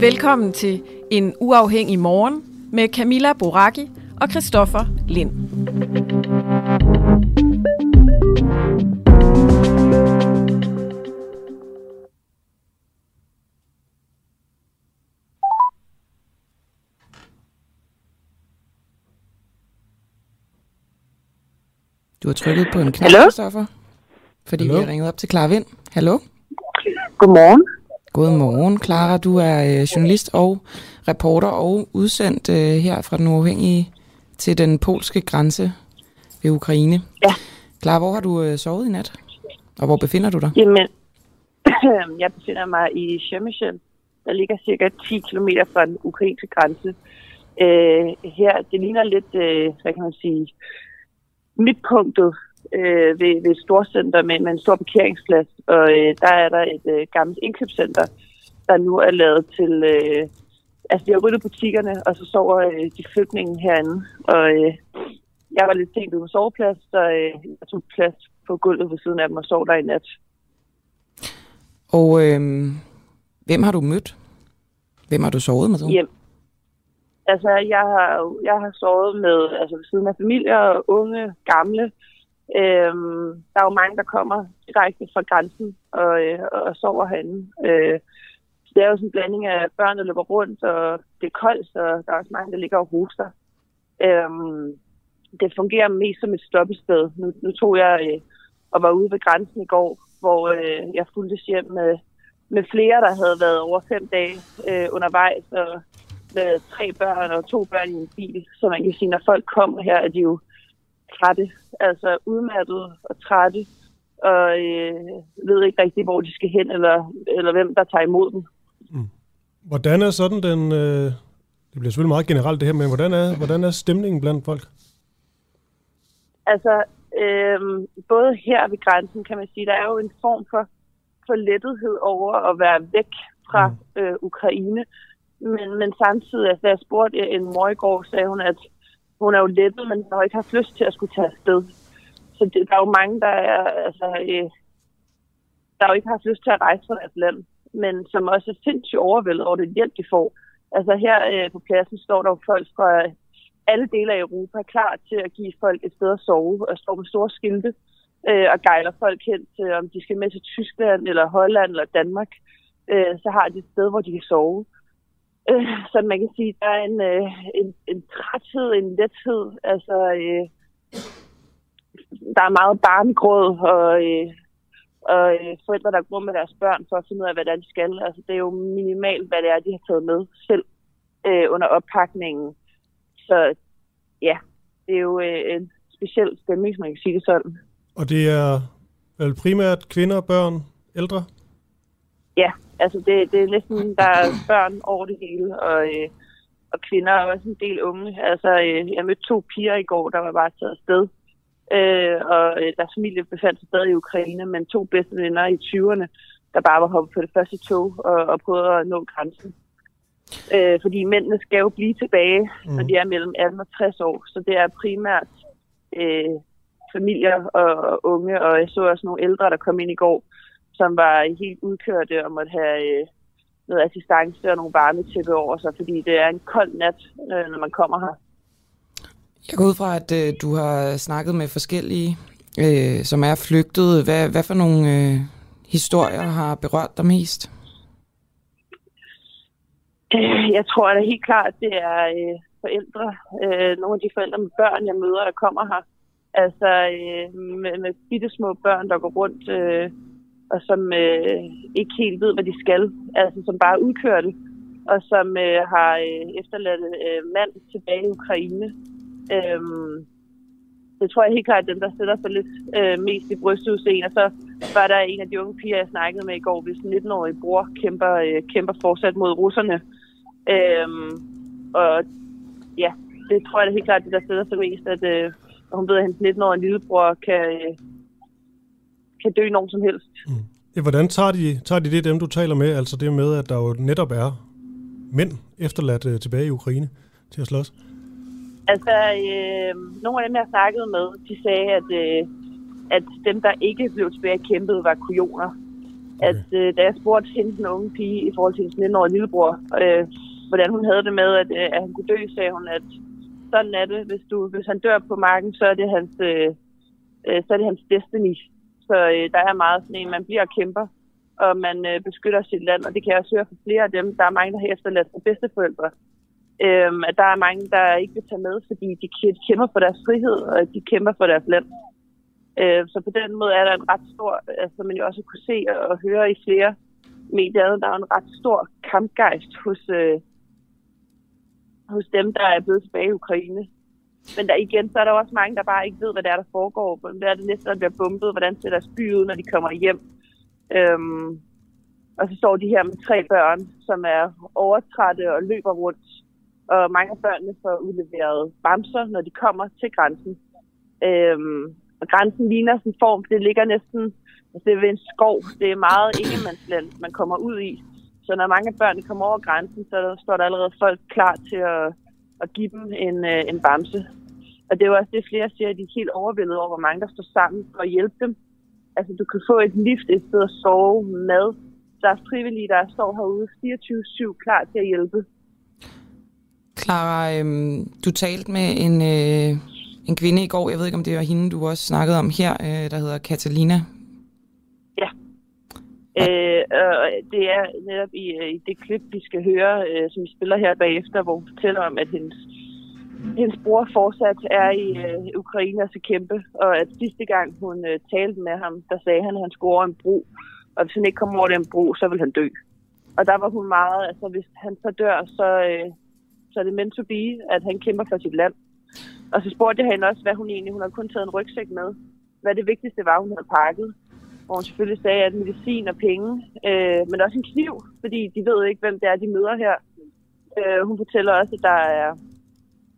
Velkommen til En Uafhængig Morgen med Camilla Boraki og Christoffer Lind. Du har trykket på en knap? Christoffer. Fordi Hallo? vi har ringet op til Clara Vind. Hallo? Godmorgen. Godmorgen, Clara. Du er øh, journalist og reporter og udsendt øh, her fra Den Uafhængige til den polske grænse ved Ukraine. Ja. Clara, hvor har du øh, sovet i nat? Og hvor befinder du dig? Jamen, jeg befinder mig i Shemyshin, der ligger cirka 10 km fra den ukrainske grænse. Øh, her, det ligner lidt, øh, hvad kan man sige, midtpunktet øh, ved, ved et storcenter med, med en stor parkeringsplads. Og øh, der er der et øh, gammelt indkøbscenter, der nu er lavet til... Øh, altså, de har ryddet butikkerne, og så sover øh, de flygtninge herinde. Og øh, jeg var lidt sent ude på soveplads, så øh, jeg tog plads på gulvet ved siden af dem og sov der i nat. Og øh, hvem har du mødt? Hvem har du sovet med? Hjem. Altså, jeg har, jeg har sovet med, altså ved siden af familier, unge, gamle. Øhm, der er jo mange, der kommer direkte fra grænsen og, øh, og sover herinde. Øh, så det er jo sådan en blanding af børn, der løber rundt, og det er koldt, så der er også mange, der ligger og hoster. Øhm, det fungerer mest som et stoppested. Nu, nu tog jeg øh, og var ude ved grænsen i går, hvor øh, jeg fulgte hjem med, med flere, der havde været over fem dage øh, undervejs, og med tre børn og to børn i en bil. Så man kan sige, når folk kommer her, er de jo trætte, altså udmattede og trætte, og øh, ved ikke rigtig, hvor de skal hen, eller, eller hvem, der tager imod dem. Hvordan er sådan den... Øh, det bliver selvfølgelig meget generelt det her, men hvordan er, hvordan er stemningen blandt folk? Altså, øh, både her ved grænsen, kan man sige, der er jo en form for, for lettethed over at være væk fra øh, Ukraine. Men, men samtidig, altså, da jeg spurgte en mor i går, sagde hun, at hun er jo lettet, men har jo ikke haft lyst til at skulle tage afsted. Så det, der er jo mange, der er, altså, øh, der jo ikke har haft lyst til at rejse fra deres land, men som også er sindssygt overvældet over den hjælp, de får. Altså her øh, på pladsen står der jo folk fra alle dele af Europa klar til at give folk et sted at sove, og står med store skilte øh, og gejler folk hen til, om de skal med til Tyskland, eller Holland, eller Danmark. Øh, så har de et sted, hvor de kan sove. Øh, Øh, så man kan sige, der er en, øh, en, en træthed, en lethed. Altså, øh, der er meget barnegråd, og, øh, og øh, forældre, der går med deres børn for at finde ud af, hvad det er, de skal. Altså, det er jo minimalt, hvad det er, de har taget med selv øh, under oppakningen. Så ja, det er jo øh, en speciel stemning, hvis man kan sige det sådan. Og det er vel primært kvinder, børn, ældre? Ja, altså det, det er næsten, der er børn over det hele, og, øh, og kvinder er også en del unge. Altså, øh, jeg mødte to piger i går, der var bare taget afsted, øh, og øh, deres familie befandt sig stadig i Ukraine, men to bedste venner i 20'erne, der bare var hoppet på det første tog og, og prøvede at nå grænsen. Øh, fordi mændene skal jo blive tilbage, mm. når de er mellem 18 og 60 år, så det er primært øh, familier og, og unge, og jeg så også nogle ældre, der kom ind i går, som var helt udkørte og måtte have øh, noget assistance og nogle varmetæppe over sig, fordi det er en kold nat, øh, når man kommer her. Jeg går ud fra, at øh, du har snakket med forskellige, øh, som er flygtet. Hvad, hvad for nogle øh, historier har berørt dig mest? Øh, Jeg tror det helt klart, at det er øh, forældre, øh, nogle af de forældre med børn, jeg møder, der kommer her. Altså øh, med, med bitte små børn, der går rundt øh, og som øh, ikke helt ved, hvad de skal. Altså som bare udkører udkørte, og som øh, har øh, efterladt øh, mand tilbage i Ukraine. Øh, det tror jeg helt klart er dem, der sætter sig lidt øh, mest i brystet hos en. Og så var der en af de unge piger, jeg snakkede med i går, hvis 19-årige bror kæmper, øh, kæmper fortsat mod russerne. Øh, og ja, det tror jeg da helt klart, det der sætter sig mest, at øh, hun ved, at hendes 19-årige lillebror kan, øh, kan dø nogen som helst. Ja, hvordan tager de, tager de det, dem du taler med? Altså det med, at der jo netop er mænd efterladt øh, tilbage i Ukraine til at slås? Altså, øh, nogle af dem, jeg snakkede med, de sagde, at, øh, at dem, der ikke blev tilbage kæmpet, var kujoner. At øh, da jeg spurgte hende, den unge pige, i forhold til hendes 19-årige lillebror, øh, hvordan hun havde det med, at, øh, at han kunne dø, sagde hun, at sådan er det. Hvis, du, hvis han dør på marken, så er det hans, øh, øh, så er det hans destiny. Så øh, der er meget sådan en, man bliver kæmper, og man øh, beskytter sit land. Og det kan jeg også høre fra flere af dem. Der er mange, der har efterladt sig bedsteforældre. Øh, at der er mange, der ikke vil tage med, fordi de kæmper for deres frihed, og de kæmper for deres land. Øh, så på den måde er der en ret stor, altså man jo også kunne se og høre i flere medier, der er en ret stor kampgejst hos, øh, hos dem, der er blevet tilbage i Ukraine. Men der igen, så er der også mange, der bare ikke ved, hvad det er, der foregår. Hvad er det næste, der bliver bumpet? Hvordan ser deres by ud, når de kommer hjem? Øhm, og så står de her med tre børn, som er overtrætte og løber rundt. Og mange af børnene får udleveret bamser, når de kommer til grænsen. Øhm, og grænsen ligner sådan en form, det ligger næsten altså det er ved en skov. Det er meget ingemandsland, man kommer ud i. Så når mange børn kommer over grænsen, så står der allerede folk klar til at, at give dem en, øh, en bamse. Og det er jo også det, flere siger, at de er helt overvældet over, hvor mange der står sammen for at hjælpe dem. Altså, du kan få et lift, et sted at sove, mad. Der er frivillige, der står herude 24-7 klar til at hjælpe. Clara, øhm, du talte med en, øh, en kvinde i går, jeg ved ikke, om det var hende, du også snakkede om her, øh, der hedder Catalina. Øh, og det er netop i, øh, i det klip, vi skal høre, øh, som vi spiller her bagefter, hvor hun fortæller om, at hendes, hendes bror fortsat er i øh, Ukraine og skal kæmpe, og at sidste gang hun øh, talte med ham, der sagde han, at han skulle over en bro, og hvis han ikke kommer over den bro, så vil han dø. Og der var hun meget, altså hvis han så dør, så, øh, så er det meant to be, at han kæmper for sit land. Og så spurgte jeg hende også, hvad hun egentlig, hun havde kun taget en rygsæk med. Hvad det vigtigste var, hun havde pakket. Hvor hun selvfølgelig sagde, at medicin og penge, øh, men også en kniv, fordi de ved ikke, hvem det er, de møder her. Øh, hun fortæller også, at der er,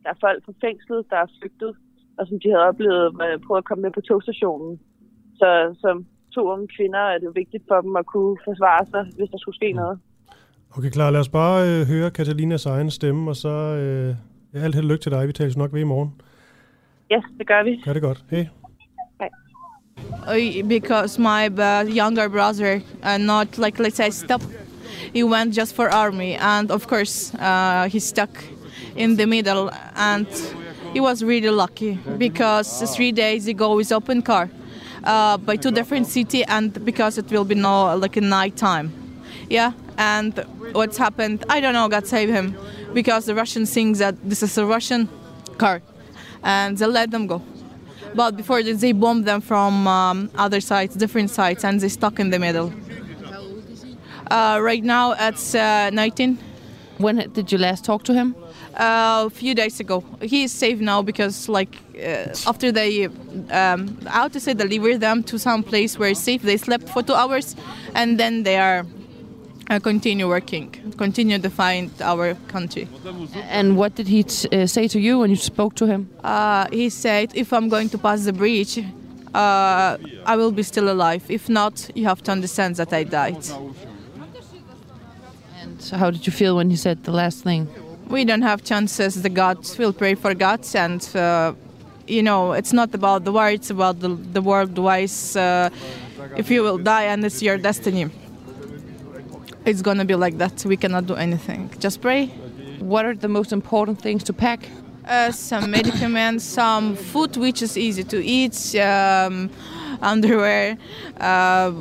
der er folk fra fængslet, der er flygtet, og som de havde oplevet øh, prøve at komme med på togstationen. Så som to unge kvinder er det vigtigt for dem at kunne forsvare sig, hvis der skulle ske noget. Okay, klar. Lad os bare øh, høre Katalinas egen stemme, og så øh, Ja, alt held lykke til dig. Vi tales nok ved i morgen. Yes, det gør vi. Gør det godt. Hej. Because my younger brother uh, not like let's say stop he went just for army and of course uh, he's stuck in the middle and he was really lucky because three days ago his open car uh, by two different city and because it will be no like a night time yeah and what's happened i don't know god save him because the Russians think that this is a Russian car, and they let them go. But before this, they bomb them from um, other sites, different sites, and they stuck in the middle. Uh, right now, it's uh, 19. When did you last talk to him? Uh, a few days ago. He is safe now because, like, uh, after they, um, how to say, deliver them to some place where it's safe, they slept for two hours, and then they are uh, continue working, continue to find our country. And what did he uh, say to you when you spoke to him? Uh, he said, if I'm going to pass the bridge, uh, I will be still alive. If not, you have to understand that I died. And so how did you feel when he said the last thing? We don't have chances. The gods will pray for gods, and uh, you know, it's not about the war; it's about the, the world wise. Uh, if you will die, and it's your destiny it's going to be like that. We cannot do anything. Just pray. What are the most important things to pack? Uh, some medicaments, some food which is easy to eat, um, underwear, uh,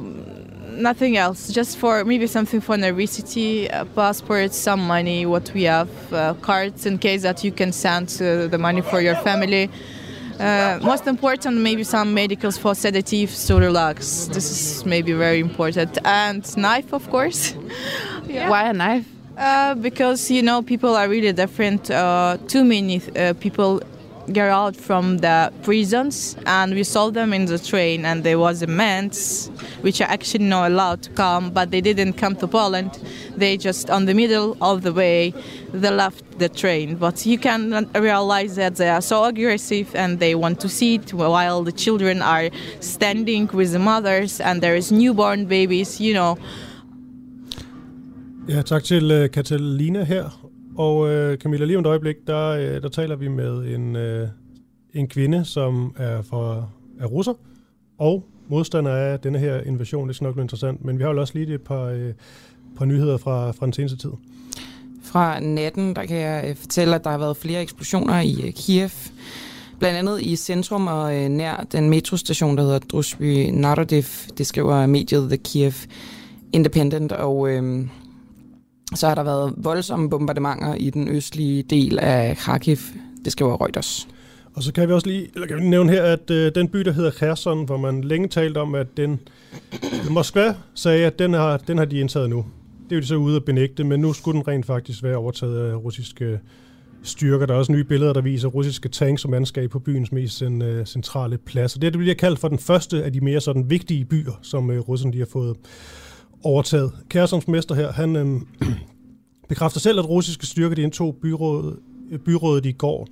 nothing else. Just for maybe something for university, uh, passports, some money, what we have, uh, cards in case that you can send the money for your family. Uh, most important, maybe some medicals for sedatives to relax. This is maybe very important. And knife, of course. yeah. Why a knife? Uh, because you know people are really different. Uh, too many uh, people get out from the prisons, and we saw them in the train, and there was a men's, which are actually not allowed to come, but they didn't come to Poland. They just on the middle of the way, they left the train. But you can realize that they are so aggressive, and they want to sit while the children are standing with the mothers, and there is newborn babies, you know. Ja, tak til uh, Catalina her. Og øh, Camilla, lige om et øjeblik, der, øh, der taler vi med en, øh, en kvinde, som er, fra, er russer, og modstander af denne her invasion. Det er nok interessant. Men vi har jo også lige et par, øh, par nyheder fra, fra den seneste tid. Fra natten, der kan jeg øh, fortælle, at der har været flere eksplosioner i øh, Kiev. Blandt andet i centrum og øh, nær den metrostation, der hedder Drusby Narodev. Det skriver mediet The Kiev Independent. Og øh, så har der været voldsomme bombardementer i den østlige del af Kharkiv. Det skriver Reuters. Og så kan vi også lige, eller kan vi nævne her, at øh, den by, der hedder Kherson, hvor man længe talt om, at den Moskva sagde, at den har, den har de indtaget nu. Det er jo de så ude at benægte, men nu skulle den rent faktisk være overtaget af russiske styrker. Der er også nye billeder, der viser russiske tanks og mandskab på byens mest uh, centrale plads. Og det, det bliver kaldt for den første af de mere sådan vigtige byer, som uh, russerne lige har fået overtaget. Kærsons mester her, han øh, bekræfter selv, at russiske styrker de indtog byrådet, øh, byrådet i går.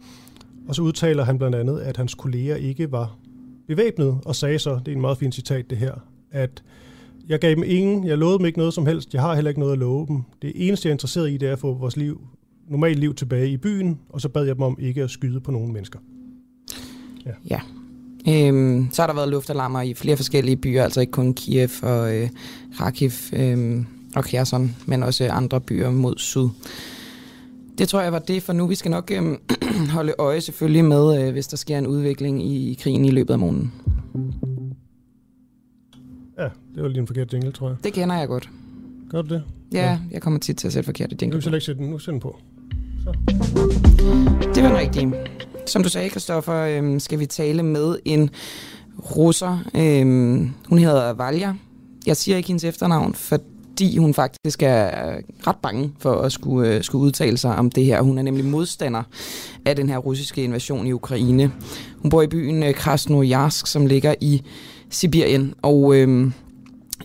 Og så udtaler han blandt andet, at hans kolleger ikke var bevæbnet, og sagde så, det er en meget fin citat det her, at jeg gav dem ingen, jeg lovede dem ikke noget som helst, jeg har heller ikke noget at love dem. Det eneste, jeg er interesseret i, det er at få vores liv, normalt liv tilbage i byen, og så bad jeg dem om ikke at skyde på nogen mennesker. Ja. ja. Øhm, så har der været luftalarmer i flere forskellige byer, altså ikke kun Kiev og øh, Kharkiv øh, og Kherson, men også andre byer mod syd. Det tror jeg var det for nu. Vi skal nok øh, holde øje selvfølgelig med, øh, hvis der sker en udvikling i, i krigen i løbet af måneden. Ja, det var lige en forkert jingle, tror jeg. Det kender jeg godt. Gør du det? Ja, ja. jeg kommer tit til at sætte forkerte jingle. Nu skal jeg ikke sætte den, nu sætte den på. Så. Det var den rigtige. Som du sagde, Kristoffer, øh, skal vi tale med en russer. Øh, hun hedder Valja. Jeg siger ikke hendes efternavn, fordi hun faktisk er ret bange for at skulle, øh, skulle udtale sig om det her. Hun er nemlig modstander af den her russiske invasion i Ukraine. Hun bor i byen øh, Krasnojarsk, som ligger i Sibirien, og øh,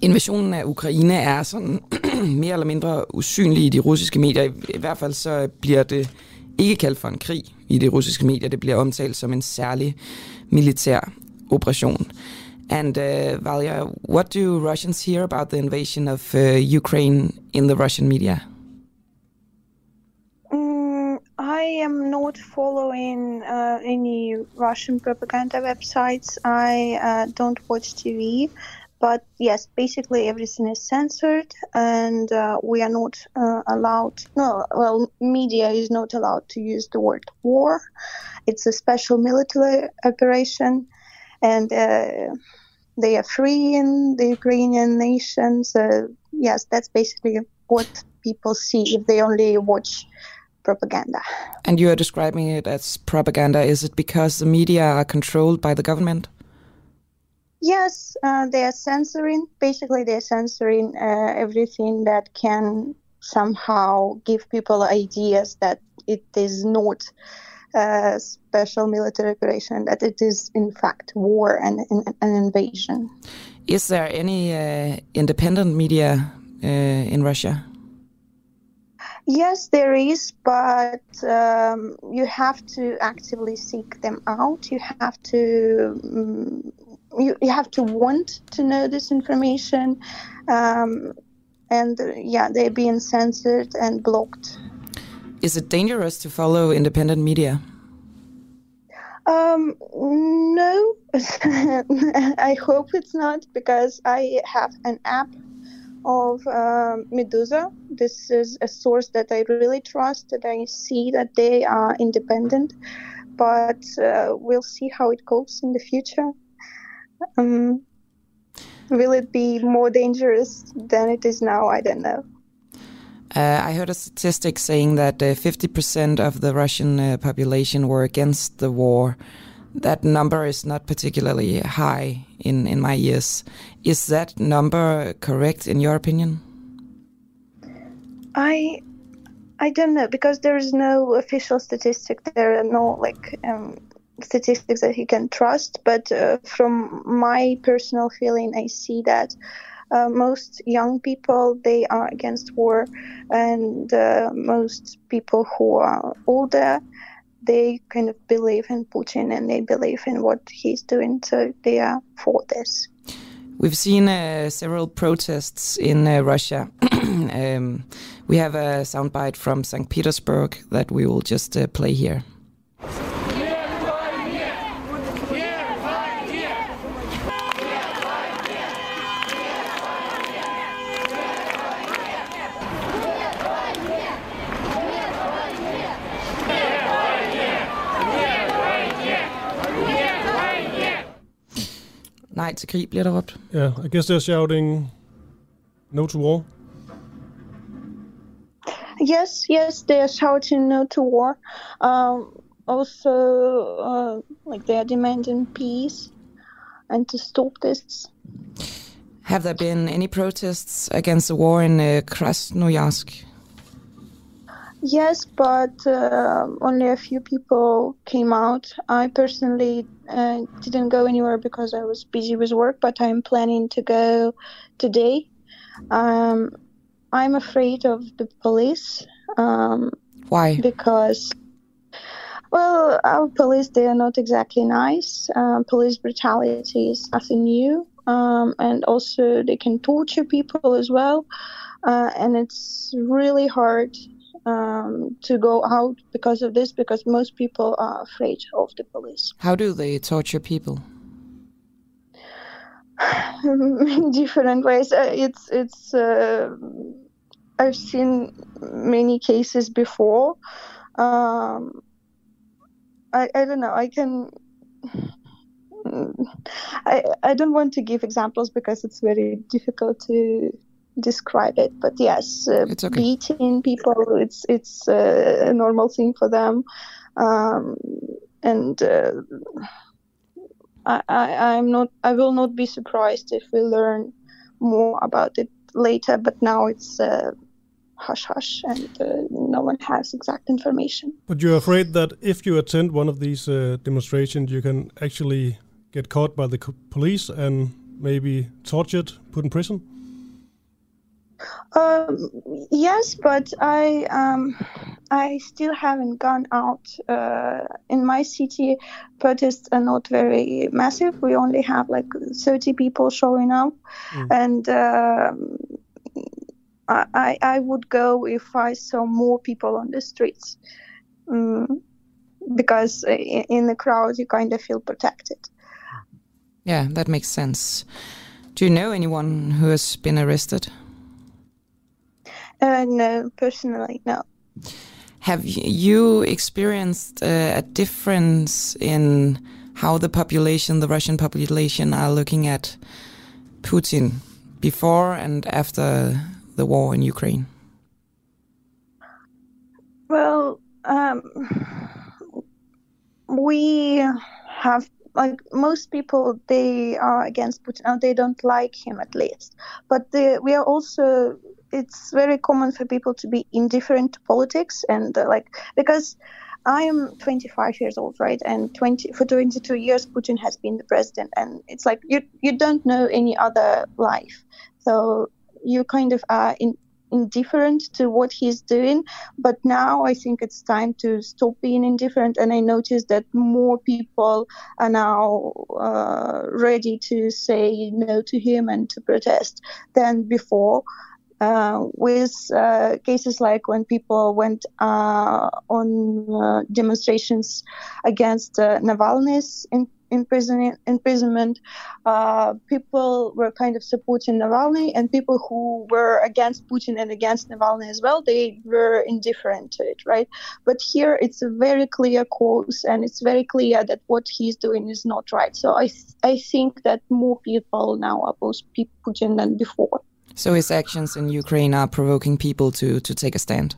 invasionen af Ukraine er sådan mere eller mindre usynlig i de russiske medier. I, I hvert fald så bliver det ikke kaldt for en krig i de russiske medier. Det bliver omtalt som en særlig militær operation. And uh, Valia, what do Russians hear about the invasion of uh, Ukraine in the Russian media? Mm, I am not following uh, any Russian propaganda websites. I uh, don't watch TV. But yes, basically everything is censored, and uh, we are not uh, allowed. No, well, media is not allowed to use the word war. It's a special military operation, and uh, they are free in the Ukrainian nation. So yes, that's basically what people see if they only watch propaganda. And you are describing it as propaganda. Is it because the media are controlled by the government? Yes, uh, they are censoring. Basically, they're censoring uh, everything that can somehow give people ideas that it is not a special military operation, that it is in fact war and, and an invasion. Is there any uh, independent media uh, in Russia? Yes, there is, but um, you have to actively seek them out. You have to um, you, you have to want to know this information um, and uh, yeah they're being censored and blocked. Is it dangerous to follow independent media? Um, no. I hope it's not because i have an app of um, medusa. This is a source that i really trust that i see that they are independent. But uh, we'll see how it goes in the future um, will it be more dangerous than it is now? I don't know. Uh, I heard a statistic saying that uh, 50% of the Russian uh, population were against the war. That number is not particularly high in, in my years. Is that number correct in your opinion? I I don't know because there is no official statistic. There are no like um, statistics that he can trust. But uh, from my personal feeling, I see that uh, most young people they are against war, and uh, most people who are older they kind of believe in Putin and they believe in what he's doing, so they are for this. We've seen uh, several protests in uh, Russia. um, we have a soundbite from St. Petersburg that we will just uh, play here. Nej til krig, bliver der råbt. Yeah, I guess they're shouting no to war. Yes, yes, they are shouting no to war. Um, also, uh, like they are demanding peace and to stop this. Have there been any protests against the war in uh, Krasnoyarsk? Yes, but uh, only a few people came out. I personally uh, didn't go anywhere because I was busy with work, but I'm planning to go today. Um, I'm afraid of the police. Um, Why? because well our police they are not exactly nice um, police brutality is nothing new um, and also they can torture people as well uh, and it's really hard um, to go out because of this because most people are afraid of the police How do they torture people? in different ways. Uh, it's it's. Uh, I've seen many cases before. Um, I I don't know. I can. I I don't want to give examples because it's very difficult to describe it. But yes, uh, It's okay. beating people. It's it's uh, a normal thing for them, um, and. Uh, I, I, I'm not. I will not be surprised if we learn more about it later. But now it's uh, hush hush, and uh, no one has exact information. But you're afraid that if you attend one of these uh, demonstrations, you can actually get caught by the co- police and maybe tortured, put in prison? Um, yes, but I um, I still haven't gone out. Uh, in my city, protests are not very massive. We only have like 30 people showing up, and um, I, I I would go if I saw more people on the streets, mm, because in the crowd you kind of feel protected. Yeah, that makes sense. Do you know anyone who has been arrested? Uh, no, personally, no. Have you experienced uh, a difference in how the population, the Russian population, are looking at Putin before and after the war in Ukraine? Well, um, we have like most people they are against Putin or they don't like him at least. But the, we are also it's very common for people to be indifferent to politics and uh, like because I am 25 years old, right? And 20 for 22 years, Putin has been the president, and it's like you you don't know any other life, so you kind of are in, indifferent to what he's doing. But now I think it's time to stop being indifferent, and I noticed that more people are now uh, ready to say no to him and to protest than before uh, with uh, cases like when people went uh, on uh, demonstrations against uh, Navalny's in, imprisonment, imprisonment uh, people were kind of supporting Navalny, and people who were against Putin and against Navalny as well, they were indifferent to it, right? But here it's a very clear cause, and it's very clear that what he's doing is not right. So I, I think that more people now oppose Putin than before. So his actions in Ukraine are provoking people to, to take a stand.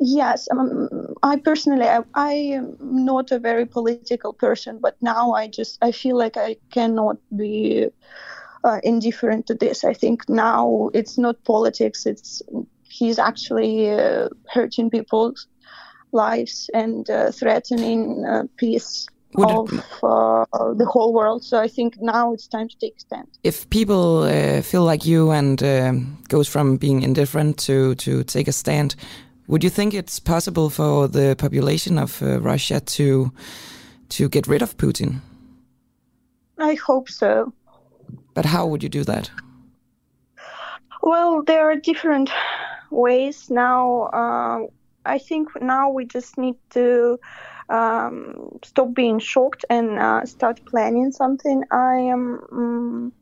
Yes, um, I personally, I, I am not a very political person, but now I just I feel like I cannot be uh, indifferent to this. I think now it's not politics; it's he's actually uh, hurting people's lives and uh, threatening uh, peace Would it- of uh, the whole world. So I think now it's time to take a stand. If people uh, feel like you and um goes from being indifferent to, to take a stand, would you think it's possible for the population of uh, Russia to to get rid of Putin? I hope so. But how would you do that? Well, there are different ways now. Uh, I think now we just need to um, stop being shocked and uh, start planning something. I am. Um,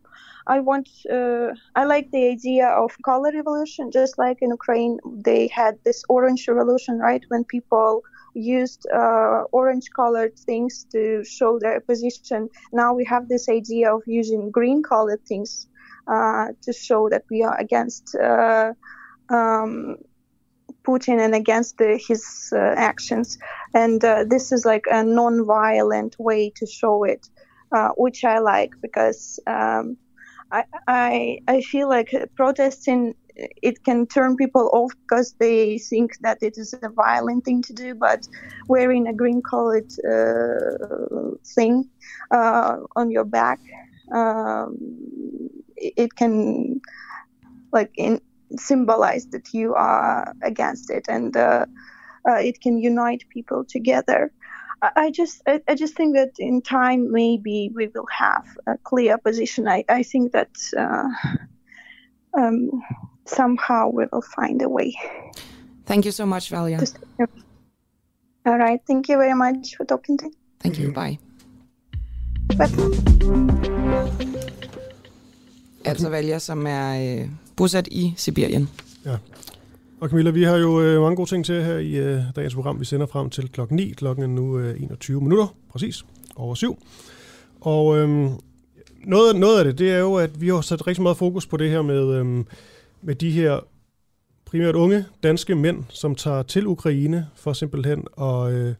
I want. Uh, I like the idea of color revolution, just like in Ukraine they had this orange revolution, right? When people used uh, orange colored things to show their position. Now we have this idea of using green colored things uh, to show that we are against uh, um, Putin and against the, his uh, actions. And uh, this is like a non-violent way to show it, uh, which I like because um, I, I I feel like protesting it can turn people off because they think that it is a violent thing to do. But wearing a green colored uh, thing uh, on your back, um, it, it can like in, symbolize that you are against it, and uh, uh it can unite people together. I just I, I, just think that in time maybe we will have a clear position. I, I think that uh, um, somehow we will find a way. Thank you so much, Valia. All right. Thank you very much for talking to me. Thank you. Bye. Bye. Altså Valia, som er bosat i Sibirien. Ja. Og Camilla, vi har jo øh, mange gode ting til her i øh, dagens program. Vi sender frem til klokken 9. Klokken er nu øh, 21 minutter, præcis, over syv. Og øh, noget, noget af det, det er jo, at vi har sat rigtig meget fokus på det her med, øh, med de her primært unge danske mænd, som tager til Ukraine for simpelthen at øh,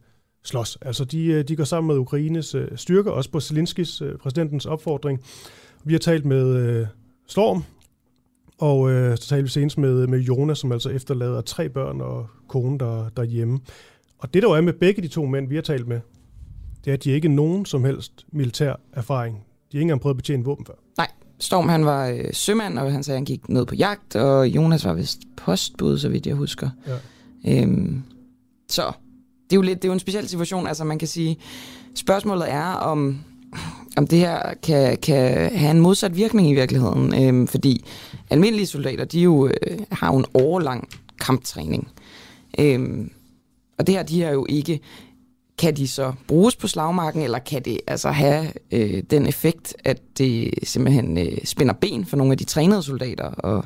slås. Altså de, øh, de går sammen med Ukraines øh, styrker, også på Zelenskis, øh, præsidentens opfordring. Vi har talt med øh, Storm, og øh, så talte vi senest med, med Jonas, som altså efterlader tre børn og kone der, derhjemme. Og det der jo er med begge de to mænd, vi har talt med, det er, at de ikke nogen som helst militær erfaring. De har ikke engang prøvet at betjene våben før. Nej, Storm han var øh, sømand, og han sagde, at han gik ned på jagt, og Jonas var vist postbud, så vidt jeg husker. Ja. Øhm, så det er, jo lidt, det er jo en speciel situation. Altså man kan sige, spørgsmålet er, om, om det her kan, kan have en modsat virkning i virkeligheden. Øhm, fordi almindelige soldater, de jo, øh, har jo en årlang kamptræning. Øhm, og det her, de har jo ikke kan de så bruges på slagmarken, eller kan det altså have øh, den effekt, at det simpelthen øh, spænder ben for nogle af de trænede soldater, og,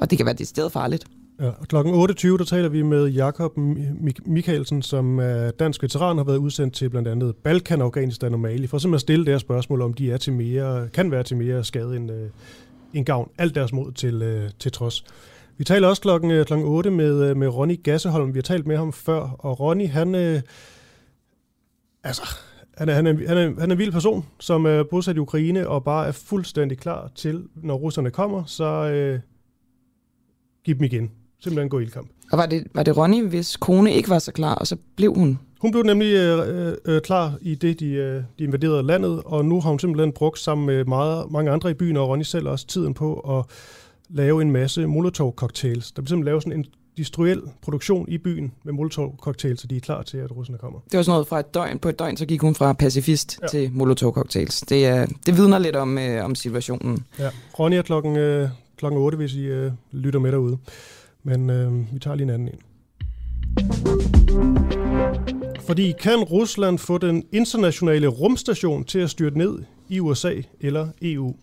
og det kan være det sted farligt? Ja, klokken 28, der taler vi med Jakob Mikkelsen, som er dansk veteran, har været udsendt til blandt andet Balkan, Afghanistan og Mali, for simpelthen at stille det spørgsmål, om de er til mere, kan være til mere skade end, øh, end gavn. Alt deres mod til, øh, til trods. Vi taler også klokken, øh, klokken 8 med, øh, med Ronny Gasseholm. Vi har talt med ham før, og Ronny, han... Øh, altså, han er, han, er, han, er, han er en vild person, som er bosat i Ukraine og bare er fuldstændig klar til, når russerne kommer, så øh, giv dem igen. Simpelthen gå i ildkamp. Og var det, var det Ronny, hvis kone ikke var så klar, og så blev hun? Hun blev nemlig øh, øh, klar i det, de, øh, de invaderede landet, og nu har hun simpelthen brugt sammen med meget, mange andre i byen, og Ronny selv også tiden på at lave en masse Molotov-cocktails. Der bliver simpelthen lavet sådan en industriel produktion i byen med Molotov-cocktails, så de er klar til, at russerne kommer. Det var sådan noget fra et døgn. På et døgn, så gik hun fra pacifist ja. til Molotov-cocktails. Det, er, det vidner lidt om, øh, om situationen. Ja, Ronny er klokken, øh, klokken 8, hvis I øh, lytter med derude. Men øh, vi tager lige en anden ind. Fordi kan Rusland få den internationale rumstation til at styrte ned i USA eller EU?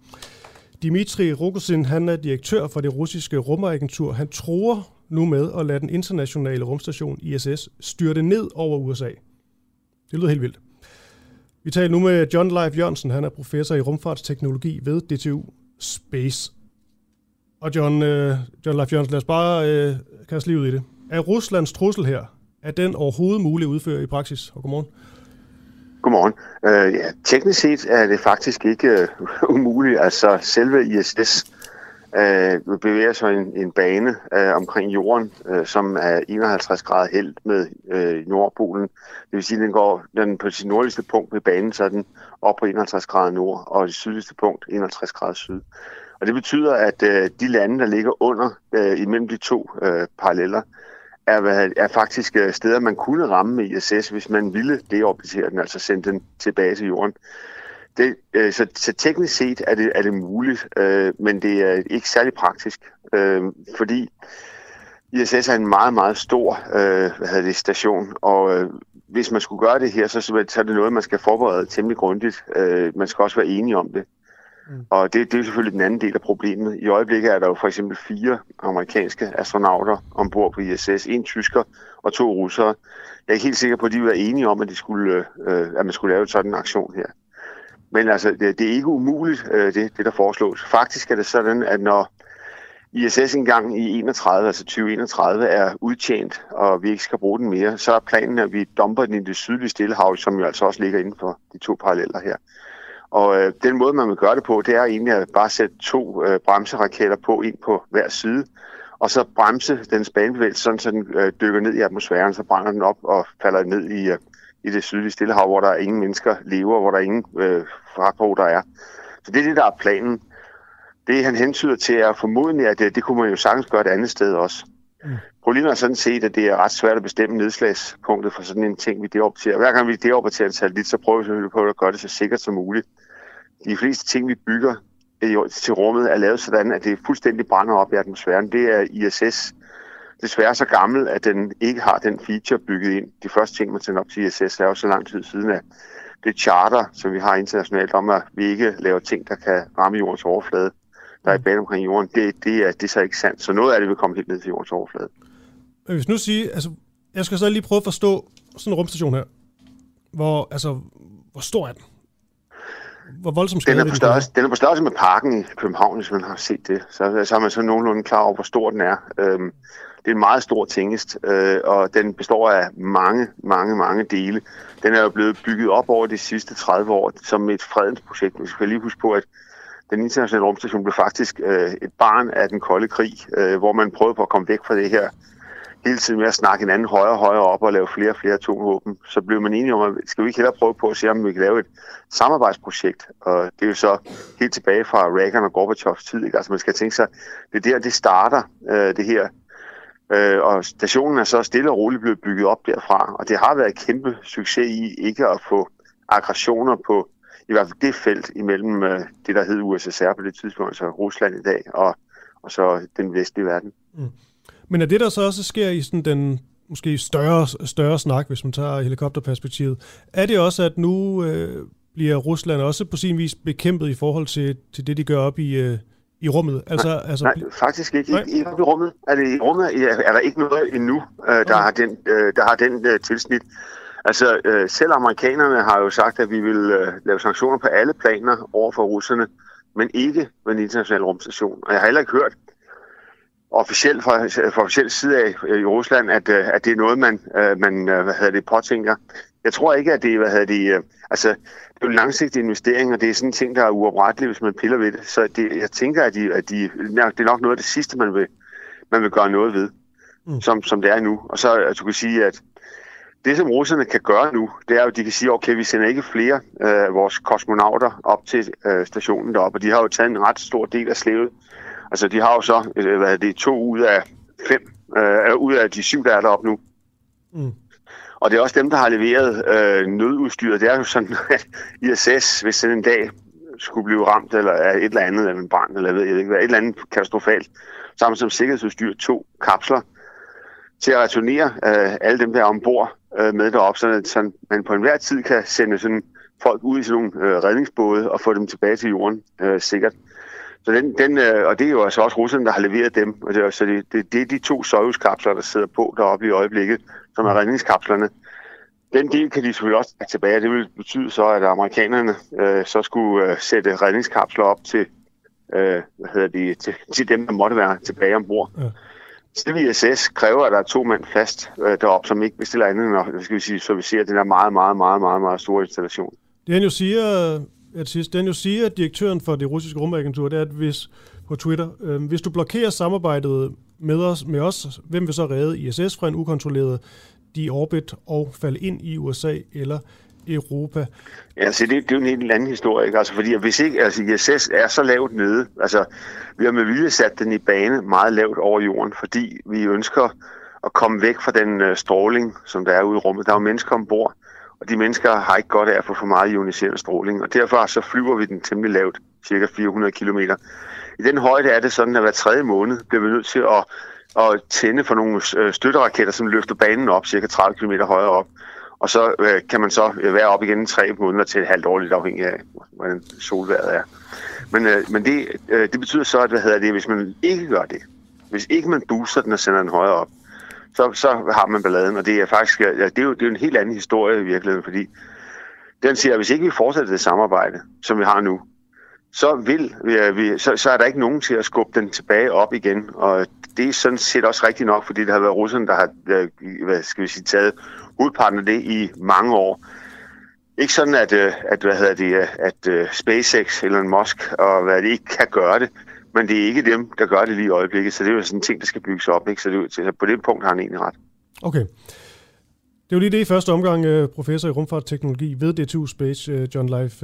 Dimitri Rogosin, han er direktør for det russiske rumagentur. Han tror nu med at lade den internationale rumstation ISS styrte ned over USA. Det lyder helt vildt. Vi taler nu med John Leif Jørgensen. Han er professor i rumfartsteknologi ved DTU Space. Og John, øh, John Leif Jørgensen, lad os bare øh, kaste livet ud i det. Er Ruslands trussel her, er den overhovedet mulig at udføre i praksis? Og godmorgen. Godmorgen. Øh, ja, teknisk set er det faktisk ikke øh, umuligt. Altså selve ISS øh, bevæger sig en, en bane øh, omkring jorden, øh, som er 51 grader helt med øh, Nordpolen. Det vil sige, at den går den på sit nordligste punkt ved banen, så er den op på 51 grader nord, og det sydligste punkt 51 grader syd. Og det betyder, at øh, de lande, der ligger under øh, imellem de to øh, paralleller, er, er faktisk øh, steder, man kunne ramme med ISS, hvis man ville deorbitere den, altså sende den tilbage til jorden. Det, øh, så, så teknisk set er det, er det muligt, øh, men det er ikke særlig praktisk, øh, fordi ISS er en meget, meget stor øh, hvad hedder det, station, og øh, hvis man skulle gøre det her, så, så er det noget, man skal forberede temmelig grundigt. Øh, man skal også være enige om det. Mm. Og det, det er selvfølgelig den anden del af problemet. I øjeblikket er der jo for eksempel fire amerikanske astronauter ombord på ISS. En tysker og to russere. Jeg er ikke helt sikker på, at de var enige om, at, de skulle, øh, at man skulle lave sådan en aktion her. Men altså, det, det er ikke umuligt, øh, det, det der foreslås. Faktisk er det sådan, at når ISS engang i 31, altså 2031, er udtjent, og vi ikke skal bruge den mere, så er planen, at vi dumper den i det sydlige Stillehav, som jo altså også ligger inden for de to paralleller her. Og øh, den måde, man vil gøre det på, det er egentlig at bare sætte to øh, bremseraketter på, ind på hver side, og så bremse den banebevægelse, sådan så den øh, dykker ned i atmosfæren, så brænder den op og falder ned i, øh, i det sydlige Stillehav, hvor der ingen mennesker lever, hvor der ingen øh, der er. Så det er det, der er planen. Det, han hentyder til, er formodentlig, at det, det kunne man jo sagtens gøre et andet sted også. Mm. Problemet er sådan set, at det er ret svært at bestemme nedslagspunktet for sådan en ting, vi deopporterer. Hver gang vi deopporterer en satellit, så prøver vi selvfølgelig på at gøre det så sikkert som muligt. De fleste ting, vi bygger til rummet, er lavet sådan, at det fuldstændig brænder op i atmosfæren. Det er ISS desværre så gammel, at den ikke har den feature bygget ind. De første ting, man sender op til ISS, er jo så lang tid siden, at det charter, som vi har internationalt om, at vi ikke laver ting, der kan ramme jordens overflade, der er i bane omkring jorden, det, det, er, det er så ikke sandt. Så noget af det vil komme helt ned til jordens overflade. Men hvis nu sige, altså, jeg skal så lige prøve at forstå sådan en rumstation her. Hvor, altså, hvor stor er den? Hvor voldsomt den er, på størrelse, den er på størrelse med parken i København, hvis man har set det. Så, så er man så nogenlunde klar over, hvor stor den er. Øhm, det er en meget stor tingest, øh, og den består af mange, mange, mange dele. Den er jo blevet bygget op over de sidste 30 år som et fredensprojekt. Vi skal lige huske på, at den internationale rumstation blev faktisk øh, et barn af den kolde krig, øh, hvor man prøvede på at komme væk fra det her hele tiden med at snakke hinanden højere og højere op og lave flere og flere atomvåben. Så blev man enige om, at skal vi ikke hellere prøve på at se, om vi kan lave et samarbejdsprojekt. Og det er jo så helt tilbage fra Reagan og Gorbachevs tid. Ikke? Altså man skal tænke sig, det er der, det starter, øh, det her Øh, og stationen er så stille og roligt blevet bygget op derfra, og det har været et kæmpe succes i ikke at få aggressioner på i hvert fald det felt imellem øh, det, der hed USSR på det tidspunkt, altså Rusland i dag, og, og så den vestlige verden. Mm. Men er det, der så også sker i sådan den måske større, større snak, hvis man tager helikopterperspektivet, er det også, at nu øh, bliver Rusland også på sin vis bekæmpet i forhold til, til det, de gør op i, øh, i rummet? Altså, nej, altså, nej, faktisk ikke. Nej. Ikke, i rummet. Er, det, I rummet er, er der ikke noget endnu, øh, der, har den, øh, der har den øh, tilsnit. Altså, øh, selv amerikanerne har jo sagt, at vi vil øh, lave sanktioner på alle planer over for russerne, men ikke med en international rumstation. Og jeg har heller ikke hørt officielt fra, fra officiel side af øh, i Rusland, at, øh, at det er noget, man, øh, man hvad hedder det, påtænker. Jeg tror ikke, at det, hvad hedder det, altså, det er en langsigtig investering, og det er sådan en ting, der er uopretteligt, hvis man piller ved det. Så det, jeg tænker, at, de, at de, det er nok noget af det sidste, man vil, man vil gøre noget ved, mm. som, som det er nu. Og så at du kan sige, at det, som russerne kan gøre nu, det er jo, at de kan sige, okay, vi sender ikke flere af øh, vores kosmonauter op til øh, stationen deroppe, og de har jo taget en ret stor del af slævet. Altså, de har jo så, øh, hvad er det, to ud af fem, øh, ud af de syv, der er deroppe nu. Mm. Og det er også dem, der har leveret øh, nødudstyret. Det er jo sådan, at ISS, hvis den en dag skulle blive ramt, eller af et eller andet, eller en brand, eller ved jeg ikke, et eller andet katastrofalt, så har man som sikkerhedsudstyr to kapsler til at returnere øh, alle dem, der er ombord øh, med derop, så, så man på enhver tid kan sende sådan folk ud i sådan nogle øh, redningsbåde og få dem tilbage til jorden øh, sikkert. Så den, den, øh, og det er jo altså også russerne, der har leveret dem. Og det, så det, det, det er de to Soyuz-kapsler, der sidder på deroppe i øjeblikket, som er redningskapslerne. Den del kan de selvfølgelig også tage tilbage. Det vil betyde så, at amerikanerne øh, så skulle øh, sætte redningskapsler op til, øh, hvad hedder de, til, til dem, der måtte være tilbage ombord. Ja. CVSS kræver, at der er to mænd fast øh, deroppe, som ikke bestiller andet end at skal vi sige, servicere den her meget, meget, meget, meget, meget store installation. Det han jo siger, at sidst, den jo siger, at direktøren for det russiske rumagentur, det er, at hvis på Twitter, øh, hvis du blokerer samarbejdet med os, med os, hvem vil så redde ISS fra en ukontrolleret de orbit og falde ind i USA eller Europa. Ja, altså det, det er jo en helt anden historie, ikke? Altså, fordi hvis ikke, altså ISS er så lavt nede, altså vi har med vilje sat den i bane meget lavt over jorden, fordi vi ønsker at komme væk fra den øh, stråling, som der er ude i rummet. Der er jo mennesker ombord, og de mennesker har ikke godt af at få for meget ioniserende stråling, og derfor så flyver vi den temmelig lavt, cirka 400 km. I den højde er det sådan, at hver tredje måned bliver vi nødt til at, at tænde for nogle øh, støtteraketter, som løfter banen op, cirka 30 km højere op. og så øh, kan man så øh, være op igen tre måneder til et halvt år, lidt afhængig af, hvordan solværet er. Men, øh, men det, øh, det betyder så, at hvad hedder det, hvis man ikke gør det, hvis ikke man booster den og sender den højere op, så, så har man balladen, og det er faktisk ja, det er jo, det er jo en helt anden historie i virkeligheden, fordi den siger, at hvis ikke vi fortsætter det samarbejde, som vi har nu, så, vil, vi, så, så er der ikke nogen til at skubbe den tilbage op igen. Og det er sådan set også rigtigt nok, fordi det har været russerne, der har hvad skal vi sige, taget hovedparten af det i mange år. Ikke sådan, at, øh, at, hvad hedder det, at øh, SpaceX eller Musk og hvad det ikke kan gøre det, men det er ikke dem, der gør det lige i øjeblikket, så det er jo sådan en ting, der skal bygges op. Ikke? Så, det, så på det punkt har han egentlig ret. Okay. Det er jo lige det i første omgang, professor i rumfartsteknologi ved DTU Space, John Leif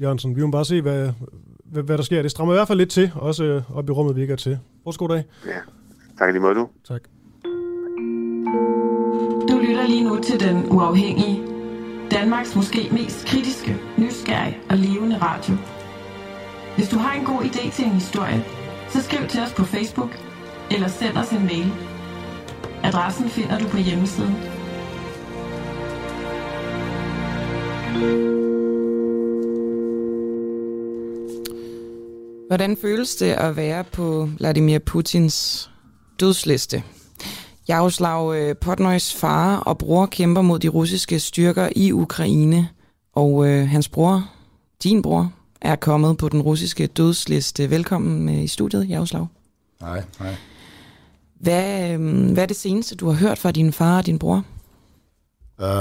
Jørgensen. Vi må bare se, hvad, hvad, hvad der sker. Det strammer i hvert fald lidt til, også øh, op i rummet, vi ikke er til. Vores god dag. Ja, tak lige måde du. Tak. Du lytter lige nu til Den Uafhængige. Danmarks måske mest kritiske, nysgerrige og levende radio. Hvis du har en god idé til en historie, så skriv til os på Facebook eller send os en mail. Adressen finder du på hjemmesiden. Hvordan føles det at være på Vladimir Putins dødsliste? Jaroslav øh, Potnøjs far og bror kæmper mod de russiske styrker i Ukraine, og øh, hans bror, din bror, er kommet på den russiske dødsliste. Velkommen øh, i studiet, Jaroslav. Hej, hej. Hvad, øh, hvad er det seneste, du har hørt fra din far og din bror?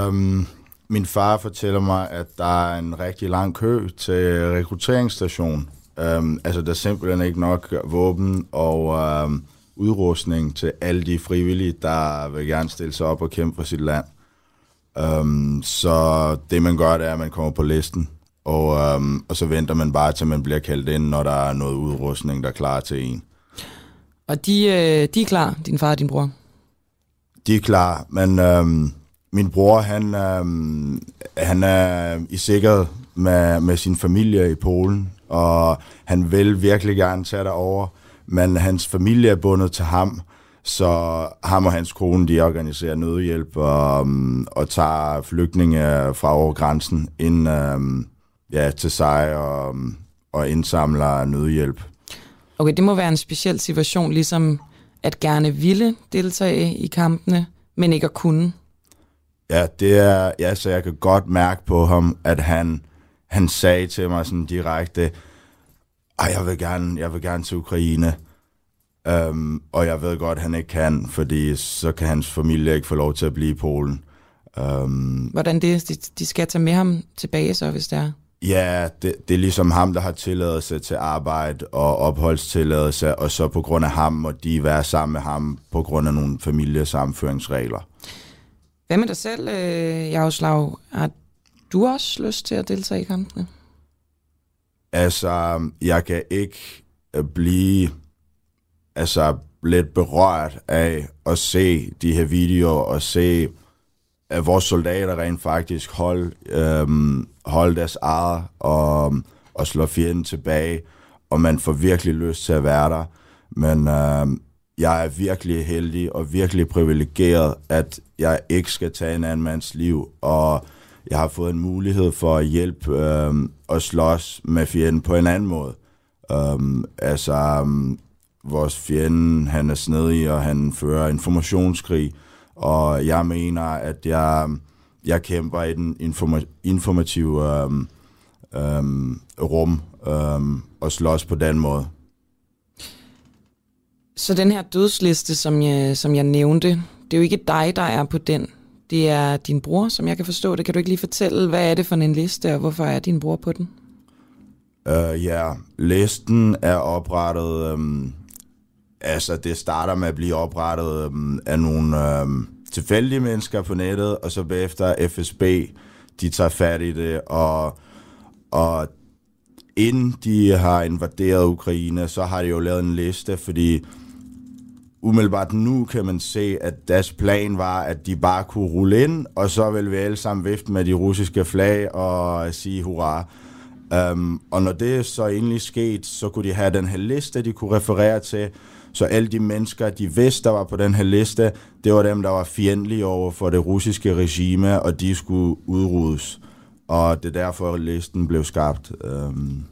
Um, min far fortæller mig, at der er en rigtig lang kø til rekrutteringsstation Um, altså, der er simpelthen ikke nok våben og um, udrustning til alle de frivillige, der vil gerne stille sig op og kæmpe for sit land. Um, så det, man gør, det er, at man kommer på listen, og, um, og så venter man bare til, man bliver kaldt ind, når der er noget udrustning, der er klar til en. Og de, øh, de er klar, din far og din bror? De er klar, men um, min bror, han, um, han er i sikkerhed med, med sin familie i Polen, og han vil virkelig gerne tage over, men hans familie er bundet til ham, så ham og hans kone, de organiserer nødhjælp og, um, og tager flygtninge fra over grænsen ind um, ja, til sig og, og indsamler nødhjælp. Okay, det må være en speciel situation, ligesom at gerne ville deltage i kampene, men ikke at kunne. Ja, det er, ja, så jeg kan godt mærke på ham, at han, han sagde til mig sådan direkte, ej, jeg vil gerne, jeg vil gerne til Ukraine. Um, og jeg ved godt, at han ikke kan, fordi så kan hans familie ikke få lov til at blive i Polen. Um, Hvordan det? De, de skal tage med ham tilbage så, hvis det er? Ja, det, det er ligesom ham, der har tilladelse til arbejde og opholdstilladelse, og så på grund af ham må de være sammen med ham på grund af nogle familiesamføringsregler. Hvad med dig selv, øh, Jaroslav? Har du også lyst til at deltage i kampene? Altså, jeg kan ikke øh, blive altså, lidt berørt af at se de her videoer og se, at vores soldater rent faktisk hold, øhm, holde deres eget og, og slå fjenden tilbage, og man får virkelig lyst til at være der. Men øh, jeg er virkelig heldig og virkelig privilegeret, at jeg ikke skal tage en anden mands liv, og jeg har fået en mulighed for at hjælpe øhm, og slås med fjenden på en anden måde. Øhm, altså, um, vores fjende, han er snedig, og han fører informationskrig, og jeg mener, at jeg, jeg kæmper i den informa- informative øhm, øhm, rum øhm, og slås på den måde. Så den her dødsliste, som jeg, som jeg nævnte, det er jo ikke dig, der er på den. Det er din bror, som jeg kan forstå det. Kan du ikke lige fortælle, hvad er det for en liste, og hvorfor er din bror på den? Uh, ja, listen er oprettet... Um, altså, det starter med at blive oprettet um, af nogle um, tilfældige mennesker på nettet, og så bagefter FSB, de tager fat i det, og, og inden de har invaderet Ukraine, så har de jo lavet en liste, fordi umiddelbart nu kan man se, at deres plan var, at de bare kunne rulle ind, og så vil vi alle sammen vifte med de russiske flag og sige hurra. Um, og når det så egentlig skete, så kunne de have den her liste, de kunne referere til, så alle de mennesker, de vidste, der var på den her liste, det var dem, der var fjendtlige over for det russiske regime, og de skulle udryddes. Og det er derfor, listen blev skabt. Øhm.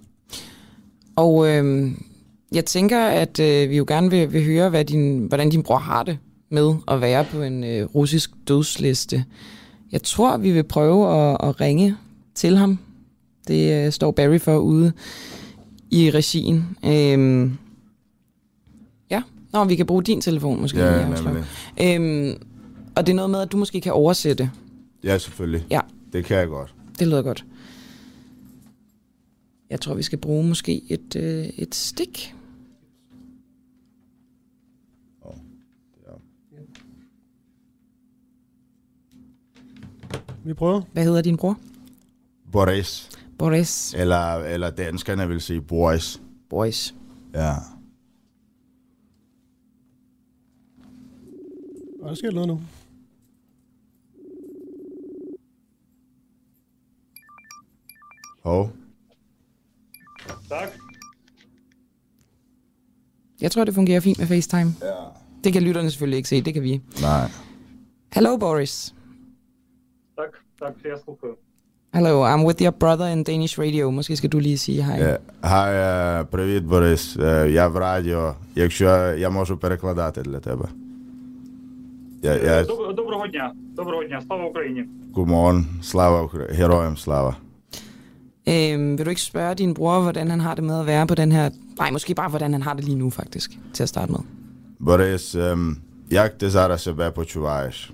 Og øh, jeg tænker, at øh, vi jo gerne vil, vil høre, hvad din, hvordan din bror har det med at være på en øh, russisk dødsliste. Jeg tror, vi vil prøve at, at ringe til ham. Det øh, står Barry for ude i regien. Øhm, Nå, vi kan bruge din telefon måske. Ja, nemlig. øhm, og det er noget med, at du måske kan oversætte. Ja, selvfølgelig. Ja. Det kan jeg godt. Det lyder godt. Jeg tror, vi skal bruge måske et, øh, et stik. Vi prøver. Hvad hedder din bror? Boris. Boris. Eller, eller danskerne vil sige Boris. Boris. Ja. Og der sker noget nu. Hov. Tak. Jeg tror, det fungerer fint med FaceTime. Ja. Det kan lytterne selvfølgelig ikke se, det kan vi. Nej. Hello, Boris. Так, так, я слухаю. Hello, I'm with your brother in Danish radio. Måske skal du lige sige hej. Е, Гай, е, привіт, Борис. Е, Я в радіо. Якщо я можу перекладати для тебе. Я, я... Доб- Доброго дня. Доброго дня. Слава Україні. Godmorgen. Slava, Ukra- herojem slava. Øhm, vil du ikke spørge din bror, hvordan han har det med at være på den her... Nej, måske bare, hvordan han har det lige nu, faktisk, til at starte med. Борис, ем, як ти зараз себе почуваєш?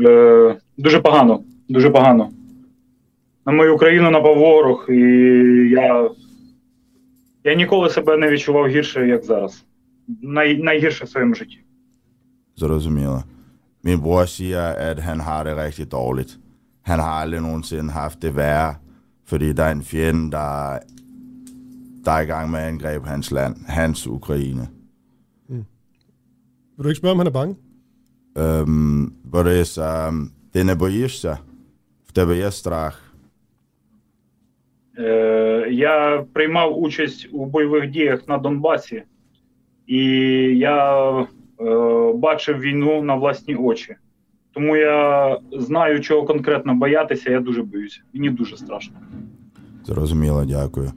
Е, дуже погано. Дуже погано. На мою країну напав ворог, і я. Я ніколи себе не відчував гірше, як зараз. Най, найгірше в своєму житті. Zrozumіло. Min bror siger, at han har det rigtig dårligt. Han har aldrig nogensinde haft det værre, fordi der er en fjende, der, der er i gang med at angribe hans land, hans Ukraine. Vil du ikke spørge, om han er bange? Ем, Борис, ем, ти не боїшся? В тебе є страх? Е, я приймав участь у бойових діях на Донбасі, і я е, бачив війну на власні очі. Тому я знаю, чого конкретно боятися, я дуже боюся. Мені дуже страшно. Zrozumіло, дякую.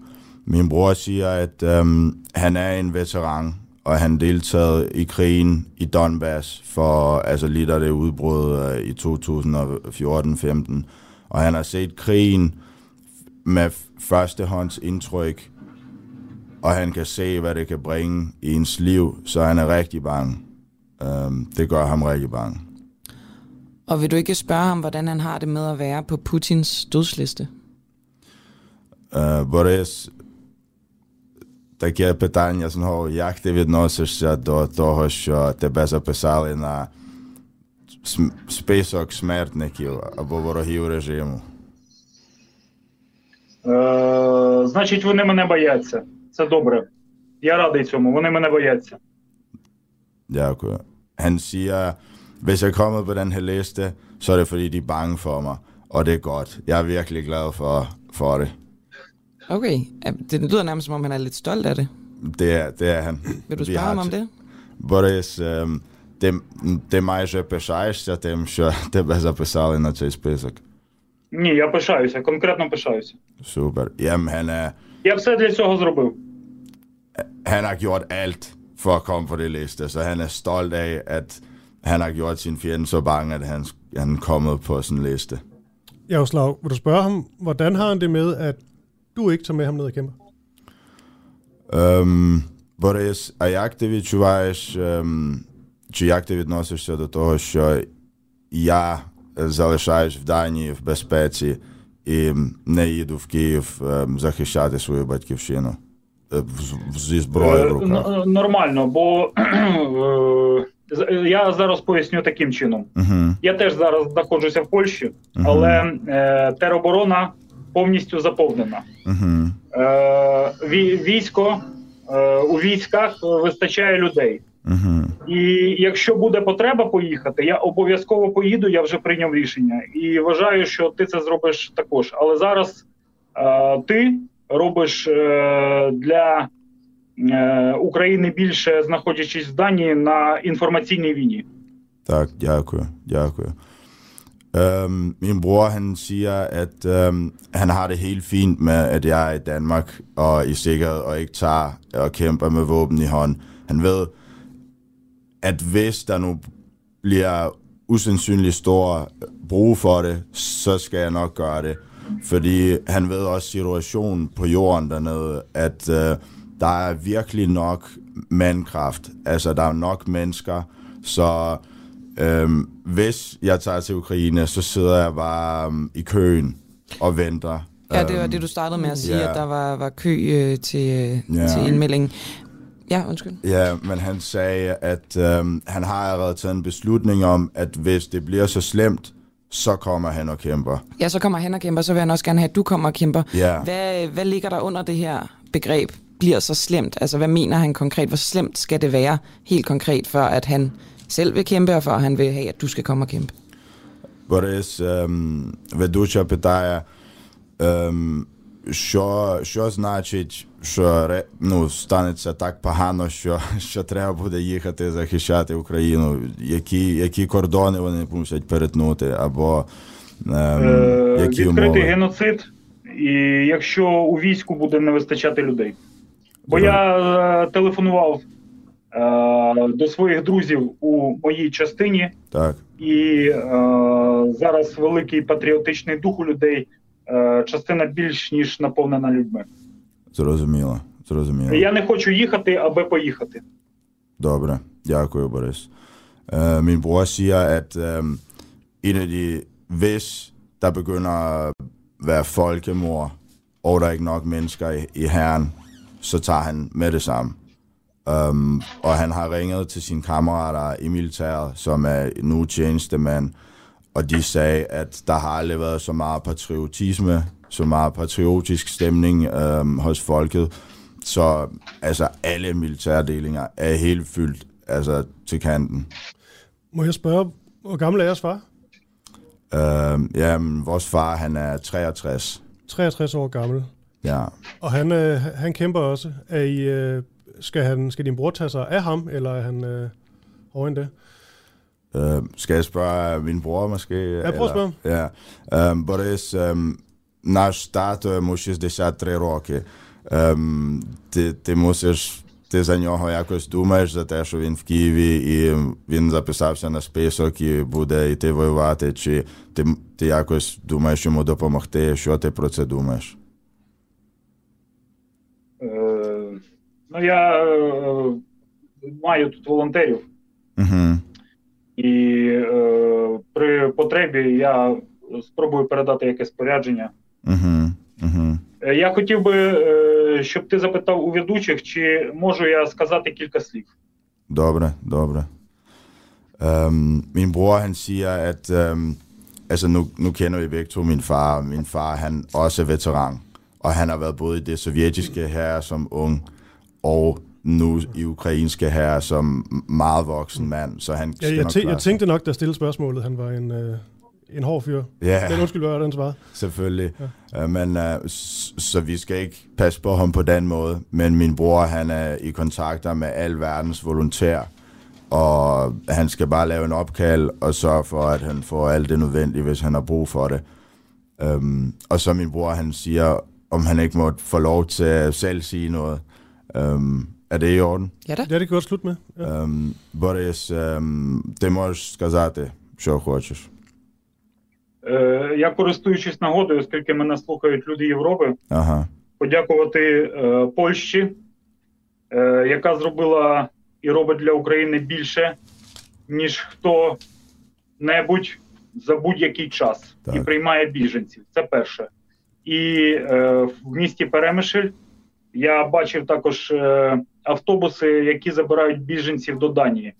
Min bror siger, at øhm, han er en veteran, og han deltaget i krigen i Donbass for altså lige da det udbrød øh, i 2014-15. Og han har set krigen med førstehånds indtryk, og han kan se, hvad det kan bringe i ens liv, så han er rigtig bange. Øhm, det gør ham rigtig bange. Og vil du ikke spørge ham, hvordan han har det med at være på Putins dødsliste? Борис, таке питання знову, як ти відносишся до того, що тебе записали на список смертників або ворогів режиму? Е, значить, вони мене бояться. Це добре. Я радий цьому. Вони мене бояться. Dякую. Han siger, hvis jeg kommer på den her liste, så er det fordi, de er bange for mig. Og det er godt. Jeg er virkelig glad for, for det. Okay, Ja, det lyder nærmest som om, han er lidt stolt af det. Det er, det er han. Vil du Vi spørge har ham om til- det? Борис, ем, ти, ти майже пишаєшся тим, що тебе записали на цей список. Ні, я пишаюся, конкретно пишаюся. Super. Jamen, han, er, Я все для цього зробив. han har gjort alt for at komme på det liste, så han er stolt af, at han har gjort sin fjende så bange, at han, han er kommet på sådan en liste. Jaroslav, vil du spørge ham, hvordan har han det med, at du ikke tager med ham ned og kæmper? Ем, Борис, а як ти відчуваєш, ем, чи як ти відносишся до того, що я залишаюсь в Данії в безпеці і не їду в Київ ем, захищати свою батьківщину е, в- в- Зі зброєю в Е, руках? Нормально, бо е, я зараз поясню таким чином. Угу. Я теж зараз знаходжуся в Польщі, але е, тероборона повністю заповнена. Угу. Е, військо е, у військах вистачає людей. Угу. І якщо буде потреба поїхати, я обов'язково поїду. Я вже прийняв рішення і вважаю, що ти це зробиш також. Але зараз е, ти робиш е, для е, України більше знаходячись в Данії на інформаційній війні. Tak, dякую, dякую. Øhm, min bror, han siger, at øhm, han har det helt fint med, at jeg er i Danmark og i sikkerhed og ikke tager og kæmper med våben i hånd. Han ved, at hvis der nu bliver usandsynligt stor brug for det, så skal jeg nok gøre det. Fordi han ved også situationen på jorden dernede, at øh, der er virkelig nok mandkraft. Altså, der er nok mennesker, så øhm, hvis jeg tager til Ukraine, så sidder jeg bare øhm, i køen og venter. Ja, det var Øhm, det, du startede med at sige, ja. at der var, var kø øh, til, øh, Ja. til indmeldingen. Ja, undskyld. Ja, men han sagde, at øhm, han har allerede taget en beslutning om, at hvis det bliver så slemt, så kommer han og kæmper. Ja, så kommer han og kæmper, så vil han også gerne have, at du kommer og kæmper. Ja. Hvad, hvad ligger der under det her begreb, bliver så slemt? Altså, hvad mener han konkret? Hvor slemt skal det være helt konkret, for at han selv vil kæmpe, og for at han vil have, at du skal komme og kæmpe? Борис ем, ведуча питає, ем, що, що значить, що ну, станеться так погано, що, що треба буде їхати захищати Україну? Які, які кордони вони мусять перетнути? Або ем, Е, які відкритий умови? геноцид, і якщо у війську буде не вистачати людей. Бо я е, телефонував е, до своїх друзів у моїй частині, Так, і е, зараз великий патріотичний дух у людей. Е, частина більш ніж наповнена людьми. зрозуміло. Зрозуміло. Я не хочу їхати, аби поїхати. Добре, dякую, Boris. Uh, min bror siger, at um, en af de, hvis der begynder at være folkemord, og der er ikke nok mennesker i, i herren, så tager han med det samme. Um, og han har ringet til sine kammerater i militæret, som er nu tjenestemænd, og de sagde, at der har aldrig været så meget patriotisme, så meget patriotisk stemning um, hos folket. Så altså alle militærdelinger er helt fyldt altså, til kanten. Må jeg spørge, hvor gammel er jeres far? Uh, jamen, vores far, han er 63. 63 år gammel. Ja. Og han, øh, han kæmper også. Er I, øh, skal, han, skal din bror tage sig af ham, eller er han øh, over end det? Uh, skal jeg spørge min bror måske? Ja, prøv at spørge. Ja. Um, Boris, um, наш тато йому 63 роки. Um, ти, ти мусиш, ти за нього якось думаєш, за те, що він в Києві, і він записався на список і буде йти воювати, чи ти, ти якось думаєш йому допомогти, що ти про це думаєш? Е, ну, я е, маю тут волонтерів, Угу. і е, при потребі я спробую передати якесь спорядження. Угу. Угу. Е, Я хотів би, е, щоб ти запитав у ведучих, чи можу я сказати кілька слів. Добре, добре. Um, min bror, han siger, at um, altså nu, nu kender vi begge to min far. Min far, han også er veteran, og han har været både i det sovjetiske her som ung, og nu i ukrainske her som meget voksen mand, så han skal Jeg, tæ- jeg tænkte nok, der stillede spørgsmålet. Han var en, øh, en hård fyr. Ja. Den undskyld, hvad den svarede? Selvfølgelig. Ja. Uh, men, uh, så vi skal ikke passe på ham på den måde. Men min bror, han er i kontakter med al verdens volontær. Og han skal bare lave en opkald og sørge for, at han får alt det nødvendige, hvis han har brug for det. Um, og så min bror, han siger, om han ikke må få lov til at selv sige noget. Um, er det i orden? Ja da. Ja, det kan godt slutte med. Ja. Um, Boris, um, ти можеш сказати, що хочеш. Е, Я користуючись нагодою, оскільки мене слухають люди Європи, Ага. подякувати е, Польщі, е, яка зробила і робить для України більше, ніж хто-небудь за будь-який час і приймає біженців. Це перше. І е, в місті Перемишль я бачив також е, автобуси, які забирають біженців до Данії.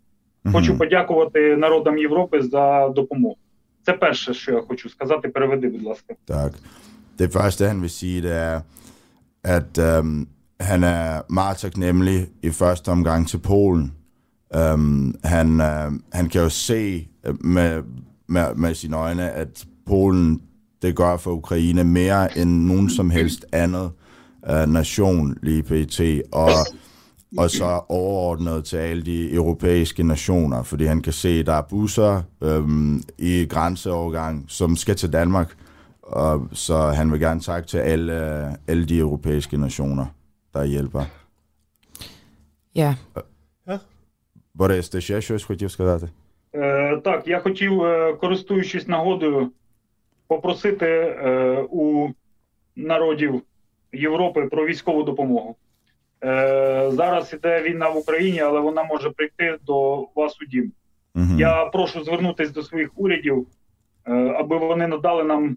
Хочу подякувати народам Європи за допомогу. Це перше, що я хочу сказати. Переведи, будь ласка. Tak. Det første, han vil sige, det er, at øhm, han er meget taknemmelig i første omgang til Polen. Øhm, han, øh, han kan jo se øh, med, med, med sine øjne, at Polen det gør for Ukraine mere end nogen som helst andet øh, nation lige pt. Og og så overordnet til alle de europæiske nationer, fordi han kan se, at der er busser øhm, i grænseovergang, som skal til Danmark, og så han vil gerne takke til alle, alle de europæiske nationer, der hjælper. Ja. Ja. Борис, ти ще щось хотів сказати? Е, так, я хотів, е, користуючись нагодою, попросити е, у народів Європи про військову допомогу. Е, зараз іде війна в Україні, але вона може прийти до вас у дім. Мгм. Я прошу звернутися до своїх урядів, е, аби вони надали нам,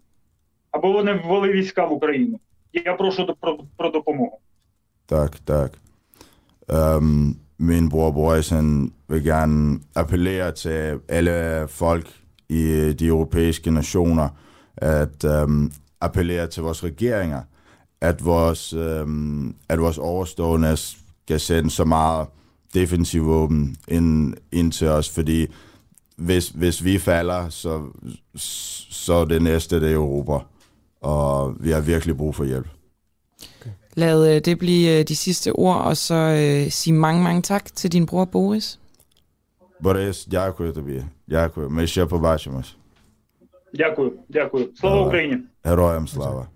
аби вони ввели війська в Україну. Я прошу до- про, про допомогу. Tak, tak. Øhm, min bror Boris, han vil gerne appellere til alle folk i de europæiske nationer, at øhm, appellere til vores regeringer, at vores, øhm, at vores overstående skal sende så meget defensiv våben ind, ind til os, fordi hvis, hvis vi falder, så, så er det næste det er Europa, og vi har virkelig brug for hjælp. Lad øh, det blive øh, de sidste ord, og så øh, sige mange, mange tak til din bror Boris. Борис, дякую тобі. Дякую. Ми ще побачимось. Дякую, дякую. Слава Давай. Україні! Героям слава.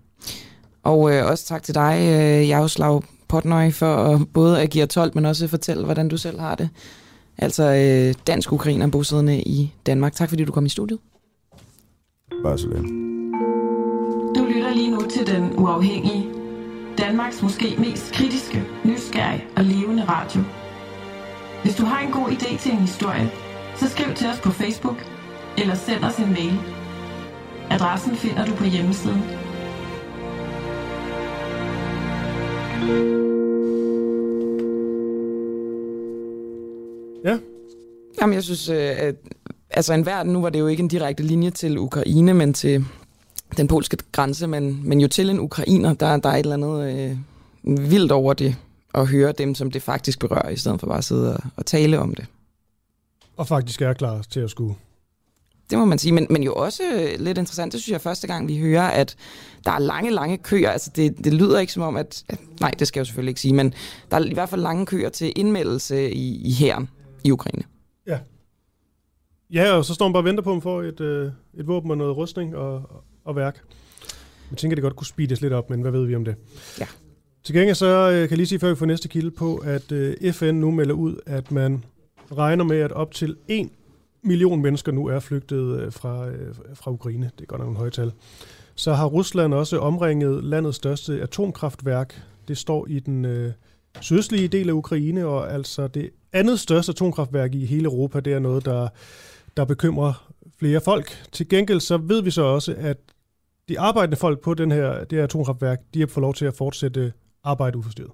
Og øh, også tak til dig, øh, Jaroslav Portnoy, for at både agere tolk, men også fortælle, hvordan du selv har det. Altså øh, dansk-ukrainer bosiddende i Danmark. Tak fordi du kom i studiet. Bare så lidt. Du lytter lige nu til Den Uafhængige. Danmarks måske mest kritiske, nysgerrige og levende radio. Hvis du har en god idé til en historie, så skriv til os på Facebook eller send os en mail. Adressen finder du på hjemmesiden. Ja. Jamen, jeg synes, øh, at altså en verden, nu var det jo ikke en direkte linje til Ukraine, men til den polske grænse, men, men jo til en ukrainer, der, der er et eller andet øh, vildt over det, at høre dem, som det faktisk berører, i stedet for bare at sidde og, og tale om det. Og faktisk er klar til at skulle. Det må man sige, men, men jo også øh, lidt interessant, det synes jeg første gang, vi hører, at der er lange, lange køer. Altså det, det lyder ikke som om, at, at... Nej, det skal jeg jo selvfølgelig ikke sige, men der er i hvert fald lange køer til indmeldelse i, i hæren i Ukraine. Ja. Ja, og så står man bare og venter på, at man får et, øh, et våben og noget rustning og, og værk. Jeg tænker, det godt kunne speedes lidt op, men hvad ved vi om det? Ja. Til gengæld så øh, kan jeg lige sige, før vi får næste kilde på, at øh, FN nu melder ud, at man regner med, at op til 1 million mennesker nu er flygtet øh, fra, øh, fra Ukraine. Det er godt nok en højtal. Så har Rusland også omringet landets største atomkraftværk. Det står i den øh, sydøstlige del af Ukraine, og altså det andet største atomkraftværk i hele Europa, det er noget, der, der bekymrer flere folk. Til gengæld så ved vi så også, at de arbejdende folk på den her, det her atomkraftværk, de har fået lov til at fortsætte arbejde uforstyrret.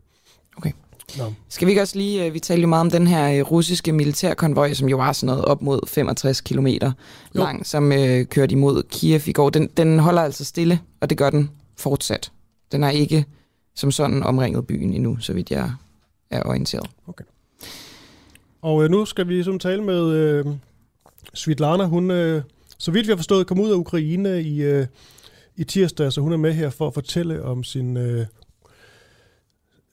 Okay. Nå. Skal vi ikke også lige, øh, vi talte jo meget om den her øh, russiske militærkonvoj, som jo var sådan noget op mod 65 km lang, som øh, kørte imod Kiev i går. Den, den holder altså stille, og det gør den fortsat. Den har ikke som sådan omringet byen endnu, så vidt jeg er orienteret. Og øh, nu skal vi sådan tale med øh, Svitlana. Hun, øh, så vidt vi har forstået, kom ud af Ukraine i, øh, i tirsdag, så hun er med her for at fortælle om sin, øh,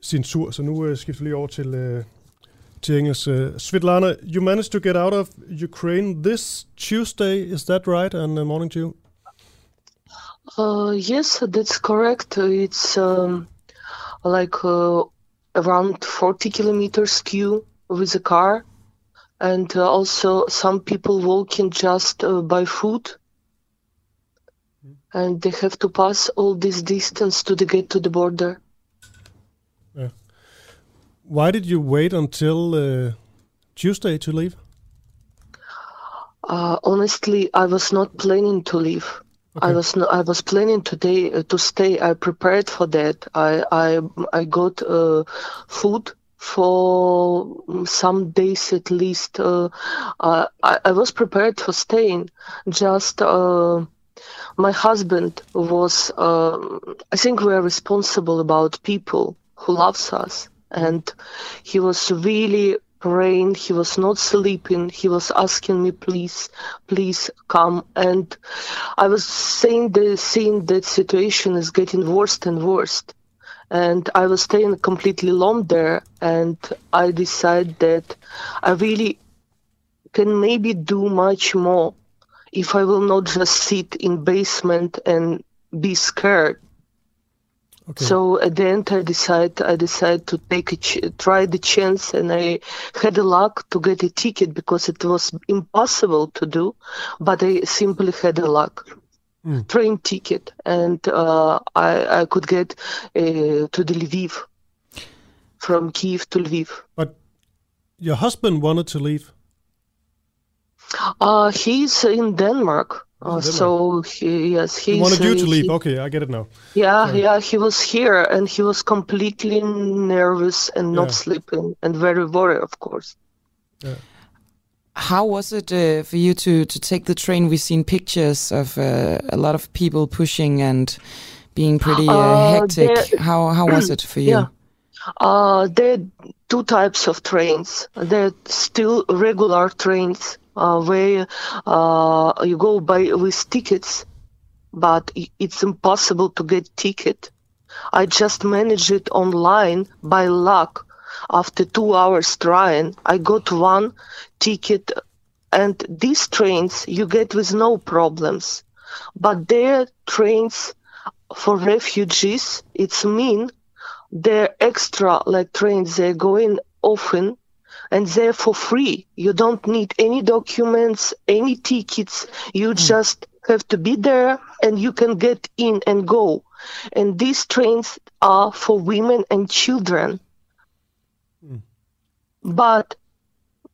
Så nu øh, skifter vi lige over til, øh, til engelsk. Uh, Svitlana, you managed to get out of Ukraine this Tuesday, is that right? And uh, morning to you. Uh, yes, that's correct. It's um, like uh, around 40 kilometers queue with a car, and uh, also some people walking just uh, by foot, and they have to pass all this distance to the get to the border. Why did you wait until uh, Tuesday to leave? Uh, honestly, I was not planning to leave. I was I was planning today uh, to stay. I prepared for that. I I I got uh, food for some days at least. Uh, I I I was prepared for staying. Just uh, my husband was. Uh, I think we are responsible about people who loves us, and he was really praying he was not sleeping he was asking me please please come and i was saying the seeing that situation is getting worse and worse and I was staying completely alone there. And I decided that I really can maybe do much more if I will not just sit in basement and be scared. Okay. So at the end, I decided I decided to take a ch- try the chance, and I had the luck to get a ticket because it was impossible to do, but I simply had the luck. Mm. Train ticket, and uh, I I could get uh, to the Lviv from Kiev to Lviv. But your husband wanted to leave. Uh, he's in Denmark. Denmark. so he, yes, He wanted you to leave. he- Okay, I get it now. Yeah, Sorry. yeah, he was here and he was completely nervous and not Yeah. sleeping and very worried, of course. Yeah. How was it uh, for you to to take the train? We've seen pictures of uh, a lot of people pushing and being pretty uh, Uh, hectic. there- How how was it for you? Yeah. Uh, there are two types of trains. There are still regular trains where uh, you go by with tickets, but it's impossible to get ticket. I just managed it online by luck. After two hours trying, I got one ticket, and these trains you get with no problems. But their trains for refugees, it's mean they're extra like trains they're going often and they're for free. You don't need any documents any tickets. You just have to be there and you can get in and go. And these trains are for women and children. But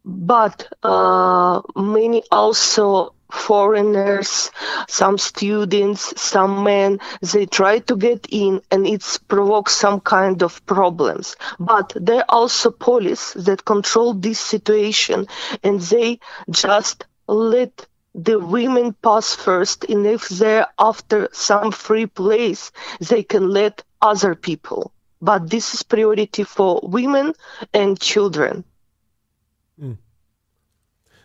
but uh, many also foreigners some students some men they try to get in and it's provokes some kind of problems. But there are also police that control this situation and they just let the women pass first and if they're after some free place they can let other people. But this is priority for women and children. Hmm.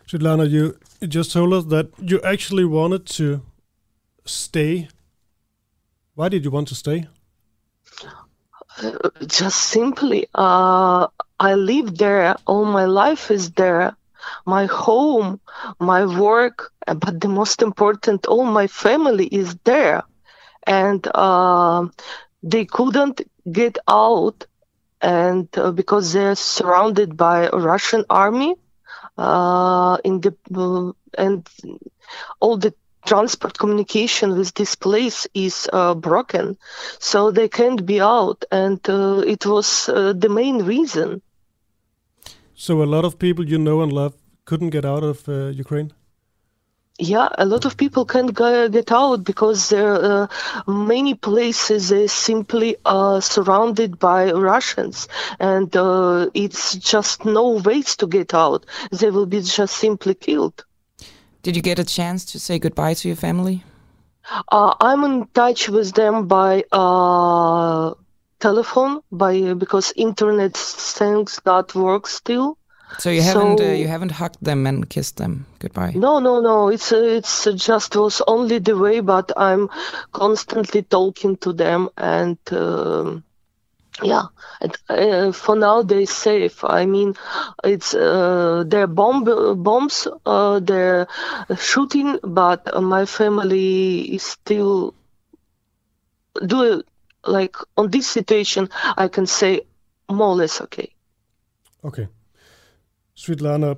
Svetlana, you you just told us that you actually wanted to stay. Why did you want to stay? Uh, just simply uh, i live there all my life is there my home my work but the most important all my family is there and uh, they couldn't get out and uh, because they're surrounded by a russian army in the uh, and all the transport communication with this place is uh, broken so they can't be out and uh, it was uh, the main reason So a lot of people you know and love couldn't get out of uh, Ukraine. Yeah a lot of people can't get out because there are uh, many places are simply uh, surrounded by russians and uh, it's just no ways to get out they will be just simply killed Did you get a chance to say goodbye to your family? Uh, I'm in touch with them by uh, telephone, by because internet things not work still. So you haven't So- uh, you haven't hugged them and kissed them goodbye. No, no, no. It's uh, it's just was only the way, but I'm constantly talking to them, and um, yeah. And, uh, for now, they're safe. I mean, it's uh, they're bomb bombs, uh, they're shooting, but uh, my family is still do like on this situation. I can say more or less okay. Okay. Svetlana,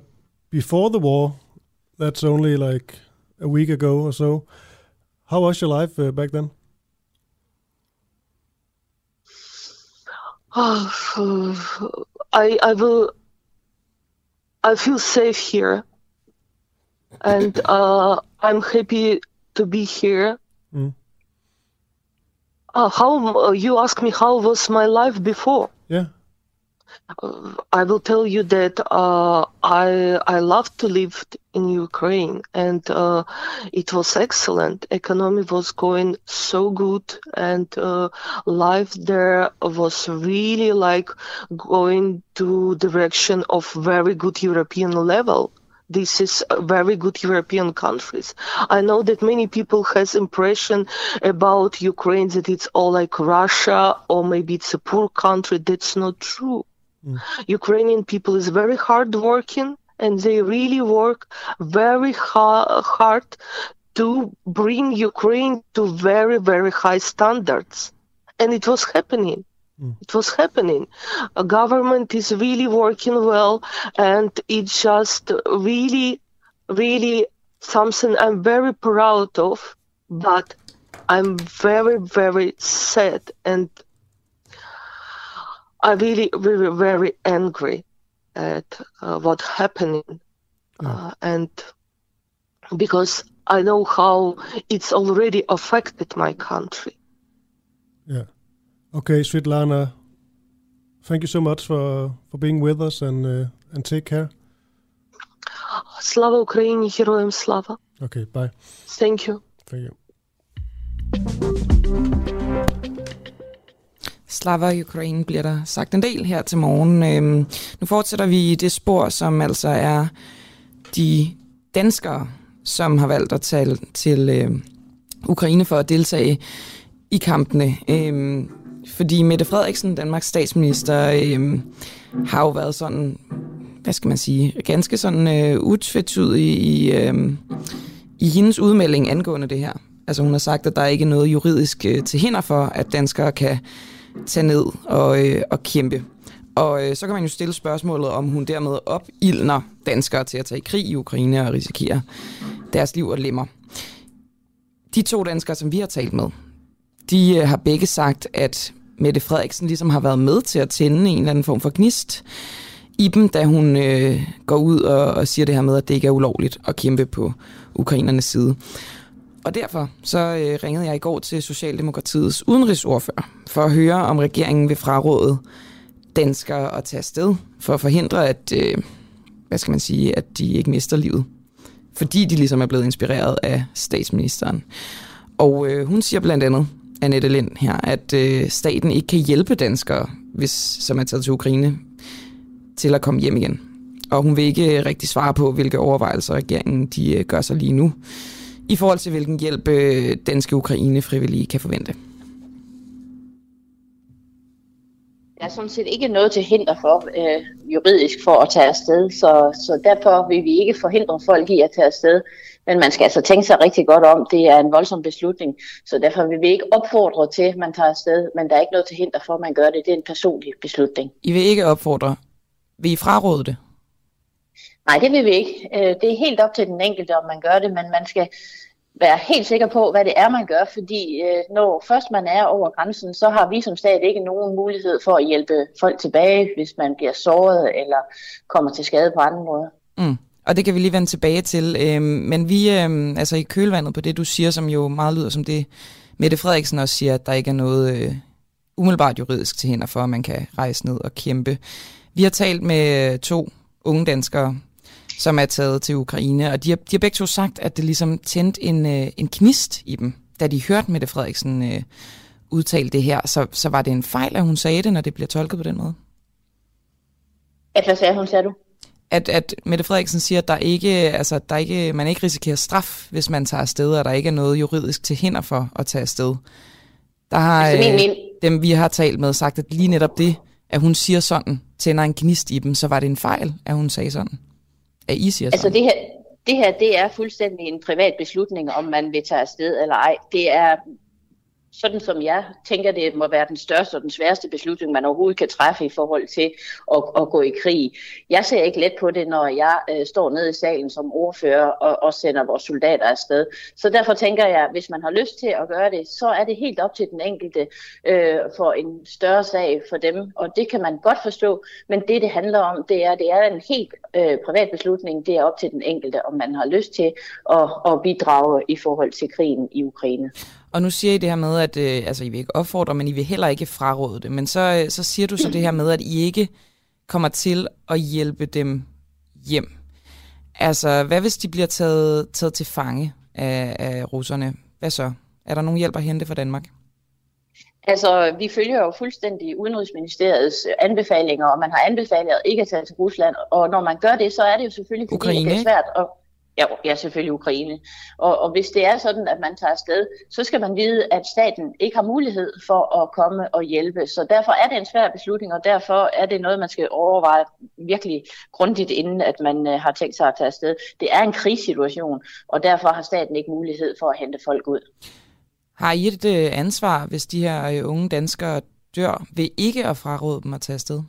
before the war, that's only like a week ago or so. How was your life uh, back then? I I will. I feel safe here, and uh, I'm happy to be here. Mm. Uh, how uh, you ask me how was my life before? Yeah. I will tell you that uh, I I love to live in Ukraine, and uh, it was excellent. Economy was going so good, and uh, life there was really like going to direction of very good European level. this is very good European countries. I know that many people has impression about Ukraine that it's all like Russia or maybe it's a poor country. That's not true. Mm. Ukrainian people is very hardworking and they really work very ha- hard to bring Ukraine to very, very high standards. And it was happening. Mm. It was happening. A government is really working well, and it's just really, really something I'm very proud of. But I'm very, very sad, and I'm really, really, very angry at uh, what happening, uh, and because I know how it's already affected my country. Yeah. Okay, Svetlana. Thank you so much for, for being with us and uh, and take care. Слава Україні, героям слава. Okay, bye. Thank you. Thank you. Slava Ukraine bliver der sagt en del her til morgen. Øhm, nu fortsætter vi i det spor, som altså er de danskere, som har valgt at tale til øh, Ukraine for at deltage i kampene. Øhm, fordi Mette Frederiksen, Danmarks statsminister, øhm, har jo været sådan, hvad skal man sige, ganske sådan øh, utvetydig i, øh, i hendes udmelding angående det her. Altså hun har sagt, at der ikke er noget juridisk øh, til hinder for, at danskere kan tage ned og, øh, og kæmpe. Og øh, så kan man jo stille spørgsmålet, om hun dermed opildner danskere til at tage i krig i Ukraine og risikere deres liv og lemmer. De to danskere, som vi har talt med, de øh, har begge sagt, at Mette Frederiksen ligesom har været med til at tænde en eller anden form for gnist i dem, da hun øh, går ud og, og siger det her med, at det ikke er ulovligt at kæmpe på ukrainernes side. Og derfor så øh, ringede jeg i går til Socialdemokratiets udenrigsordfører for at høre, om regeringen vil fraråde danskere at tage afsted for at forhindre, at, øh, hvad skal man sige, at de ikke mister livet. Fordi de ligesom er blevet inspireret af statsministeren. Og øh, hun siger blandt andet, Annette Lind her, at øh, staten ikke kan hjælpe danskere, hvis, som er taget til Ukraine, til at komme hjem igen. Og hun vil ikke rigtig svare på, hvilke overvejelser regeringen de øh, gør sig lige nu, i forhold til hvilken hjælp øh, danske Ukraine-frivillige kan forvente. Der er sådan set ikke noget til hinder for øh, juridisk for at tage afsted, så, så derfor vil vi ikke forhindre folk i at tage afsted. Men man skal altså tænke sig rigtig godt om. Det er en voldsom beslutning, så derfor vil vi ikke opfordre til, at man tager afsted, men der er ikke noget til hinder for, at man gør det. Det er en personlig beslutning. I vil ikke opfordre. Vil I fraråde det? Nej, det vil vi ikke. Øh, Det er helt op til den enkelte, om man gør det, men man skal være helt sikker på, hvad det er, man gør, fordi øh, når først man er over grænsen, så har vi som stat ikke nogen mulighed for at hjælpe folk tilbage, hvis man bliver såret eller kommer til skade på andre måder. Mm. Og det kan vi lige vende tilbage til. Øhm, men vi, øhm, altså i kølvandet på det, du siger, som jo meget lyder som det, Mette Frederiksen også siger, at der ikke er noget øh, umiddelbart juridisk til hænder for, at man kan rejse ned og kæmpe. Vi har talt med to unge danskere, som er taget til Ukraine, og de har, de har begge to sagt, at det ligesom tændte en, øh, en knist i dem, da de hørte Mette Frederiksen øh, udtale det her. Så, så var det en fejl, at hun sagde det, når det bliver tolket på den måde? At hvad sagde hun, sagde du? At, at Mette Frederiksen siger, at der ikke, altså, der ikke, man ikke risikerer straf, hvis man tager afsted, og der ikke er noget juridisk til hinder for at tage afsted. Der har Altså, min- øh, min- dem, vi har talt med, sagt, at lige netop det, at hun siger sådan, tænder en gnist i dem, så var det en fejl, at hun sagde sådan. At I siger Altså sådan. det her, det her, det er fuldstændig en privat beslutning, om man vil tage afsted eller ej. Det er sådan som jeg tænker, det må være den største og den sværeste beslutning, man overhovedet kan træffe i forhold til at, at gå i krig. Jeg ser ikke let på det, når jeg øh, står nede i salen som ordfører og, og sender vores soldater afsted. Så derfor tænker jeg, hvis man har lyst til at gøre det, så er det helt op til den enkelte øh, for en større sag for dem, og det kan man godt forstå. Men det, det handler om, det er, det er en helt øh, privat beslutning. Det er op til den enkelte, om man har lyst til at, at bidrage i forhold til krigen i Ukraine. Og nu siger I det her med, at øh, altså, I vil ikke opfordre, men I vil heller ikke fraråde det. Men så, øh, så siger du så det her med, at I ikke kommer til at hjælpe dem hjem. Altså, hvad hvis de bliver taget, taget til fange af, af russerne? Hvad så? Er der nogen hjælp at hente fra Danmark? Altså, vi følger jo fuldstændig Udenrigsministeriets anbefalinger, og man har anbefalet ikke at tage til Rusland. Og når man gør det, så er det jo selvfølgelig, fordi Ukraine, det er svært at... Ja, ja, selvfølgelig Ukraine. Og, og hvis det er sådan, at man tager afsted, så skal man vide, at staten ikke har mulighed for at komme og hjælpe. Så derfor er det en svær beslutning, og derfor er det noget, man skal overveje virkelig grundigt, inden at man uh, har tænkt sig at tage afsted. Det er en krigssituation, og derfor har staten ikke mulighed for at hente folk ud. Har I et øh, ansvar, hvis de her øh, unge danskere dør, ved ikke at fraråde dem at tage afsted?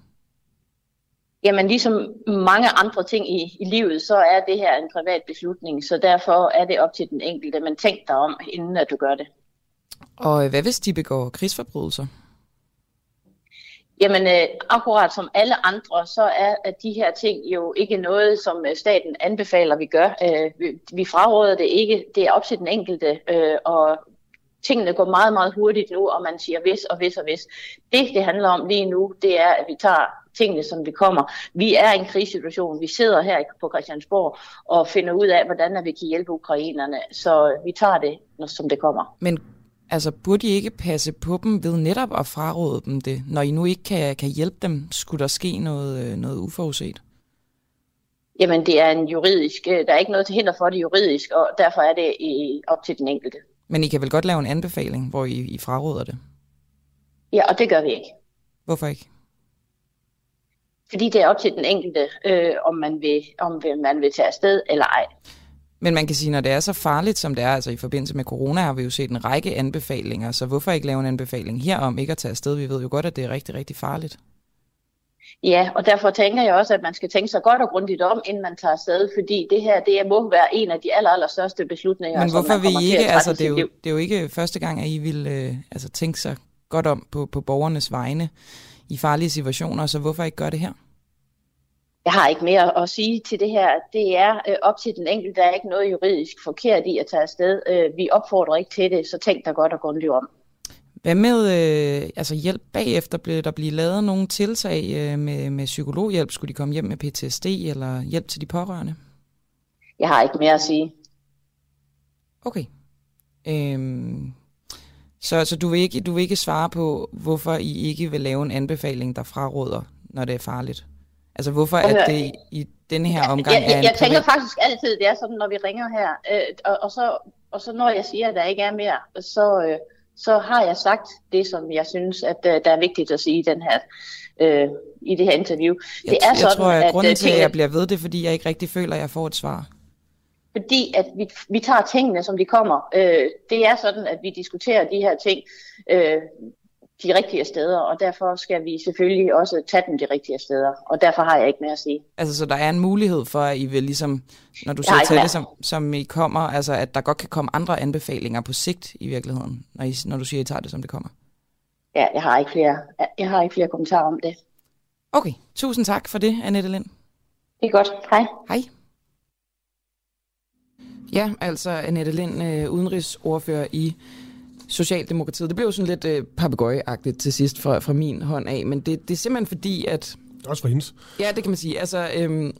Jamen ligesom mange andre ting i, i livet, så er det her en privat beslutning, så derfor er det op til den enkelte. Men tænk dig om, inden at du gør det. Og øh, hvad hvis de begår krigsforbrydelser? Jamen øh, akkurat som alle andre, så er de her ting jo ikke noget, som øh, staten anbefaler, vi gør. Øh, vi, vi fraråder det ikke. Det er op til den enkelte, øh, og tingene går meget, meget hurtigt nu, og man siger hvis og hvis og hvis. Det, det handler om lige nu, det er, at vi tager tingene, som det kommer. Vi er i en krigssituation. Vi sidder her på Christiansborg og finder ud af, hvordan vi kan hjælpe ukrainerne. Så vi tager det, som det kommer. Men altså, burde I ikke passe på dem ved netop at fraråde dem det? Når I nu ikke kan, kan hjælpe dem, skulle der ske noget, øh, noget uforudset? Jamen, det er en juridisk... Der er ikke noget til hinder for det juridisk, og derfor er det op til den enkelte. Men I kan vel godt lave en anbefaling, hvor I, I fraråder det? Ja, og det gør vi ikke. Hvorfor ikke? Fordi det er op til den enkelte, øh, om, man vil, om man vil tage afsted eller ej. Men man kan sige, når det er så farligt, som det er, altså i forbindelse med corona, har vi jo set en række anbefalinger, så hvorfor ikke lave en anbefaling her om ikke at tage afsted? Vi ved jo godt, at det er rigtig, rigtig farligt. Ja, og derfor tænker jeg også, at man skal tænke sig godt og grundigt om, inden man tager afsted, fordi det her, det må være en af de aller, aller største beslutninger, Men hvorfor vil I ikke, altså det er, jo, det er jo ikke første gang, at I vil øh, altså, tænke sig godt om på, på borgernes vegne i farlige situationer, så hvorfor ikke gøre det her? Jeg har ikke mere at sige til det her. Det er øh, op til den enkelte. Der er ikke noget juridisk forkert i at tage afsted. Øh, vi opfordrer ikke til det, så tænk dig godt og grundigt om. Hvad med øh, altså hjælp bagefter? Blev der blive lavet nogle tiltag øh, med, med psykologhjælp? Skulle de komme hjem med PTSD eller hjælp til de pårørende? Jeg har ikke mere at sige. Okay. Øhm, så så du, vil ikke, du vil ikke svare på, hvorfor I ikke vil lave en anbefaling, der fraråder, når det er farligt? Altså hvorfor at det i den her omgang jeg, jeg, er en jeg tænker privat- faktisk altid, det er sådan, når vi ringer her, øh, og, og, så, og så når jeg siger, at der ikke er mere, så, øh, så har jeg sagt det, som jeg synes, at øh, der er vigtigt at sige i, den her, øh, i det her interview. Jeg, det er jeg sådan, tror, at, at grunden øh, til, at jeg bliver ved det, er, fordi jeg ikke rigtig føler, at jeg får et svar. Fordi at vi, vi tager tingene, som de kommer. Øh, det er sådan, at vi diskuterer de her ting øh, de rigtige steder, og derfor skal vi selvfølgelig også tage dem de rigtige steder, og derfor har jeg ikke mere at sige. Altså, så der er en mulighed for, at I vil ligesom, når du siger mere. det, som, som I kommer, altså at der godt kan komme andre anbefalinger på sigt i virkeligheden, når, I, når du siger, at I tager det, som det kommer. Ja, jeg har ikke flere, jeg har ikke flere kommentarer om det. Okay, tusind tak for det, Annette Lind. Det er godt. Hej. Hej. Ja, altså Annette Lind, øh, udenrigsordfører i Socialdemokratiet. Det blev sådan lidt øh, papegøjeagtigt til sidst fra, fra min hånd af, men det, det er simpelthen fordi, at... Også for hendes. Ja, det kan man sige. Altså, øhm,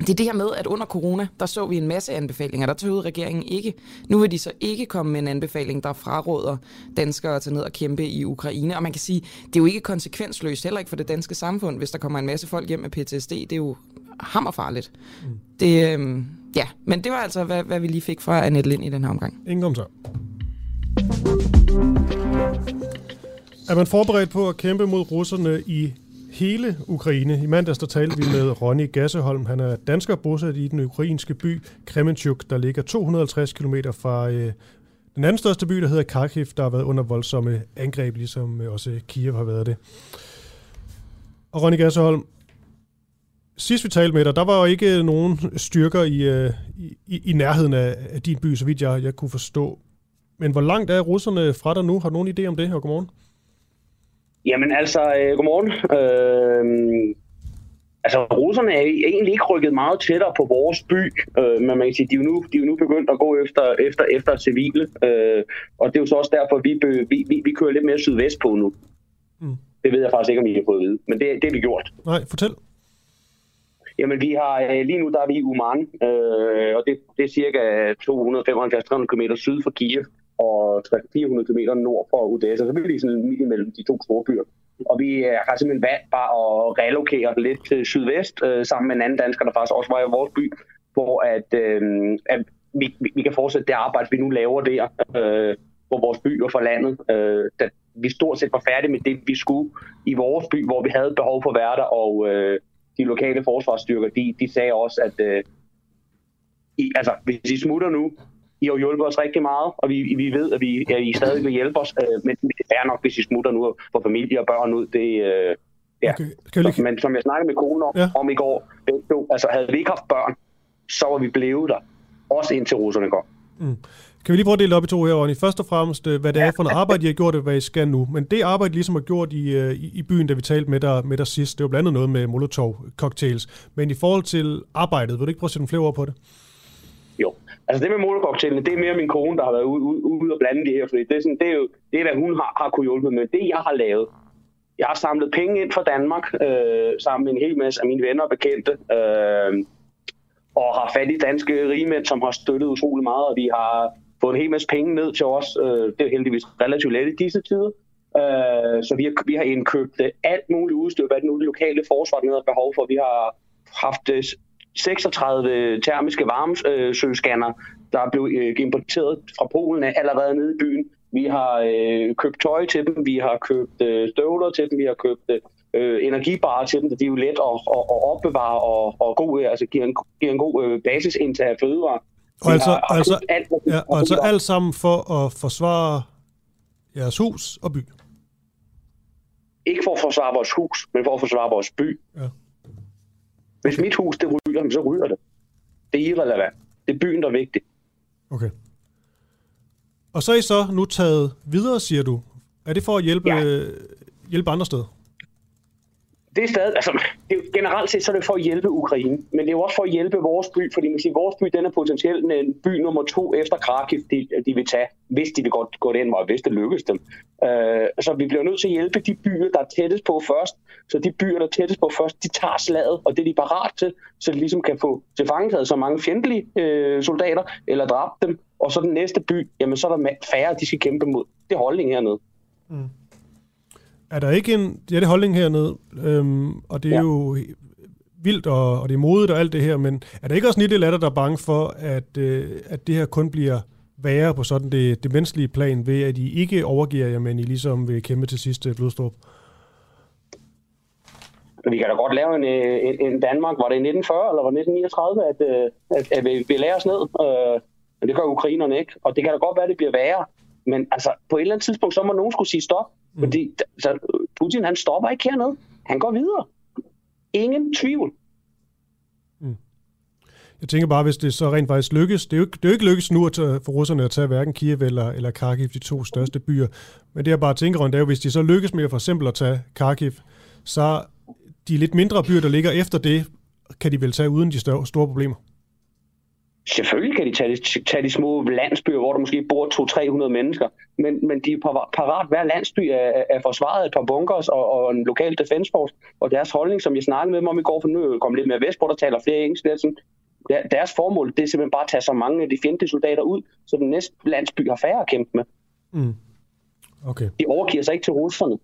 det er det her med, at under corona, der så vi en masse anbefalinger. Der tog regeringen ikke. Nu vil de så ikke komme med en anbefaling, der fraråder danskere at tage ned og kæmpe i Ukraine. Og man kan sige, det er jo ikke konsekvensløst, heller ikke for det danske samfund, hvis der kommer en masse folk hjem med PTSD. Det er jo hammerfarligt. Mm. Det, øhm, ja, men det var altså, hvad, hvad vi lige fik fra Annette Lind i den her omgang. Ingen kommentar. Er man forberedt på at kæmpe mod russerne i hele Ukraine? I mandags der talte vi med Ronny Gasseholm. Han er dansker bosat i den ukrainske by Kremenchuk, der ligger 250 km fra øh, den anden største by, der hedder Kharkiv, der har været under voldsomme angreb, ligesom øh, også Kiev har været det. Og Ronny Gasseholm, sidst vi talte med dig, der var jo ikke nogen styrker i, øh, i, i nærheden af, din by, så vidt jeg, jeg kunne forstå. Men hvor langt er russerne fra dig nu? Har du nogen idé om det, og godmorgen? Jamen altså, øh, godmorgen. Øh, altså, russerne er egentlig ikke rykket meget tættere på vores by, øh, men man kan sige, de er, jo nu, de er jo nu begyndt at gå efter, efter, efter civile, øh, og det er jo så også derfor, vi, vi, vi, vi kører lidt mere sydvest på nu. Mm. Det ved jeg faktisk ikke, om I har fået at vide, men det, det har vi gjort. Nej, fortæl. Jamen, vi har øh, lige nu, der er vi i Uman, øh, og det, det er cirka 275-300 km syd for Kiev. og 400 km nord for Odessa, så vi lige sådan midt imellem de to store byer. Og vi øh, har simpelthen valgt bare at relokere lidt til sydvest, øh, sammen med en anden dansker, der faktisk også var i vores by, hvor at, øh, at vi, vi kan fortsætte det arbejde, vi nu laver der, øh, på vores by og for landet. Øh, da vi stort set var færdige med det, vi skulle i vores by, hvor vi havde behov for værter og øh, de lokale forsvarsstyrker, de, de sagde også, at øh, i, altså, hvis I smutter nu, I har hjulpet os rigtig meget, og vi, vi ved, at, vi, at I stadig vil hjælpe os, øh, men det er nok, hvis I smutter nu og får familie og børn ud. Det, øh, ja. Okay. Skal lige... Men som jeg snakkede med konen om, ja. om i går, to, altså havde vi ikke haft børn, så var vi blevet der, også indtil russerne kom. Mm. Kan vi lige prøve at dele op i to her, Ronny? Først og fremmest, øh, hvad det er for noget arbejde, I har gjort, og hvad I skal nu. Men det arbejde, I ligesom har gjort i, øh, i, i byen, da vi talte med dig, med dig sidst, det var blandt andet noget med Molotov-cocktails. Men i forhold til arbejdet, vil du ikke prøve at sætte nogle flere ord på det? Jo, altså det med Molotov-cocktailene, det er mere min kone, der har været ude, ude, ude og blande det her, fordi det er, sådan, det er jo det, er, hvad hun har, har kunne hjælpe med. Det, jeg har lavet, jeg har samlet penge ind fra Danmark, øh, sammen med en hel masse af mine venner og bekendte, øh, og har fat i danske rigmænd, som har støttet utrolig meget, og vi har fået en hel masse penge ned til os. Øh, det er heldigvis relativt let i disse tider. Øh, så vi har, vi har indkøbt øh, alt muligt udstyr, hvad det nu det lokale forsvar der har behov for. Vi har haft øh, 36 termiske varmesøgescanner, der er blevet øh, importeret fra Polen allerede nede i byen. Vi har øh, købt tøj til dem, vi har købt øh, støvler til dem, vi har købt øh, energibarer til dem, det er jo let at, at, at opbevare og, og god, altså giver en, giver en god øh, basisindtag af fødevarer. Og altså, har, altså, alt, ja, og altså alt sammen for at forsvare jeres hus og by? Ikke for at forsvare vores hus, men for at forsvare vores by. Ja. Hvis mit hus det ryger, så ryger det. Det er irrelevant. Det er byen, der er vigtig. Okay. Og så er I så nu taget videre, siger du. Er det for at hjælpe, ja. hjælpe andre steder? Det er stadig, altså, det er, generelt set så er det for at hjælpe Ukraine, men det er jo også for at hjælpe vores by, fordi man siger, vores by den er potentielt en by nummer to efter Kharkiv, de, de vil tage, hvis de vil godt gå den vej, hvis det lykkes dem. Øh, så vi bliver nødt til at hjælpe de byer, der er tættest på først, så de byer, der er tættest på først, de tager slaget, og det er de parat til, så de ligesom kan få tilfangetaget så mange fjendtlige øh, soldater, eller dræbt dem, og så den næste by, jamen så er der færre, de skal kæmpe mod. Det er holdningen hernede. Mm. Er der ikke en... Ja, det er holdning hernede, øhm, og det er ja. jo vildt, og, og det er modigt og alt det her, men er der ikke også en lille latter, der er bange for, at, øh, at det her kun bliver værre på sådan det, det menneskelige plan, ved at I ikke overgiver jer, men I ligesom vil kæmpe til sidste blodstrup? Vi kan da godt lave en, øh, en, en Danmark, var det i 1940 eller var det 1939, at, øh, at, at vi, vi lærer os ned. Øh, men det gør ukrainerne ikke, og det kan da godt være, at det bliver værre. Men altså, på et eller andet tidspunkt, så må nogen skulle sige stop. Mm. Fordi så Putin, han stopper ikke hernede. Han går videre. Ingen tvivl. Mm. Jeg tænker bare, hvis det så rent faktisk lykkes, det er jo ikke, det er jo ikke lykkes nu at tage, for russerne at tage hverken Kiev eller, eller Kharkiv, de to største byer. Men det jeg bare tænker om, det er jo, hvis de så lykkes med at for eksempel at tage Kharkiv, så de lidt mindre byer, der ligger efter det, kan de vel tage uden de større, store problemer. Selvfølgelig kan de tage de, tage de små landsbyer, hvor der måske bor 200-300 mennesker, men, men de er parat. Hver landsby er, er forsvaret et par bunkers og, og en lokal defense force, og deres holdning, som jeg snakkede med dem om i går, for nu kommet lidt mere vest, hvor der taler flere engelsk, er sådan, deres formål det er simpelthen bare at tage så mange af de fjendtlige soldater ud, så den næste landsby har færre at kæmpe med. Mm. Okay. De overgiver sig ikke til russerne.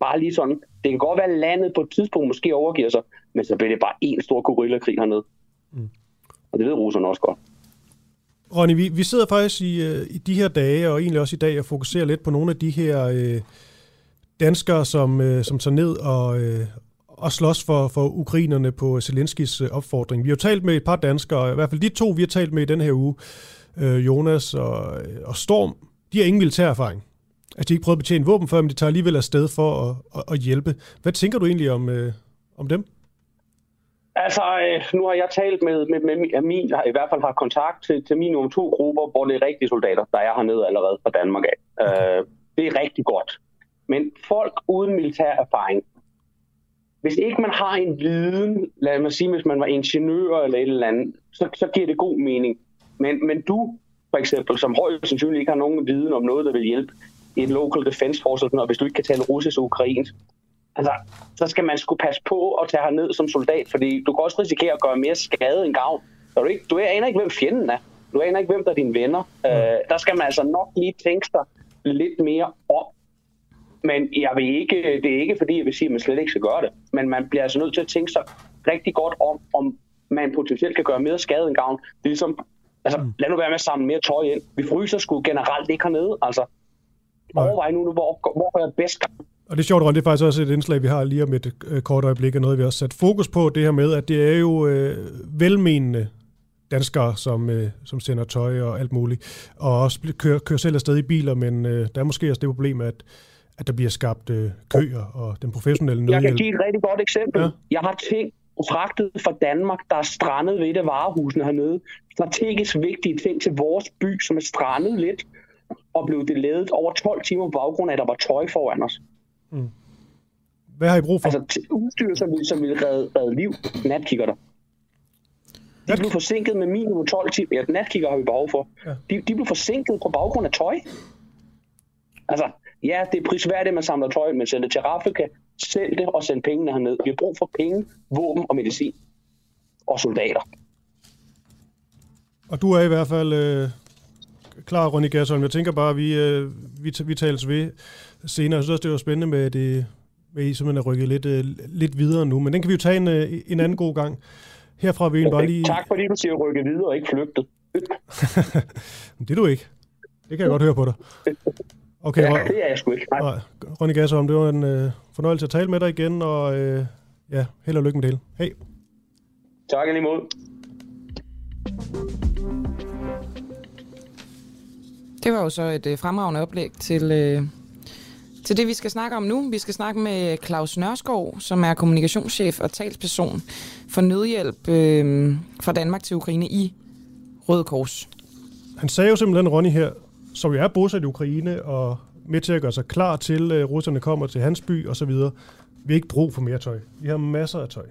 Bare lige sådan. Det kan godt være, at landet på et tidspunkt måske overgiver sig, men så bliver det bare en stor gorillakrig hernede. Mm. Og det ved russerne også godt. Ronny, vi, vi sidder faktisk i, øh, i de her dage, og egentlig også i dag, og fokuserer lidt på nogle af de her øh, danskere, som, øh, som tager ned og, øh, og slås for, for ukrainerne på Zelenskis øh, opfordring. Vi har jo talt med et par danskere, i hvert fald de to, vi har talt med i den her uge, øh, Jonas og, øh, og Storm, de har ingen militær erfaring. Altså, de har ikke prøvet at betjene våben før, men de tager alligevel afsted for at, at, at hjælpe. Hvad tænker du egentlig om, øh, om dem? Altså, øh, nu har jeg talt med, med, med min, jeg i hvert fald har kontakt til, til mine to grupper, hvor det er rigtige soldater, der er hernede allerede fra Danmark af. Okay. Øh, det er rigtig godt. Men folk uden militær erfaring, hvis ikke man har en viden, lad mig sige, hvis man var ingeniør eller et eller andet, så, så giver det god mening. Men, men du, for eksempel, som højst sandsynligt ikke har nogen viden om noget, der vil hjælpe i en local defense force, og hvis du ikke kan tale russisk og ukrainsk, altså, så skal man skulle passe på at tage ned som soldat, fordi du kan også risikere at gøre mere skade end gavn. Du, ikke, du aner ikke, hvem fjenden er. Du aner ikke, hvem der er dine venner. Øh, der skal man altså nok lige tænke sig lidt mere om. Men jeg vil ikke, det er ikke fordi, jeg vil sige, at man slet ikke skal gøre det. Men man bliver altså nødt til at tænke sig rigtig godt om, om man potentielt kan gøre mere skade end gavn. Det er ligesom, altså, lad nu være med at samle mere tøj ind. Vi fryser sgu generelt ikke hernede. Altså, overvej nu, hvor, hvor er jeg bedst og det er sjovt, Ron, det er faktisk også et indslag, vi har lige om et øh, kort øjeblik, og noget, vi har sat fokus på, det her med, at det er jo øh, velmenende danskere, som, øh, som sender tøj og alt muligt, og også kører, kører selv afsted i biler, men øh, der er måske også det problem, at, at der bliver skabt øh, køer, og den professionelle nødhjælp. Jeg kan give et rigtig godt eksempel. Ja. Jeg har ting fragtet fra Danmark, der er strandet ved det varehusene hernede. Strategisk vigtige ting til vores by, som er strandet lidt, og blev det ledet over 12 timer på baggrund af, at der var tøj foran os. Mm. Hvad har I brug for? Altså udstyr, som vil, som vil redde, redde liv. Natkikkerter. De blev forsinket med minimum 12 timer. Ja, natkikker har vi behov for. Ja. De, de blev forsinket på baggrund af tøj. Altså, ja, det er prisværdigt, at man samler tøj, men send det til Afrika, sælg det og send pengene herned. Vi har brug for penge, våben og medicin. Og soldater. Og du er i hvert fald øh, klar, Ronny Gersholm. Jeg tænker bare, at vi, øh, vi, vi tales ved senere. Jeg synes også, det var spændende med det, med I simpelthen er rykket lidt, uh, lidt videre nu. Men den kan vi jo tage en, uh, en anden god gang. Herfra vil vi okay. bare lige... Tak fordi du siger rykke videre og ikke flygtet. det er du ikke. Det kan jeg godt høre på dig. Okay, ja, det er jeg sgu ikke. Nej. Ronny Gasserholm, det var en uh, fornøjelse at tale med dig igen, og uh, ja, held og lykke med det hele. Hej. Tak lige måde. Det var jo så et uh, fremragende oplæg til, uh, til det, vi skal snakke om nu. Vi skal snakke med Claus Nørskov, som er kommunikationschef og talsperson for nødhjælp øh, fra Danmark til Ukraine i Røde Kors. Han sagde jo simpelthen, Ronny her, som jo er bosat i Ukraine og med til at gøre sig klar til, at russerne kommer til hans by osv. Vi har ikke brug for mere tøj. Vi har masser af tøj.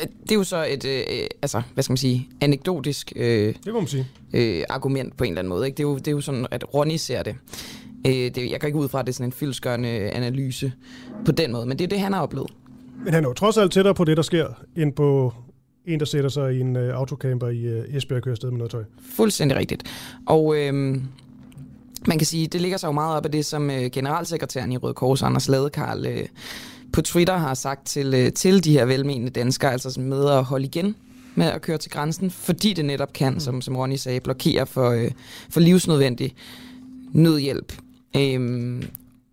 Det er jo så et, øh, altså, hvad skal man sige, anekdotisk øh, det må man sige. Øh, argument på en eller anden måde. Ikke? Det, er jo, det er jo sådan, at Ronny ser det. Øh, det, jeg kan ikke ud fra, at det er sådan en fyldskørende analyse på den måde, men det er det, han har oplevet. Men han er jo trods alt tættere på det, der sker, end på en, der sætter sig i en uh, autocamper i uh, Esbjerg og kører afsted med noget tøj. Fuldstændig rigtigt. Og øhm, man kan sige, det ligger sig jo meget op af det, som øh, generalsekretæren i Røde Kors, Anders Ladekarl, øh, på Twitter har sagt til, øh, til de her velmenende danskere, altså med at holde igen med at køre til grænsen, fordi det netop kan, mm. som, som Ronny sagde, blokere for, øh, for livsnødvendig nødhjælp. Øhm,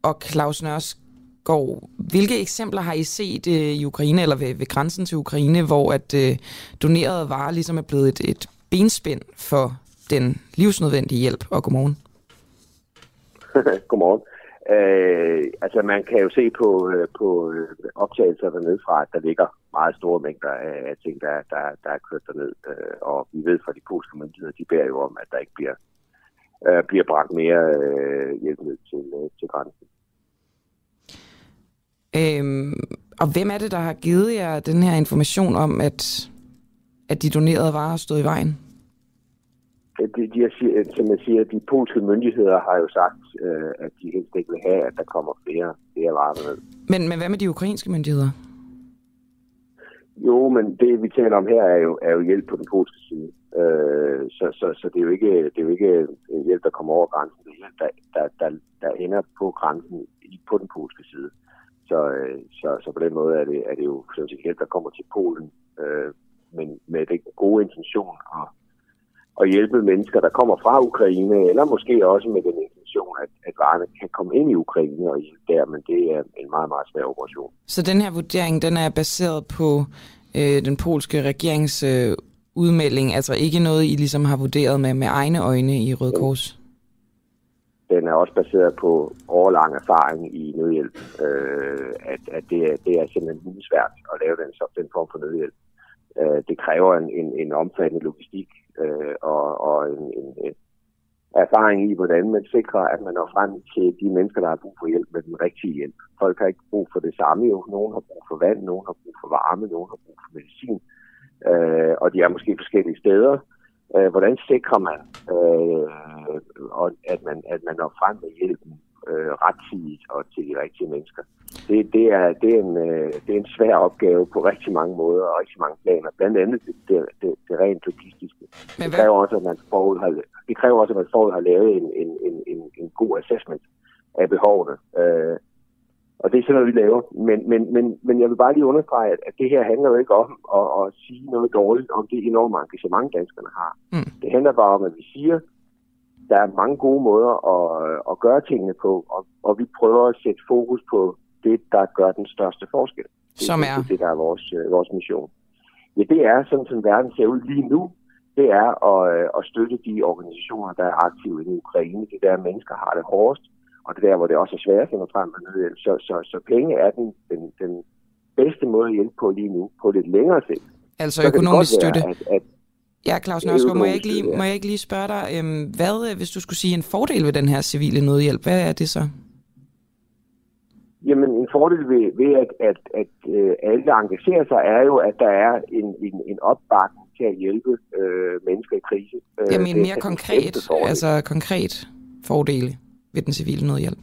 og Claus Nørskov, hvilke eksempler har I set øh, i Ukraine, eller ved, ved grænsen til Ukraine, hvor at øh, donerede varer ligesom er blevet et, et benspænd for den livsnødvendige hjælp? Og godmorgen. godmorgen. Øh, altså man kan jo se på, øh, på øh, optagelser dernede fra, at der ligger meget store mængder af, af ting, der, der, der er kørt derned. Øh, og vi ved fra de polske myndigheder, de bærer jo om, at der ikke bliver øh, bliver bragt mere øh, hjælp ned til, øh, til grænsen. Øhm, og hvem er det, der har givet jer den her information om, at, at de donerede varer stod i vejen? De, de er, som jeg siger, de polske myndigheder har jo sagt, øh, at de helst ikke vil have, at der kommer flere, flere varer ned. Men, men hvad med de ukrainske myndigheder? Jo, men det vi taler om her er jo, er jo hjælp på den polske side. Øh, så, så, så det er jo ikke, det er jo ikke hjælp, der kommer over grænsen. Det er hjælp, der, der, der, der ender på grænsen på den polske side. Så, øh, så, så på den måde er det, er det jo sådan set hjælp, der kommer til Polen, øh, men med det gode intention at, at hjælpe mennesker, der kommer fra Ukraine, eller måske også med den intention, at, at varerne kan komme ind i Ukraine og hjælpe der, men det er en meget, meget svær operation. Så den her vurdering, den er baseret på øh, den polske regerings øh, udmelding, altså ikke noget, I ligesom har vurderet med, med egne øjne i Røde Kors? Den er også baseret på årlang erfaring i nødhjælp, øh, at, at det, er, det er simpelthen svært at lave den, den form for nødhjælp. Øh, det kræver en, en, en omfattende logistik øh, og, og en, en, en erfaring i, hvordan man sikrer, at man når frem til de mennesker, der har brug for hjælp med den rigtige hjælp. Folk har ikke brug for det samme jo. Nogen har brug for vand, nogen har brug for varme, nogen har brug for medicin. Øh, øh, og de er måske forskellige steder. Øh, hvordan sikrer man, øh, at man, at man når frem med hjælpen øh, rettidigt og til de rigtige mennesker? Det, det, er, det, er en, øh, det er en svær opgave på rigtig mange måder og rigtig mange planer. Blandt andet det, det, det, det rent logistiske. Men det kræver også, at man forud har, det kræver også, at man forud har lavet en, en, en, en, en god assessment af behovene. Øh, og det er sådan noget, vi laver. Men, men, men, men jeg vil bare lige understrege, at, at det her handler jo ikke om at, at sige noget dårligt om det enorme engagement, danskerne har. Mm. Det handler bare om, at vi siger, der er mange gode måder at, at gøre tingene på, og, og vi prøver at sætte fokus på det, der gør den største forskel. Det, Som er? Det, der er vores, øh, vores mission. Ja, det er sådan, som verden ser ud lige nu. Det er at, øh, at støtte de organisationer, der er aktive i Ukraine. Det er der, mennesker har det hårdest, og det er der, hvor det også er svært at nå frem med. Så, så, så penge er den, den, den bedste måde at hjælpe på lige nu, på lidt længere sigt. Altså Så økonomisk være, støtte. At, at Ja, Claus Nørskov, må jeg ikke lige, støtte, ja. må jeg ikke lige spørge dig, øhm, hvad, øh, hvis du skulle sige en fordel ved den her civile nødhjælp, hvad er det så? Jamen, en fordel ved, ved at, at, at øh, alle engagerer sig, er jo, at der er en, en, en opbakning til at hjælpe øh, mennesker i krise. Øh, Jamen en er mere konkret, altså konkret fordele ved den civile nødhjælp.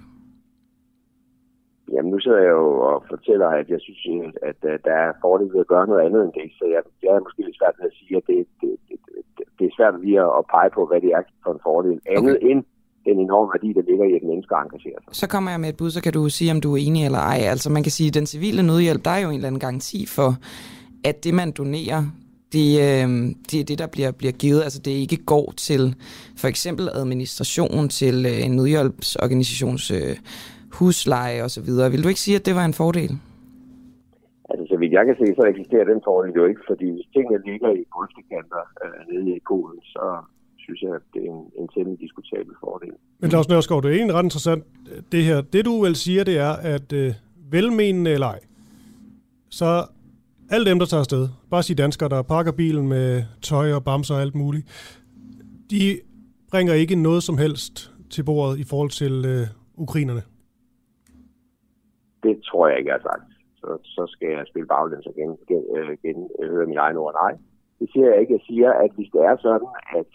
Jamen, nu sidder jeg jo og fortæller, at jeg synes, at, at, at der er fordel ved at gøre noget andet end det. Så jeg, jeg er måske lidt svært ved at sige, at det, det, det, det, det er svært lige at, at pege på, hvad det er for en fordel. Andet okay. end den enorme værdi, der ligger i, at mennesker engagerer sig. Så kommer jeg med et bud, så kan du sige, om du er enig eller ej. Altså man kan sige, at den civile nødhjælp, der er jo en eller anden garanti for, at det man donerer, det, øh, det er det, der bliver, bliver givet. Altså det ikke går til for eksempel administration, til øh, en nødhjælpsorganisations øh, husleje osv. Vil du ikke sige, at det var en fordel? Altså, så vidt jeg kan se, så eksisterer den fordel jo ikke, fordi hvis tingene ligger i grøftekanter øh, nede i Polen, så synes jeg, at det er en, en temmelig diskutabel fordel. Men Claus Nørskov, det er egentlig ret interessant, det her. Det du vel siger, det er, at øh, velmenende eller ej, så alle dem, der tager afsted, bare sige danskere, der pakker bilen med tøj og bamser og alt muligt, de bringer ikke noget som helst til bordet i forhold til øh, ukrainerne. Det tror jeg ikke, jeg har sagt. Så, så skal jeg spille baglæns og gen, gen, øh, gen, øh, høre min egen ord. Nej, det siger jeg ikke. Jeg siger, at hvis det er sådan, at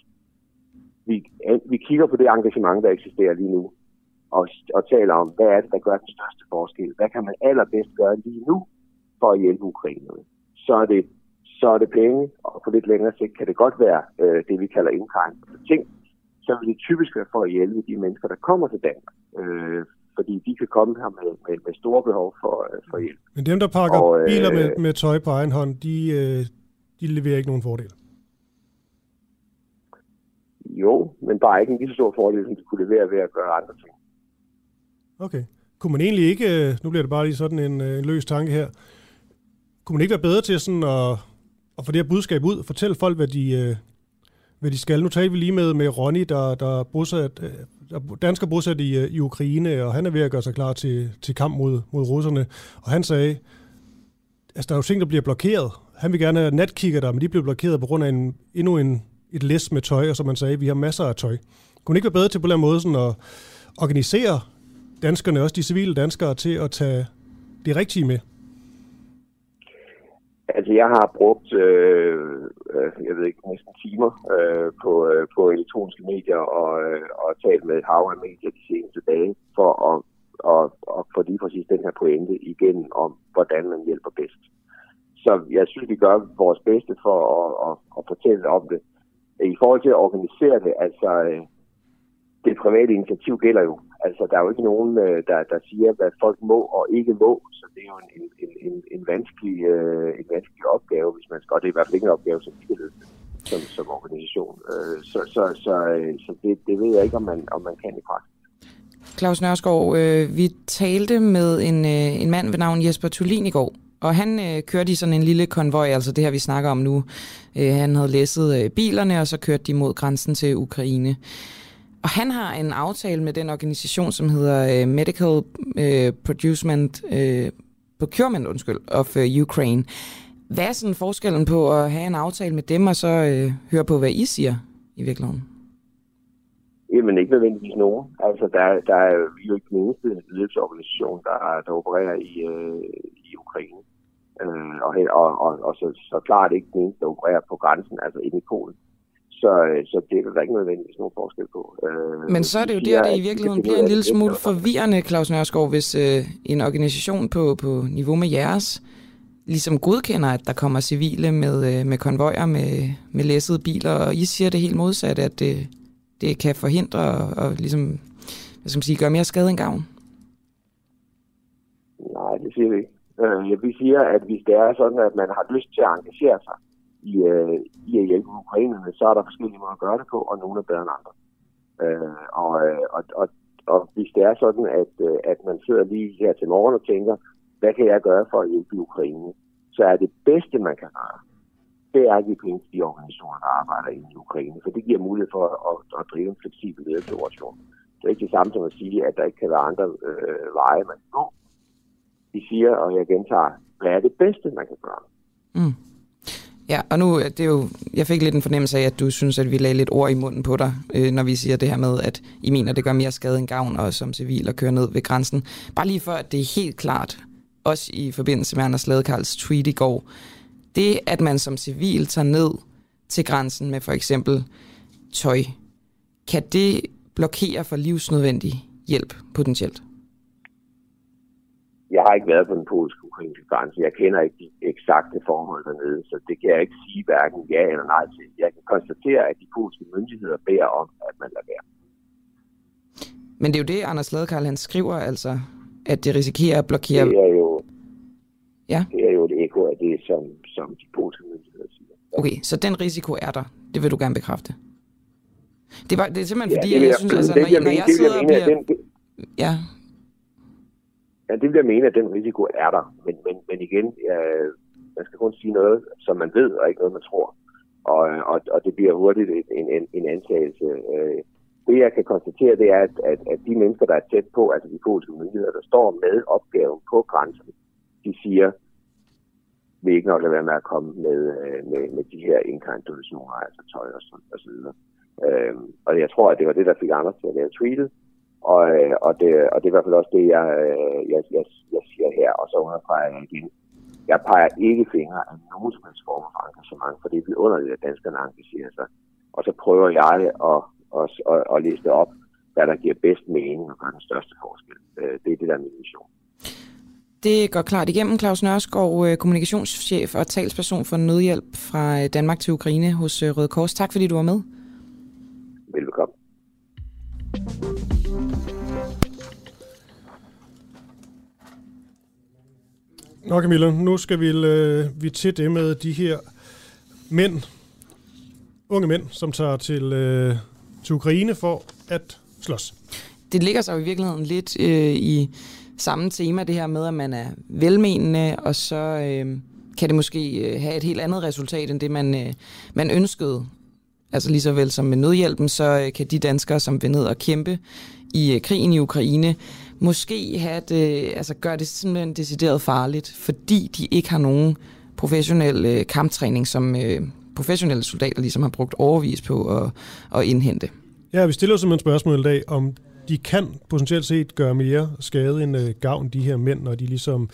vi, at vi kigger på det engagement, der eksisterer lige nu, og, og taler om, hvad er det, der gør den største forskel? Hvad kan man allerbedst gøre lige nu for at hjælpe ukrainerne? Så er det, så er det penge, og på lidt længere sigt kan det godt være øh, det, vi kalder indkring ting. Så vil det typisk være for at hjælpe de mennesker, der kommer til Danmark. Øh, fordi de kan komme her med, med, med store behov for, øh, for hjælp. Men dem, der pakker Og, øh, øh, biler med, med tøj på egen hånd, de, øh, de leverer ikke nogen fordel. Jo, men bare ikke en lige så stor fordel, som de kunne levere ved at gøre andre ting. Okay. Kunne man egentlig ikke, øh, nu bliver det bare lige sådan en, øh, en løs tanke her, kunne man ikke være bedre til sådan at, at få det her budskab ud, og fortælle folk, hvad de, øh, hvad de skal? Nu talte vi lige med, med Ronny, der, der er bosat, øh, der dansker bosat i, øh, i Ukraine, og han er ved at gøre sig klar til, til kamp mod, mod russerne. Og han sagde, altså der er jo ting, der bliver blokeret. Han vil gerne have natkigger der, men de bliver blokeret på grund af en, endnu en, et læs med tøj, og som man sagde, vi har masser af tøj. Kunne man ikke være bedre til på den måde sådan at organisere danskerne, også de civile danskere, til at tage det rigtige med? Altså, jeg har brugt, øh, øh, jeg ved ikke, næsten timer øh, på, øh, på elektroniske medier og, øh, og talt med et hav af medier de seneste dage for at, at, at få lige præcis den her pointe igen om, hvordan man hjælper bedst. Så jeg synes, vi gør vores bedste for at, at, at fortælle om det. I forhold til at organisere det, altså øh, det private initiativ gælder jo. Altså, der er jo ikke nogen, øh, der, der siger, hvad folk må og ikke må. Så det er jo en, en, en, en, vanskelig, øh, en vanskelig opgave, hvis man skal. Og det er i hvert fald ikke en opgave, som vi kan løse som, som organisation. Øh, så så, så, øh, så det, det ved jeg ikke, om man, om man kan i praksis. Claus Nørskov, øh, vi talte med en, øh, en mand ved navn Jesper Tulin i går, og han øh, kørte i sådan en lille konvoj, altså det her, vi snakker om nu. Øh, han havde læsset øh, bilerne, og så kørte de mod grænsen til Ukraine. Og han har en aftale med den organisation, som hedder øh, Medical øh, Producement, øh, Procurement undskyld, of øh, Ukraine. Hvad er sådan forskellen på at have en aftale med dem, og så øh, høre på, hvad I siger i virkeligheden? Jamen ikke nødvendigvis nogen. Altså der, der er jo ikke den eneste ledelsesorganisation, der, der opererer i, øh, i Ukraine. Øh, og, og, og, og så, så klart ikke den eneste, der opererer på grænsen, altså inde i Polen. Så, så det er der ikke nødvendigvis nogen forskel på. Øh, Men så er det jo der, det i virkeligheden bliver en lille smule forvirrende, Claus Nørskov, hvis øh, en organisation på, på niveau med jeres ligesom godkender, at der kommer civile med, øh, med konvojer med, med læssede biler, og I siger det helt modsatte, at det, det kan forhindre og, og ligesom, hvad skal man sige, gøre mere skade end gavn? Nej, det siger vi ikke. Øh, vi siger, at hvis det er sådan, at man har lyst til at engagere sig i, øh, i at hjælpe ukrainerne, så er der forskellige måder at gøre det på, og nogle er bedre end andre. Øh, og, øh, og, og, og hvis det er sådan, at, øh, at man sidder lige her til morgen og tænker, hvad kan jeg gøre for at hjælpe Ukraine, så er det bedste, man kan gøre, det er at give penge til de organisationer, der arbejder i Ukraine, for det giver mulighed for at, at drive en fleksibel ledelseoperation. Det er ikke det samme som at sige, at der ikke kan være andre øh, veje, man kan gå. De siger, og jeg gentager, hvad er det bedste, man kan gøre? Mm. Ja, og nu, øh, det er jo, jeg fik lidt en fornemmelse af, at du synes, at vi lagde lidt ord i munden på dig, øh, når vi siger det her med, at I mener, det gør mere skade end gavn, og som civil at køre ned ved grænsen. Bare lige for, at det er helt klart, også i forbindelse med Anders Ladekarls tweet i går, det, at man som civil tager ned til grænsen med for eksempel tøj, kan det blokere for livsnødvendig hjælp potentielt? Jeg har ikke været på den polsk-ukrainske grænse. Jeg kender ikke de eksakte forhold dernede, så det kan jeg ikke sige hverken ja eller nej til. Jeg kan konstatere, at de polske myndigheder beder om, at man lader være. Men det er jo det, Anders Ladekarl han skriver, altså, at det risikerer at blokere... Det er jo, ja. det er jo et ekko af det, som, som de polske myndigheder siger. Okay, så den risiko er der. Det vil du gerne bekræfte. Det er, bare, det er simpelthen Ja, fordi, det jeg, jeg- synes, altså, når, jeg når jeg sidder og bliver... den- Ja, Ja, det vil jeg mene, at den risiko er der. Men, men, men igen, øh, man skal kun sige noget, som man ved, og ikke noget, man tror. Og, og, og det bliver hurtigt en, en, en antagelse. Øh, det, jeg kan konstatere, det er, at, at, at de mennesker, der er tæt på, altså de polske myndigheder, der står med opgaven på grænsen, de siger, vi ikke nok lade være med at komme med, øh, med, med de her inkarnationer, altså tøj og, så, og så videre. Øh, og jeg tror, at det var det, der fik Anders til at lave tweetet. Og, øh, og, det, og det er i hvert fald også det, jeg, øh, jeg, jeg, jeg siger her, og så understreger jeg igen. Jeg peger ikke fingre af nogen som helst form for engagement, for det er vidunderligt, at danskerne engagerer sig. Og så prøver jeg at, at, at, at liste op, hvad der giver bedst mening og gør den største forskel. Øh, Det er det, der er min mission. det går klart igennem. Claus Nørskov, kommunikationschef og talsperson for nødhjælp fra Danmark til Ukraine hos Røde Kors. Tak fordi du var med. Velbekomme. Nå Camilla, nu skal vi, øh, vi til det med de her mænd, unge mænd, som tager til, øh, til Ukraine for at slås. det ligger sig jo i virkeligheden lidt øh, i samme tema, det her med, at man er velmenende, og så øh, kan det måske øh, have et helt andet resultat, end det man, øh, man ønskede. Altså lige så vel som med nødhjælpen, så øh, kan de danskere, som vil ned og kæmpe i øh, krigen i Ukraine, måske have det, øh, altså gøre det simpelthen decideret farligt, fordi de ikke har nogen professionel øh, kamptræning, som øh, professionelle soldater ligesom har brugt overvis på at, at indhente. Ja, vi stiller simpelthen spørgsmål i dag, om de kan potentielt set gøre mere skade end øh, gavn, de her mænd, når de ligesom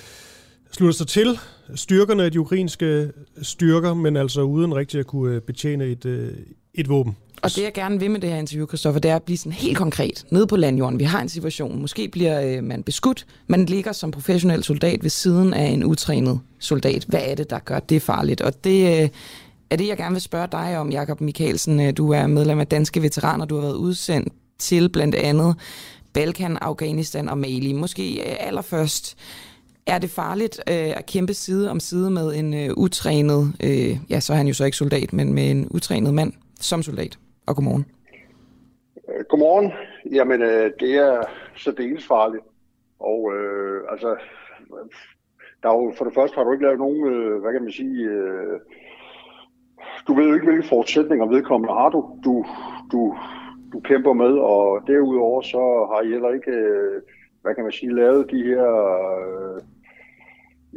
slutter sig til styrkerne af de ukrainske styrker, men altså uden rigtig at kunne øh, betjene et, øh, et våben. Og det jeg gerne vil med det her interview, Christoffer, det er at blive sådan helt konkret. Nede på landjorden, vi har en situation, måske bliver øh, man beskudt, man ligger som professionel soldat ved siden af en utrænet soldat. Hvad er det, der gør det farligt? Og det øh, er det, jeg gerne vil spørge dig om, Jakob Mikkelsen. Øh, du er medlem af Danske Veteraner, du har været udsendt til blandt andet Balkan, Afghanistan og Mali. Måske øh, allerførst, er det farligt øh, at kæmpe side om side med en øh, utrænet, øh, ja, så er han jo så ikke soldat, men med en utrænet mand som soldat? Og godmorgen. Øh, godmorgen. Jamen, øh, det er særdeles farligt. Og øh, altså, der er jo, for det første har du ikke lavet nogen, øh, hvad kan man sige, øh, du ved jo ikke, hvilke forudsætninger vedkommende har du, du, du, du kæmper med, og derudover så har I heller ikke, øh, hvad kan man sige, lavet de her øh,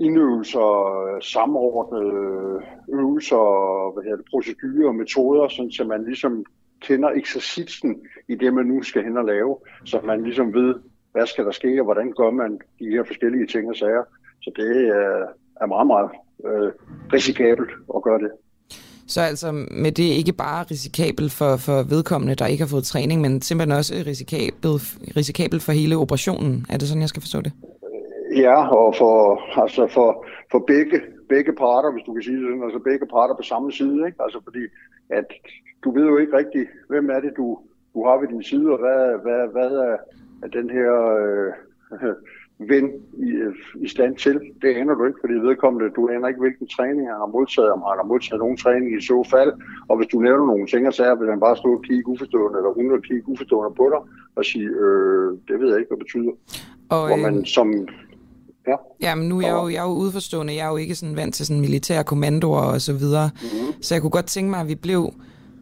indøvelser, øh, samordnede øh, øvelser, hvad hedder det, procedurer og metoder, sådan, så man ligesom kender eksercitsen i det, man nu skal hen og lave, så man ligesom ved, hvad skal der ske, og hvordan gør man de her forskellige ting og sager. Så det er, er meget, meget øh, risikabelt at gøre det. Så altså med det ikke bare risikabelt for, for vedkommende, der ikke har fået træning, men simpelthen også risikabelt, risikabelt for hele operationen. Er det sådan, jeg skal forstå det? Ja, og for, altså for, for begge begge parter, hvis du kan sige det sådan, altså begge parter på samme side, ikke? Altså fordi, at du ved jo ikke rigtigt, hvem er det, du, du har ved din side, og hvad, hvad, hvad er, er den her øh, ven i, i stand til. Det aner du ikke, fordi vedkommende, du aner ikke, hvilken træning han har modtaget, om han har modtaget nogen træning i så fald. Og hvis du nævner nogle ting, så vil han bare stå og kigge uforstående, eller hun vil kigge uforstående på dig, og sige, øh, det ved jeg ikke, hvad det betyder. Og, Hvor man øhm, som Ja. Men nu er jeg jo, jeg er jo udforstående. Jeg er jo ikke sådan vant til sådan militære kommandoer og så videre. Mm-hmm. Så jeg kunne godt tænke mig, at vi blev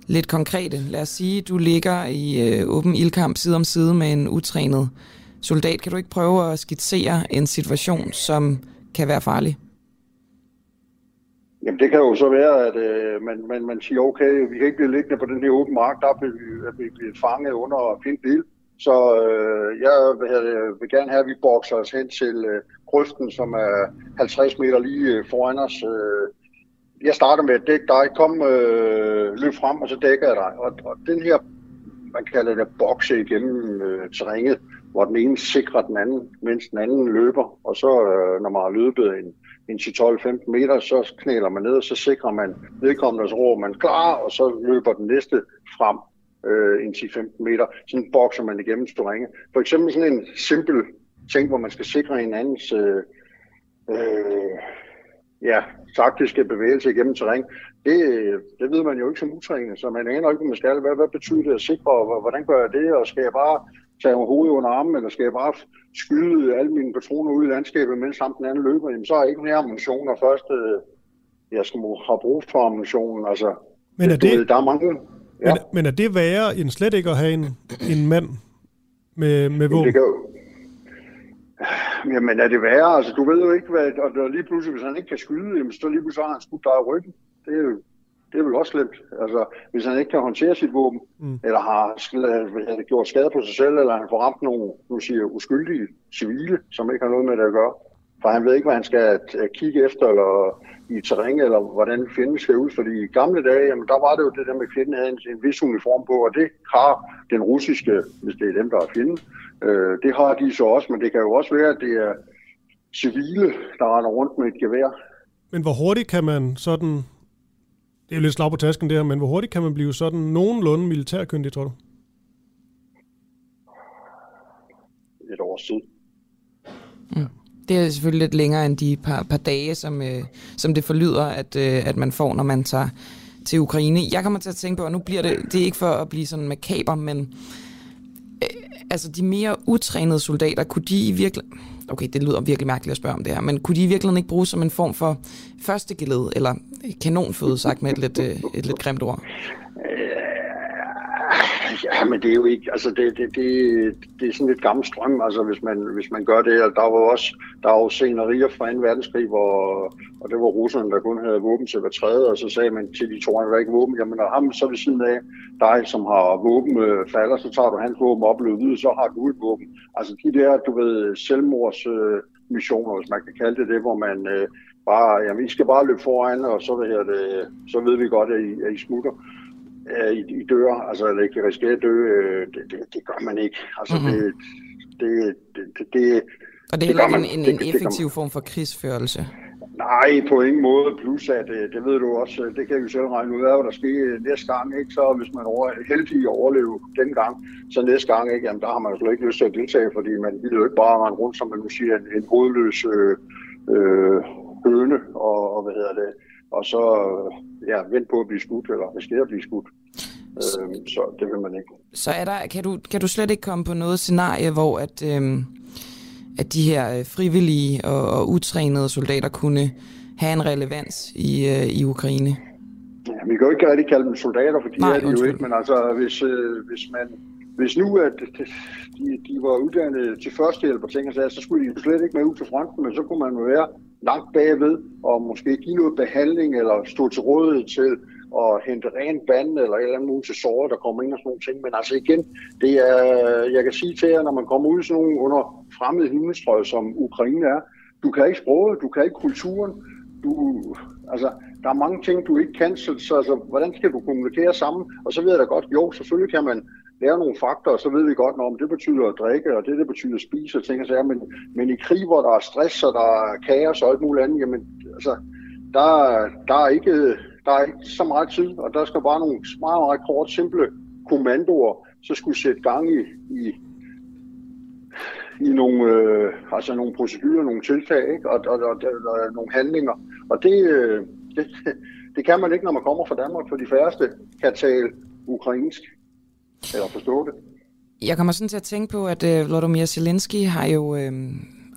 lidt konkrete. Lad os sige, du ligger i øh, åben ildkamp side om side med en utrænet soldat. Kan du ikke prøve at skitsere en situation, som kan være farlig? Jamen det kan jo så være, at øh, man, man, man siger, okay, vi kan ikke blive liggende på den her åben mark, der vil vi, vi bliver fanget under fjendtlig bil. Så øh, jeg vil, have- vil gerne have, at vi bokser os hen til øh, grøften, som er 50 meter lige øh, foran os. Øh, jeg starter med at dække dig, kom, øh, løb frem, og så dækker jeg dig. Og, og den her, man kalder det bokse igennem øh, terrænet, hvor den ene sikrer den anden, mens den anden løber. Og så, øh, når man har løbet en, en 10-12-15 meter, så knæler man ned, og så sikrer man vedkommende, og så råber man klar, og så løber den næste frem øh, en 10-15 meter. Sådan bokser man igennem terrænet. For eksempel sådan en simpel ting, hvor man skal sikre hinandens øh, øh, ja, taktiske bevægelse igennem terræn, det, det ved man jo ikke som utrænet, så man aner ikke, man skal. Hvad, hvad betyder det at sikre, og hvordan gør jeg det, og skal jeg bare tage hovedet under armen, eller skal jeg bare skyde alle mine patroner ud i landskabet, mens sammen den anden løber, jamen så er jeg ikke mere ammunition, og først øh, jeg skal have brug for ammunitionen. Altså, Men er det- Ved, der er mange... Ja. Men, men er det værre end slet ikke at have en, en mand med, med våben? det kan jo... Jamen er det værre? Altså, du ved jo ikke, hvad... Og der lige pludselig, hvis han ikke kan skyde, jamen, så lige pludselig har han skudt dig i ryggen. Det er jo det er vel også slemt. Altså, hvis han ikke kan håndtere sit våben, mm. eller har, det, gjort skade på sig selv, eller han får ramt nogle, nu siger uskyldige civile, som ikke har noget med det at gøre. For han ved ikke, hvad han skal kigge efter, eller i terræn, eller hvordan fjenden ser ud. Fordi i gamle dage, jamen, der var det jo det der med, at fjenden havde en, en vis uniform på, og det har den russiske, hvis det er dem, der er fjenden, øh, det har de så også, men det kan jo også være, at det er civile, der render rundt med et gevær. Men hvor hurtigt kan man sådan... Det er jo lidt slag på tasken det her, men hvor hurtigt kan man blive sådan nogenlunde militærkyndig, tror du? Et års tid. Det er selvfølgelig lidt længere end de par, par dage, som, øh, som det forlyder, at, øh, at man får, når man tager til Ukraine. Jeg kommer til at tænke på, og nu bliver det, det er ikke for at blive sådan makaber, men øh, altså de mere utrænede soldater, kunne de i virkelig... Okay, det lyder virkelig mærkeligt at spørge om det her, men kunne de i virkeligheden ikke bruges som en form for førstegillede, eller kanonføde, sagt med et lidt, øh, et lidt grimt ord? Øh, Ja, men det er jo ikke, altså det, det, det, det er sådan lidt gammel strøm, altså hvis man, hvis man gør det, og der var også, der var jo scenerier fra 2. verdenskrig, hvor, og det var russerne, der kun havde våben til hver tredje, og så sagde man til de to, han var ikke våben, jamen og ham så ved siden af dig, som har våben øh, falder, så tager du hans våben op og så har du et våben. Altså de der, du ved, selvmords øh, missioner, hvis man kan kalde det det, hvor man øh, bare, jamen I skal bare løbe foran, og så, hvad her det, så ved vi godt, at I, at I smutter øh, i, i dør, altså eller ikke risikerer at dø, øh, det, det, det gør man ikke. Altså Mhm. mm-hmm. det, det, det, det, Og det er heller ikke en, en, en effektiv form for krigsførelse. Nej, på ingen måde. Plus at, øh, det ved du også, øh, det kan vi selv regne ud af, hvad der sker øh, næste gang. Ikke? Så hvis man over, er heldig at overleve den gang, så næste gang, ikke? Jamen, der har man jo slet ikke lyst til at deltage, fordi man vil jo ikke bare rende rundt, som man nu siger, en, en hovedløs øh, øh, høne, og, og, hvad hedder det, og så ja, vent på at blive skudt, eller risikere at blive skudt. Øh, så det vil man ikke. Så er der, kan, du, kan du slet ikke komme på noget scenarie, hvor at, øhm, at de her øh, frivillige og, og utrænede soldater kunne have en relevans i, øh, i Ukraine? Ja, vi kan jo ikke rigtig kalde dem soldater, for de Nej, er de jo ikke, men altså hvis, øh, hvis man hvis nu at de, de var uddannet til førstehjælp og ting og sager, så skulle de jo slet ikke med ud til fronten, men så kunne man jo være langt bagved og måske give noget behandling eller stå til rådighed til at hente ren vand eller et eller andet muligt til såret, der kommer ind og sådan nogle ting. Men altså igen, det er, jeg kan sige til jer, når man kommer ud i sådan nogle under fremmede himmelstrøg, som Ukraine er, du kan ikke sproget, du kan ikke kulturen, du, altså, der er mange ting, du ikke kan, så, så altså, hvordan skal du kommunikere sammen? Og så ved jeg da godt, jo, selvfølgelig kan man lære nogle fakta, og så ved vi godt, om det betyder at drikke, og det, det betyder at spise og ting og sager, men, men i krig, hvor der er stress, og der er kaos og alt muligt andet, jamen, altså, der, der, er ikke, der er ikke så meget tid, og der skal bare nogle meget, meget kort, simple kommandoer, så skulle sætte gang i, i, i nogle, øh, altså nogle procedurer, nogle tiltag, ikke? Og, og, og, og, og nogle handlinger. Og det, øh, det, det kan man ikke, når man kommer fra Danmark, for de færreste kan tale ukrainsk eller forstå det. Jeg kommer sådan til at tænke på, at øh, Vladimir Zelensky har jo øh,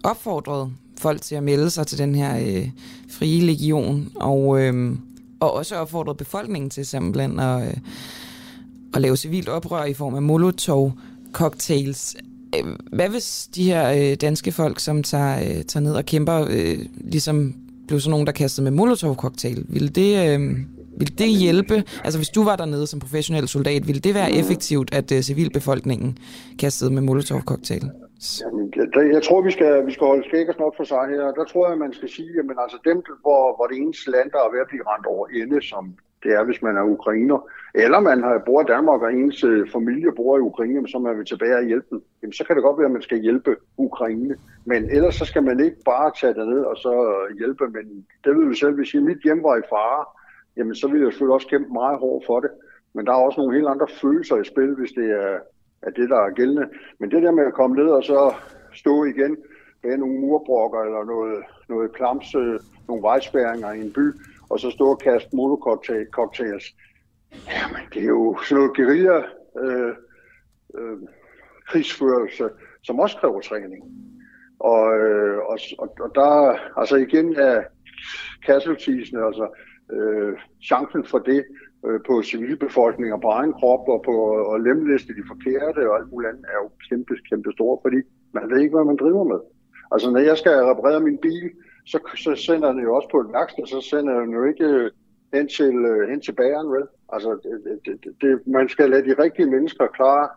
opfordret folk til at melde sig til den her øh, frie legion, og, øh, og også opfordret befolkningen til simpelthen at, øh, at lave civilt oprør i form af molotov-cocktails. Øh, hvad hvis de her øh, danske folk, som tager, øh, tager ned og kæmper, øh, ligesom blev sådan nogen, der kastede med molotov-cocktail? Ville det, øh, vil det hjælpe? Altså hvis du var dernede som professionel soldat, ville det være effektivt, at uh, civilbefolkningen kastede med molotov-cocktail? Jeg, tror, vi skal, vi skal holde skæg og snot for sig her. Der tror jeg, man skal sige, at altså dem, hvor, hvor det eneste land, der er ved at blive rent over ende, som det er, hvis man er ukrainer, eller man har, bor i Danmark, og ens øh, familie bor i Ukraine, så man vil tilbage og hjælpe dem, jamen, så kan det godt være, at man skal hjælpe Ukraine. Men ellers så skal man ikke bare tage det ned og så hjælpe. Men det ved vi selv, hvis mit hjem var i fare, jamen så vil jeg selvfølgelig også kæmpe meget hårdt for det. Men der er også nogle helt andre følelser i spil, hvis det er, er det, der er gældende. Men det der med at komme ned og så stå igen bag nogle murbrokker eller noget, noget klams, nogle vejspæringer i en by, og så stå og kaste molotov-cocktails. Jamen, det er jo sådan noget guerilla øh, øh, krigsførelse, som også kræver træning. Og, øh, og, og der, altså igen er casualtiesne, altså øh, chancen for det øh, på civilbefolkninger og på egen krop og på og lemlæste de forkerte og alt muligt andet er jo kæmpe, kæmpe store, fordi man ved ikke, hvad man driver med. Altså når jeg skal reparere min bil, så, så sender den jo også på et værksted, så sender den jo ikke øh, hen til, øh, hen til bageren, vel? Altså, det, det, det, man skal lade de rigtige mennesker klare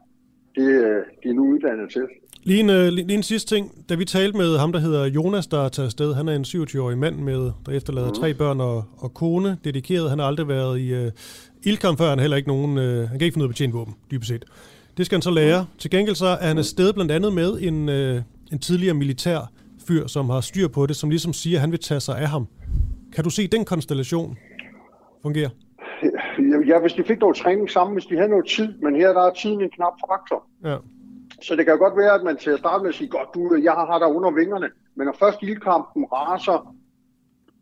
det, øh, de er nu uddannet til. Lige en, lige, lige en sidste ting. Da vi talte med ham, der hedder Jonas, der er taget afsted, han er en 27-årig mand, med, der efterlader mm. tre børn og, og kone, dedikeret. Han har aldrig været i uh, ildkamp før, han heller ikke nogen, uh, han kan ikke finde ud af at betjene våben, dybest set. Det skal han så lære. Mm. Til gengæld så er han afsted blandt andet med en, uh, en tidligere militær fyr, som har styr på det, som ligesom siger, at han vil tage sig af ham. Kan du se den konstellation fungere? Ja, hvis de fik noget træning sammen, hvis de havde noget tid, men her der er tiden en knap faktor. Ja. Så det kan godt være, at man til at starte med at sige, godt du, jeg har dig under vingerne, men når først ildkampen raser,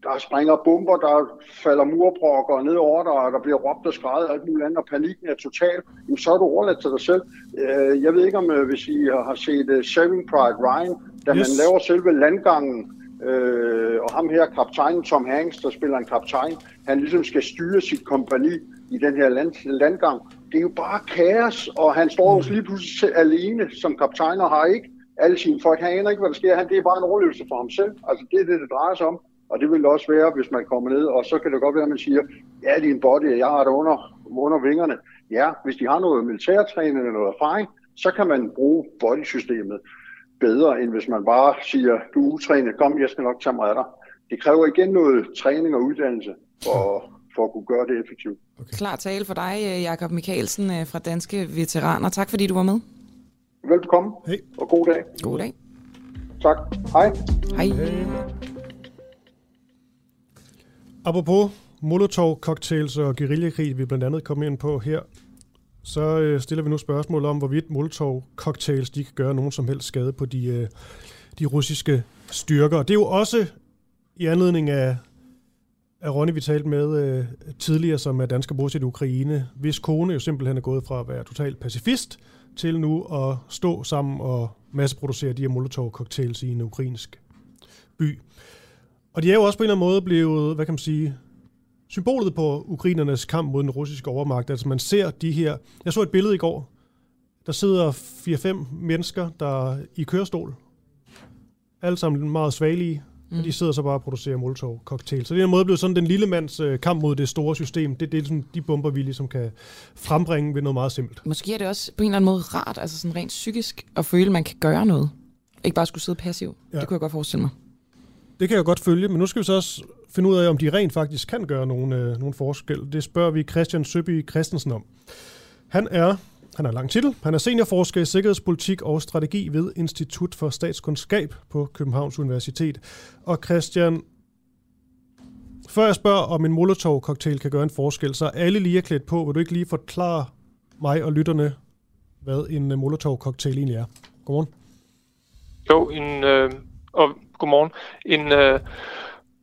der springer bomber, der falder murbrokker ned over dig, og der bliver råbt og skrevet og alt muligt andet, og panikken er total, så er du overladt til dig selv. Øh, jeg ved ikke, om øh, hvis I har set øh, Saving Pride Ryan, da yes. man laver selve landgangen, øh, og ham her, kaptajnen Tom Hanks, der spiller en kaptajn, han ligesom skal styre sit kompani i den her land, landgang. Det er jo bare kaos, og han står jo lige pludselig alene som kaptajn og har ikke alle sine folk. Han aner ikke, hvad der sker. Han, det er bare en overlevelse for ham selv. Altså, det er det, det drejer sig om. Og det vil også være, hvis man kommer ned, og så kan det godt være, at man siger, ja, det er en body, jeg har det under, under vingerne. Ja, hvis de har noget militærtræning eller noget erfaring, så kan man bruge bodysystemet bedre, end hvis man bare siger, du er utrænet, kom, jeg skal nok tage mig af dig. Det kræver igen noget træning og uddannelse for, for at kunne gøre det effektivt. Okay. Klar tale for dig, øh, Jakob Mikkelsen øh, fra Danske Veteraner. Tak fordi du var med. Velkommen, hey. og god dag. God dag. Tak. Hej. Hej. Hey. Apropos Molotov-cocktails og guerillakrig, vi blandt andet kommer ind på her, så øh, stiller vi nu spørgsmål om, hvorvidt Molotov-cocktails de kan gøre nogen som helst skade på de, øh, de russiske styrker. Det er jo også i anledning af, af Ronny, vi talte med øh, tidligere, som er dansker bosat i Ukraine, hvis kone jo simpelthen er gået fra at være totalt pacifist til nu at stå sammen og masseproducere de her Molotov-cocktails i en ukrainsk by. Og de er jo også på en eller anden måde blevet, hvad kan man sige, symbolet på ukrainernes kamp mod den russiske overmagt. Altså man ser de her... Jeg så et billede i går. Der sidder 4-5 mennesker, der er i kørestol. Alle sammen meget svagelige. Mm. Og de sidder så bare og producerer molotov cocktail. Så det er en måde blevet sådan den lille mands øh, kamp mod det store system. Det, det er ligesom de bomber, vi ligesom kan frembringe ved noget meget simpelt. Måske er det også på en eller anden måde rart, altså sådan rent psykisk, at føle, at man kan gøre noget. Ikke bare skulle sidde passiv. Ja. Det kunne jeg godt forestille mig. Det kan jeg godt følge, men nu skal vi så også finde ud af, om de rent faktisk kan gøre nogen, øh, nogen forskel. Det spørger vi Christian Søby Christensen om. Han er, han har lang titel, han er seniorforsker i sikkerhedspolitik og strategi ved Institut for Statskundskab på Københavns Universitet. Og Christian, før jeg spørger, om en Molotov-cocktail kan gøre en forskel, så er alle lige er klædt på. Vil du ikke lige forklare mig og lytterne, hvad en øh, Molotov-cocktail egentlig er? Godmorgen. Jo, en, øh, og godmorgen. En øh,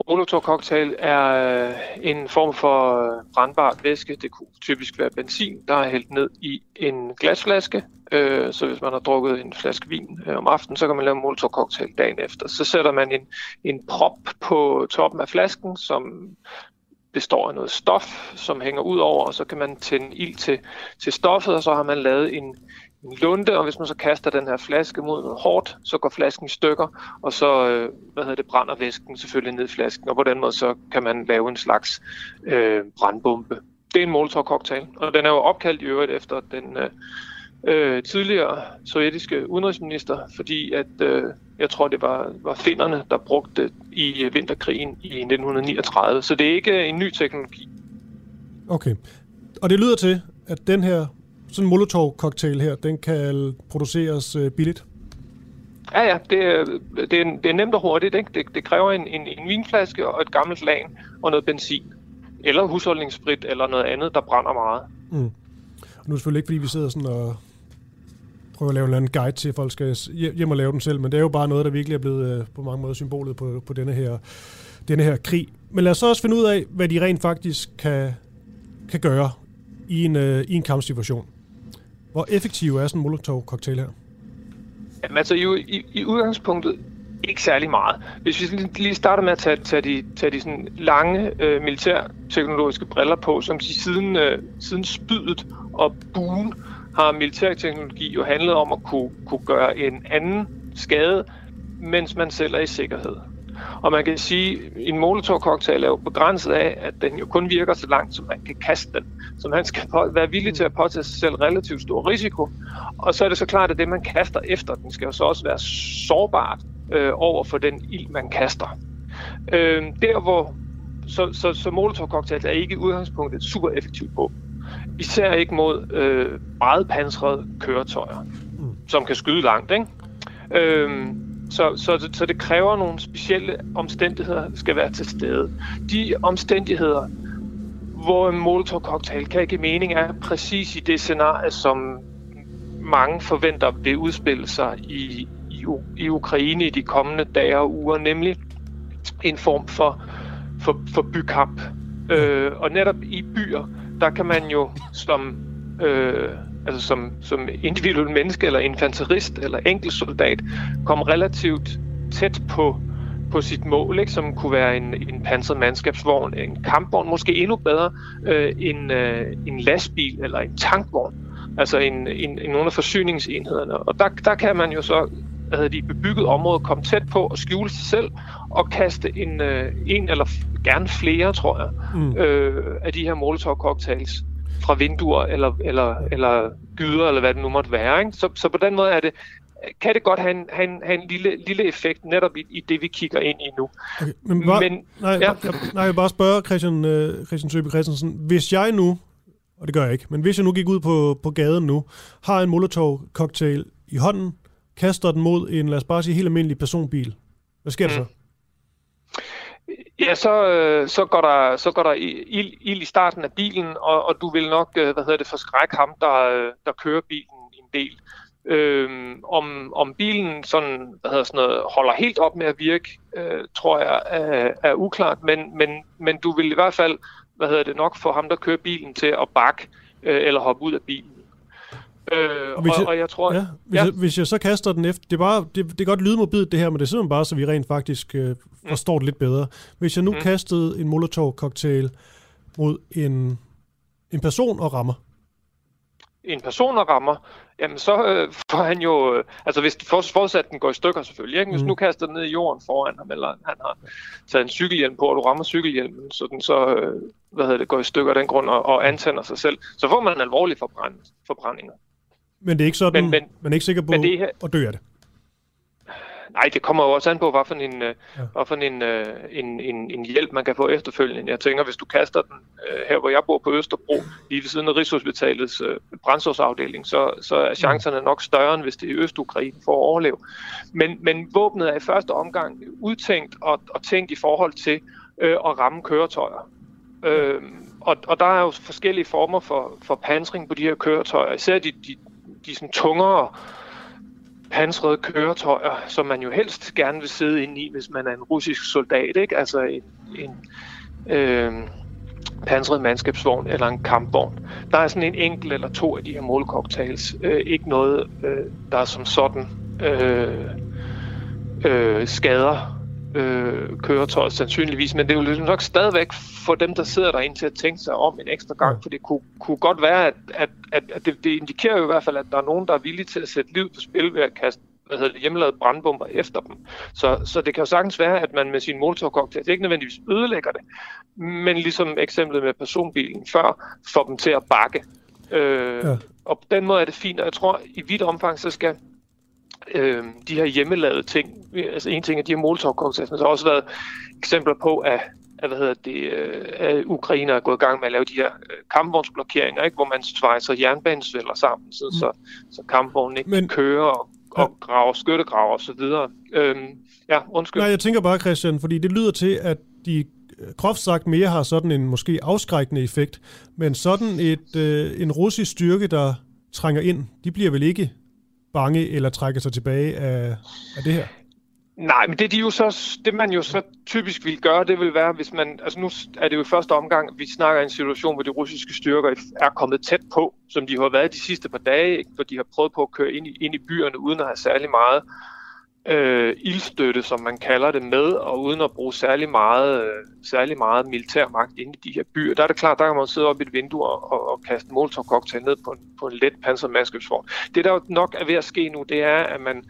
Molotov-cocktail er øh, en form for øh, brandbar væske. Det kunne typisk være benzin, der er hældt ned i en glasflaske. Øh, så hvis man har drukket en flaske vin øh, om aftenen, så kan man lave en Molotov-cocktail dagen efter. Så sætter man en, en prop på toppen af flasken, som består af noget stof, som hænger ud over, og så kan man tænde ild til, til stoffet, og så har man lavet en, en lunde, og hvis man så kaster den her flaske mod noget hårdt, så går flasken i stykker, og så øh, hvad hedder det, brænder væsken selvfølgelig ned i flasken, og på den måde så kan man lave en slags øh, brandbombe. Det er en Molotov-cocktail, og den er jo opkaldt i øvrigt efter den øh, øh, tidligere sovjetiske udenrigsminister, fordi at øh, jeg tror, det var, var finnerne, der brugte det i vinterkrigen i 1939. Så det er ikke en ny teknologi. Okay. Og det lyder til, at den her sådan en Molotov-cocktail her, den kan produceres øh, billigt? Ja, ja, det, er, det, er, det er nemt og hurtigt. Ikke? Det, det kræver en, en, en vinflaske og et gammelt lagen og noget benzin. Eller husholdningssprit eller noget andet, der brænder meget. Mm. Nu er det selvfølgelig ikke, fordi vi sidder sådan og prøver at lave en eller anden guide til, at folk skal hjem og lave den selv, men det er jo bare noget, der virkelig er blevet øh, på mange måder symbolet på, på denne, her, denne her krig. Men lad os så også finde ud af, hvad de rent faktisk kan, kan gøre i en, øh, i en kampsituation. Hvor effektiv er sådan en Molotov-cocktail her? Jamen altså, i, i, i udgangspunktet ikke særlig meget. Hvis vi lige starter med at tage, tage de, tage de sådan lange øh, militærteknologiske briller på, som de siden, øh, siden spydet og buen har militærteknologi jo handlet om at kunne, kunne gøre en anden skade, mens man selv er i sikkerhed. Og man kan sige, at en molotov-cocktail er jo begrænset af, at den jo kun virker så langt, som man kan kaste den. Så man skal være villig til at påtage sig selv relativt stor risiko. Og så er det så klart, at det, man kaster efter den, skal jo så også være sårbart øh, over for den ild, man kaster. Øh, der hvor så, så, så molotov-cocktail er ikke i udgangspunktet et super effektivt våben. Især ikke mod øh, meget pansrede køretøjer, mm. som kan skyde langt. Ikke? Øh, så, så, så det kræver nogle specielle omstændigheder, skal være til stede. De omstændigheder, hvor en molotov-cocktail kan give mening, er præcis i det scenarie, som mange forventer vil udspille sig i, i, i Ukraine i de kommende dage og uger, nemlig en form for, for, for bykamp. Øh, og netop i byer, der kan man jo som øh, altså som, som individuel menneske, eller infanterist, eller enkeltsoldat, komme relativt tæt på, på sit mål, ikke? som kunne være en, en pansret mandskabsvogn, en kampvogn, måske endnu bedre, øh, en, øh, en lastbil eller en tankvogn, altså en, en, en nogle af forsyningsenhederne. Og der, der kan man jo så hvad de bebygget område komme tæt på og skjule sig selv og kaste en, øh, en eller gerne flere, tror jeg, mm. øh, af de her Molotov-cocktails fra vinduer eller, eller, eller gyder, eller hvad det nu måtte være. Ikke? Så, så på den måde er det, kan det godt have en, have en, have en lille, lille effekt netop i, i det, vi kigger ind i nu. Okay, men, bare, men nej, ja. jeg, nej, jeg vil bare spørge Christian, uh, Christian Søby Christensen, hvis jeg nu, og det gør jeg ikke, men hvis jeg nu gik ud på, på gaden nu, har en Molotov-cocktail i hånden, kaster den mod en, lad os bare sige, helt almindelig personbil, hvad sker mm. der så? Ja, så, øh, så, går der, så går der ild, ild i starten af bilen, og, og du vil nok, øh, hvad hedder det, forskrække ham, der, øh, der kører bilen en del. Øhm, om, om bilen sådan, hvad hedder sådan noget, holder helt op med at virke, øh, tror jeg er, er uklart, men, men, men du vil i hvert fald, hvad hedder det, nok få ham, der kører bilen til at bakke øh, eller hoppe ud af bilen. Øh, og, hvis jeg, og, og jeg tror... Ja, hvis, ja. Jeg, hvis jeg så kaster den efter... Det er, bare, det, det er godt lydmobilt det her, men det er simpelthen bare, så vi rent faktisk øh, forstår det lidt bedre. Hvis jeg nu mm. kastede en Molotov-cocktail mod en, en person og rammer, en person og rammer, jamen så øh, får han jo, øh, altså hvis for, forudsat den går i stykker selvfølgelig, ikke? hvis mm. nu kaster den ned i jorden foran ham, eller han har taget en cykelhjelm på, og du rammer cykelhjelmen, så den så, øh, hvad hedder det, går i stykker af den grund og, og antænder sig selv, så får man alvorlige forbrænd, forbrændinger. Men det er ikke sådan, men, men, man er ikke sikker på det her, at dø af det? Nej, det kommer jo også an på, hvad for en, øh, ja. hvad for en, øh, en, en, en hjælp, man kan få efterfølgende. Jeg tænker, hvis du kaster den øh, her, hvor jeg bor på Østerbro, lige ved siden af Rigshospitalets brændsårsafdeling, så, så er chancerne nok større, end hvis det er Øst-Ukraine for at overleve. Men, men våbnet er i første omgang udtænkt og, og tænkt i forhold til øh, og ramme køretøjer. Øh, og, og der er jo forskellige former for, for pansring på de her køretøjer. Især de, de, de sådan tungere pansrede køretøjer, som man jo helst gerne vil sidde ind i, hvis man er en russisk soldat, ikke? Altså en, en øh, pansret mandskabsvogn eller en kampvogn. Der er sådan en enkelt eller to af de her målcocktails. Øh, ikke noget, øh, der er som sådan øh, øh, skader øh, køretøjet sandsynligvis, men det vil nok stadigvæk få dem, der sidder derinde til at tænke sig om en ekstra gang, for det kunne, kunne godt være, at, at, at, at det, det indikerer jo i hvert fald, at der er nogen, der er villige til at sætte liv på spil ved at kaste hvad hedder det, hjemmelavede brandbomber efter dem. Så, så det kan jo sagtens være, at man med sin motorcocktail ikke nødvendigvis ødelægger det, men ligesom eksemplet med personbilen før, får dem til at bakke. Øh, ja. Og på den måde er det fint, og jeg tror, i vidt omfang, så skal øh, de her hjemmelavede ting, altså en ting af de her molotov så har også været eksempler på, at at, hvad hedder det, øh, at Ukraine er gået i gang med at lave de her øh, kampvognsblokeringer, ikke? hvor man svejser jernbanesvælder sammen, så, mm. så, så kampvognen ikke Men... kører og, og graver skyttegraver osv. Øhm, ja, undskyld. Nej, jeg tænker bare, Christian, fordi det lyder til, at de øh, groft sagt mere har sådan en måske afskrækkende effekt, men sådan et, øh, en russisk styrke, der trænger ind, de bliver vel ikke bange eller trækker sig tilbage af, af det her? Nej, men det, de jo så, det man jo så typisk vil gøre, det vil være, hvis man, altså nu er det jo i første omgang, vi snakker en situation, hvor de russiske styrker er kommet tæt på, som de har været de sidste par dage, ikke? hvor de har prøvet på at køre ind i, ind i byerne, uden at have særlig meget øh, ildstøtte, som man kalder det, med, og uden at bruge særlig meget, øh, særlig meget militær magt inde i de her byer. Der er det klart, der kan man sidde op i et vindue og, og, og kaste molotov-cocktail ned på en, på en let pansermaskebsvogn. Det, der nok er ved at ske nu, det er, at man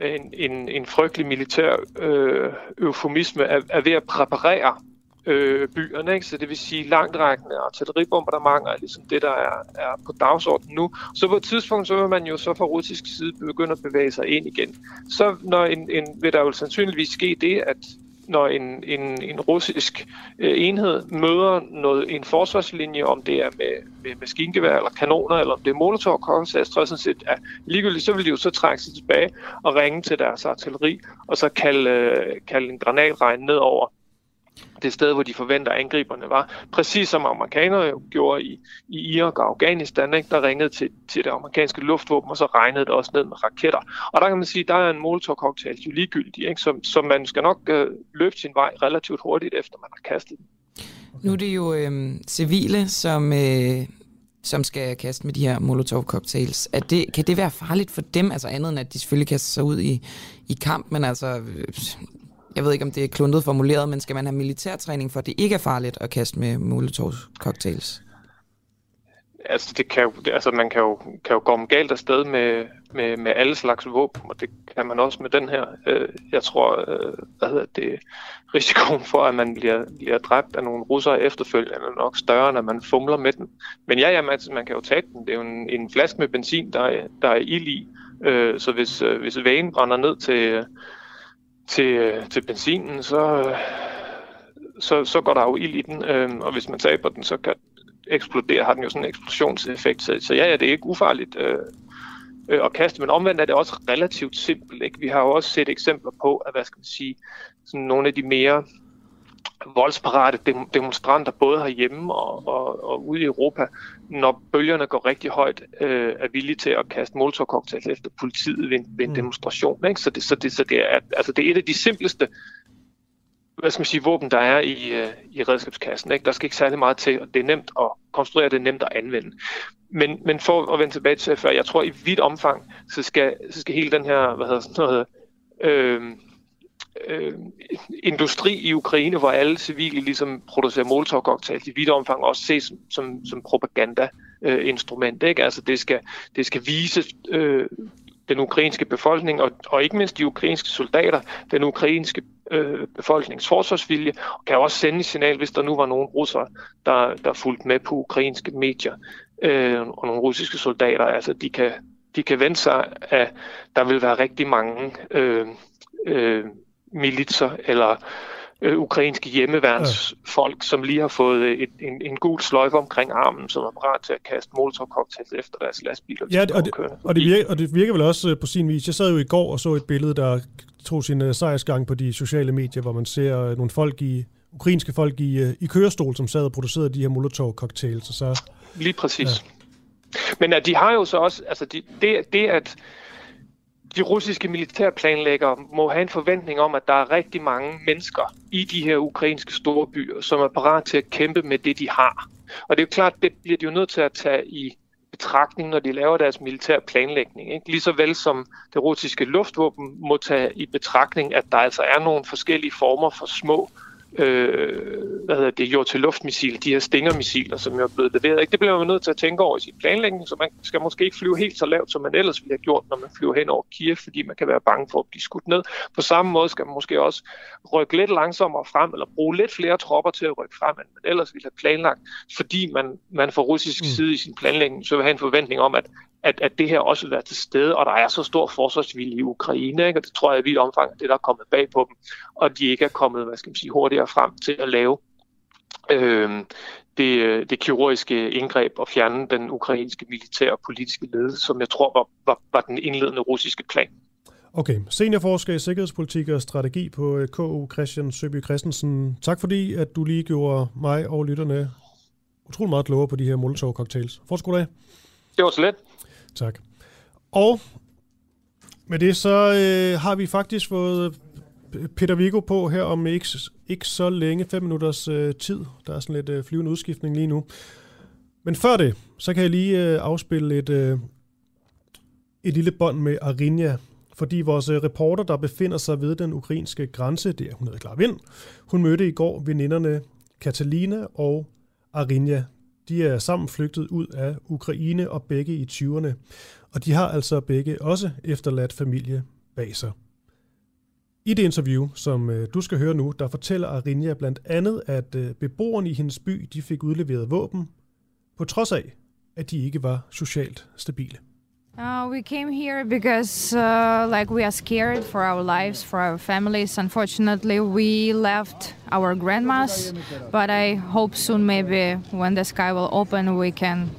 en, en, en frygtelig militær øh, eufemisme er, er ved at præparere øh, byerne, ikke? så det vil sige langtrækkende artilleribombardementer er ligesom det, der er, er på dagsordenen nu. Så på et tidspunkt, så vil man jo så fra russisk side begynde at bevæge sig ind igen. Så når en, en, vil der jo sandsynligvis ske det, at når en, en, en russisk øh, enhed møder noget, en forsvarslinje, om det er med, med maskingevær eller kanoner, eller om det er molotov så sådan set er ligegyldigt, så vil de jo så trække sig tilbage og ringe til deres artilleri, og så kalde, øh, kalde en granatregn ned over det sted, hvor de forventer angriberne var. Præcis som amerikanere jo gjorde i, i Irak og Afghanistan, ikke? der ringede til, til det amerikanske luftvåben, og så regnede det også ned med raketter. Og der kan man sige, der er en molotov-cocktail jo ligegyldig, ikke? Som, som man skal nok øh, løbe sin vej relativt hurtigt, efter man har kastet den. Nu er det jo øh, civile, som, øh, som skal kaste med de her molotov-cocktails. Er det, kan det være farligt for dem, altså andet end at de selvfølgelig kaster sig ud i, i kamp, men altså øh, jeg ved ikke, om det er kluntet formuleret, men skal man have militærtræning for, det ikke er farligt at kaste med Molotov-cocktails? Altså, det kan jo, det, altså man kan jo, kan jo komme galt afsted med, med, med alle slags våben, og det kan man også med den her. Øh, jeg tror, øh, hvad hedder det, risikoen for, at man bliver, bliver dræbt af nogle russere efterfølgende, er nok større, når man fumler med den. Men ja, ja man, man kan jo tage den. Det er jo en, en flaske med benzin, der er, der er ild i. Øh, så hvis, øh, hvis vægen brænder ned til, til, øh, til benzinen, så, øh, så, så går der jo ild i den, øh, og hvis man taber den, så kan eksplodere, har den jo sådan en eksplosionseffekt. Så, så ja, ja, det er ikke ufarligt øh, øh, at kaste, men omvendt er det også relativt simpelt. Ikke? Vi har jo også set eksempler på, at hvad skal man sige, sådan nogle af de mere voldsparate demonstranter, både herhjemme og, og, og ude i Europa, når bølgerne går rigtig højt, øh, er villige til at kaste molotov efter politiet ved, ved en mm. demonstration. Ikke? Så, det, så, det, så det, er, altså det er et af de simpleste hvad skal man sige, våben, der er i, øh, i redskabskassen. Ikke? Der skal ikke særlig meget til, og det er nemt at konstruere, det er nemt at anvende. Men, men for at vende tilbage til før, jeg tror i vidt omfang, så skal, så skal hele den her, hvad hedder sådan noget, øh, øh, industri i Ukraine, hvor alle civile ligesom producerer molotov cocktails i vidt omfang også ses som, som, som propaganda øh, instrument. Ikke? Altså det skal, det skal vise øh, den ukrainske befolkning, og, og ikke mindst de ukrainske soldater, den ukrainske øh, befolkningens forsvarsvilje, og kan også sende et signal, hvis der nu var nogle russere, der, der fulgte med på ukrainske medier, øh, og nogle russiske soldater. Altså de kan, de kan vente sig, at der vil være rigtig mange øh, øh, militser eller øh, ukrainske hjemmeværnsfolk, ja. som lige har fået et, en, en gul sløjfe omkring armen, som er parat til at kaste molotov cocktails efter deres lastbiler. Ja, og det, og, det virker, og det virker vel også øh, på sin vis. Jeg sad jo i går og så et billede, der tog sin uh, sejrsgang på de sociale medier, hvor man ser nogle folk i ukrainske folk i, øh, i kørestol, som sad og producerede de her Molotov-cocktails. Så, Lige præcis. Ja. Men at de har jo så også, altså de, det, det at de russiske militærplanlæggere må have en forventning om, at der er rigtig mange mennesker i de her ukrainske store byer, som er parat til at kæmpe med det, de har. Og det er jo klart, det bliver de jo nødt til at tage i betragtning, når de laver deres militær planlægning. Ikke? Lige så vel som det russiske luftvåben må tage i betragtning, at der altså er nogle forskellige former for små øh, hvad hedder det, jord til luftmissil, de her stingermissiler, som jo er blevet leveret. Ikke? Det bliver man nødt til at tænke over i sin planlægning, så man skal måske ikke flyve helt så lavt, som man ellers ville have gjort, når man flyver hen over Kiev, fordi man kan være bange for at blive skudt ned. På samme måde skal man måske også rykke lidt langsommere frem, eller bruge lidt flere tropper til at rykke frem, end man ellers ville have planlagt, fordi man, man fra russisk mm. side i sin planlægning så vil have en forventning om, at at, at det her også vil være til stede, og der er så stor forsvarsvilje i Ukraine, ikke? og det tror jeg i vidt omfang at det, der er kommet bag på dem, og de ikke er kommet hvad skal man sige, hurtigere frem til at lave øh, det, det kirurgiske indgreb og fjerne den ukrainske militære og politiske ledelse, som jeg tror var, var, var den indledende russiske plan. Okay, seniorforsker i sikkerhedspolitik og strategi på øh, KU Christian Søby Christensen. Tak fordi, at du lige gjorde mig og lytterne utrolig meget klogere på de her Molotov-cocktails. Fortsat god dag. Det var så let. Tak. Og med det så øh, har vi faktisk fået Peter Vigo på her om ikke, ikke så længe, fem minutters øh, tid. Der er sådan lidt øh, flyvende udskiftning lige nu. Men før det, så kan jeg lige øh, afspille et, øh, et lille bånd med Arinja, fordi vores øh, reporter, der befinder sig ved den ukrainske grænse, det er hun hedder Klar Vind, hun mødte i går veninderne Katalina og Arinja. De er sammen flygtet ud af Ukraine og begge i 20'erne, og de har altså begge også efterladt familie bag sig. I det interview, som øh, du skal høre nu, der fortæller Arinja blandt andet, at øh, beboerne i hendes by de fik udleveret våben, på trods af, at de ikke var socialt stabile. Uh, we came here because, uh, like, we are scared for our lives, for our families. Unfortunately, we left our grandmas, but I hope soon, maybe when the sky will open, we can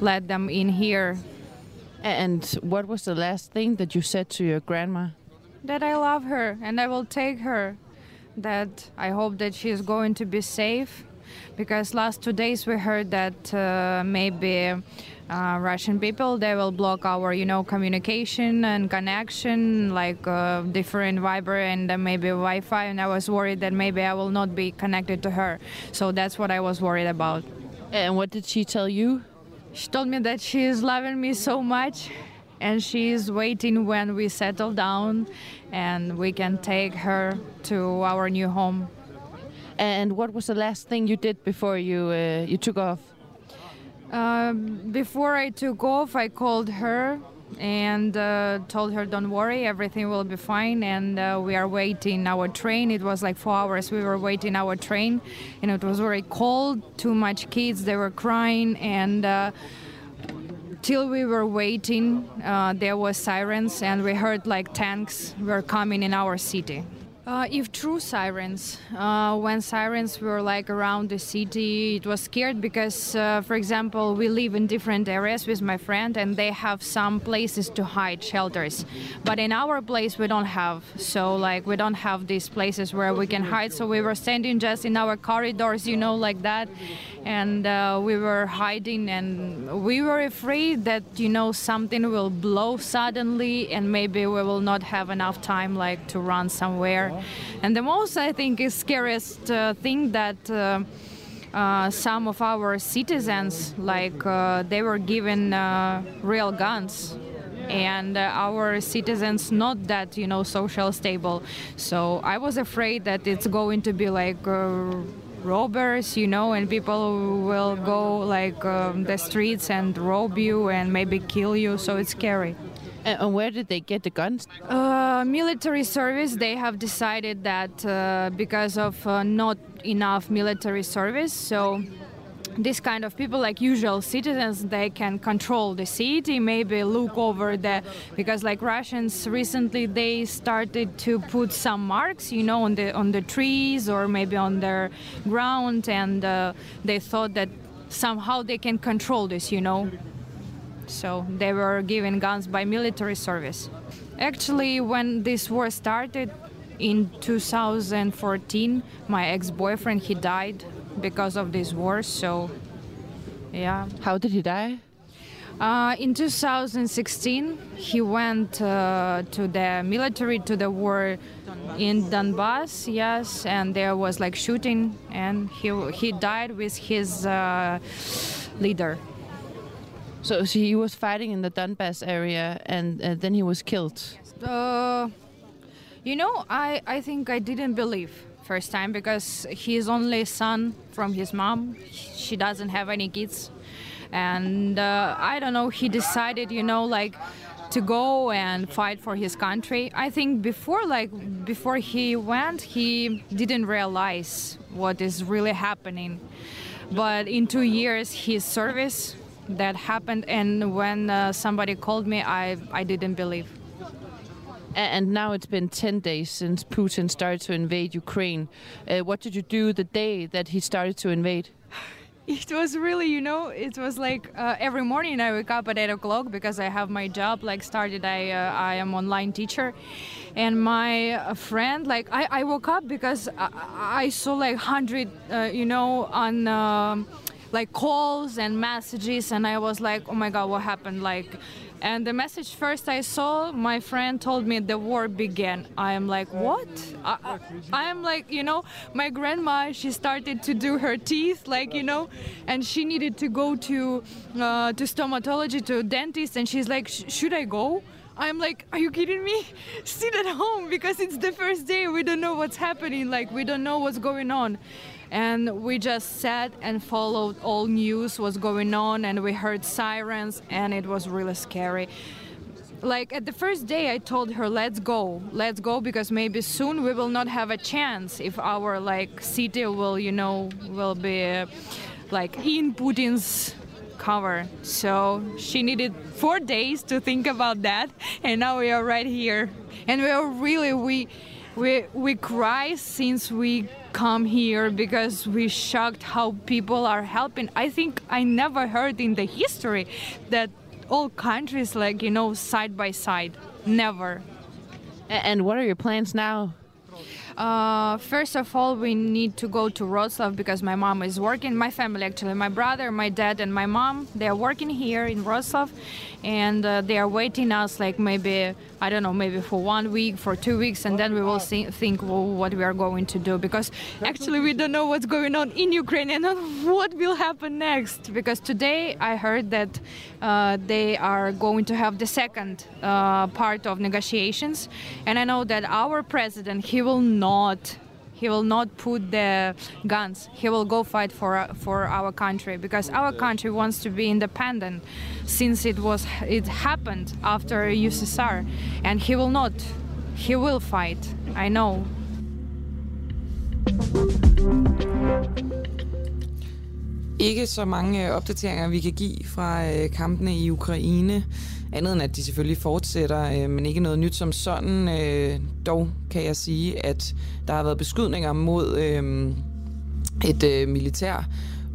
let them in here. And what was the last thing that you said to your grandma? That I love her and I will take her. That I hope that she is going to be safe, because last two days we heard that uh, maybe uh, Russian people they will block our you know communication and connection like uh, different Viber and uh, maybe Wi-Fi and I was worried that maybe I will not be connected to her. So that's what I was worried about. And what did she tell you? She told me that she is loving me so much and she is waiting when we settle down and we can take her to our new home. And what was the last thing you did before you uh, you took off um, before I took off, I called her and uh, told her, "Don't worry, everything will be fine." And uh, we are waiting our train. It was like four hours. We were waiting our train, and it was very cold. Too much kids. They were crying, and uh, till we were waiting, uh, there was sirens, and we heard like tanks were coming in our city. Uh, if true sirens, uh, when sirens were like around the city, it was scared because, uh, for example, we live in different areas with my friend, and they have some places to hide shelters. But in our place, we don't have. So, like, we don't have these places where we can hide. So we were standing just in our corridors, you know, like that, and uh, we were hiding, and we were afraid that you know something will blow suddenly, and maybe we will not have enough time, like, to run somewhere. And the most, I think, is scariest uh, thing that uh, uh, some of our citizens, like uh, they were given uh, real guns, and uh, our citizens not that you know social stable. So I was afraid that it's going to be like. robbers you know and people will go like um, the streets and rob you and maybe kill you so it's scary and where did they get the guns? Uh, military service. They have decided that uh, because of uh, not enough military service, so this kind of people like usual citizens they can control the city maybe look over the because like russians recently they started to put some marks you know on the on the trees or maybe on their ground and uh, they thought that somehow they can control this you know so they were given guns by military service. Actually, when this war started, in 2014, my ex-boyfriend he died because of this war. So, yeah. How did he die? Uh, in 2016, he went uh, to the military to the war in Donbass. Yes, and there was like shooting, and he he died with his uh, leader. So, so he was fighting in the Donbass area, and uh, then he was killed. Uh, you know, I I think I didn't believe first time because he's only son from his mom. She doesn't have any kids, and uh, I don't know. He decided, you know, like to go and fight for his country. I think before, like before he went, he didn't realize what is really happening. But in two years, his service that happened, and when uh, somebody called me, I I didn't believe. And now it's been 10 days since Putin started to invade Ukraine. Uh, what did you do the day that he started to invade? It was really, you know, it was like uh, every morning I wake up at eight o'clock because I have my job like started. I uh, I am online teacher, and my uh, friend like I, I woke up because I, I saw like hundred, uh, you know, on. Um, like calls and messages and i was like oh my god what happened like and the message first i saw my friend told me the war began i am like what i, I, I am like you know my grandma she started to do her teeth like you know and she needed to go to uh, to stomatology to dentist and she's like should i go I'm like, are you kidding me? Sit at home because it's the first day. We don't know what's happening. Like, we don't know what's going on. And we just sat and followed all news was going on, and we heard sirens, and it was really scary. Like at the first day, I told her, "Let's go, let's go," because maybe soon we will not have a chance if our like city will, you know, will be like in Putin's cover. So she needed four days to think about that, and now we are right here. And we are really we we we cry since we come here because we shocked how people are helping. I think I never heard in the history that all countries like you know side by side. Never. And what are your plans now? Uh, first of all, we need to go to Wrocław because my mom is working. My family, actually, my brother, my dad, and my mom, they are working here in Wrocław, and uh, they are waiting us like maybe I don't know, maybe for one week, for two weeks, and then we will see, think well, what we are going to do because actually we don't know what's going on in Ukraine and what will happen next. Because today I heard that uh, they are going to have the second uh, part of negotiations, and I know that our president he will not he will not put the guns. He will go fight for for our country because our country wants to be independent since it was it happened after ussr and he will not he will fight i know Ikke så mange øh, opdateringer, vi kan give fra øh, kampene i Ukraine. Andet end, at de selvfølgelig fortsætter, øh, men ikke noget nyt som sådan. Dog kan jeg sige, at der har været beskydninger mod et militær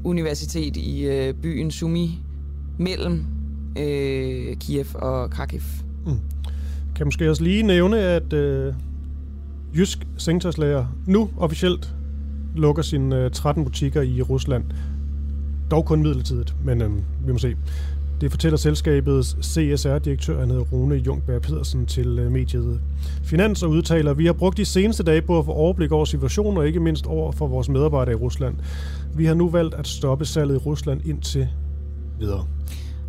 universitet i byen Sumi mellem Kiev og Kharkiv. Mm. Kan måske også lige nævne, at øh, Jysk Sengtorslæger nu officielt lukker sine 13 butikker i Rusland. Dog kun midlertidigt, men øh, vi må se. Det fortæller selskabets CSR-direktør, han hedder Rune Jungberg Pedersen, til øh, mediet Finans og udtaler, vi har brugt de seneste dage på at få overblik over situationen, og ikke mindst over for vores medarbejdere i Rusland. Vi har nu valgt at stoppe salget i Rusland indtil videre.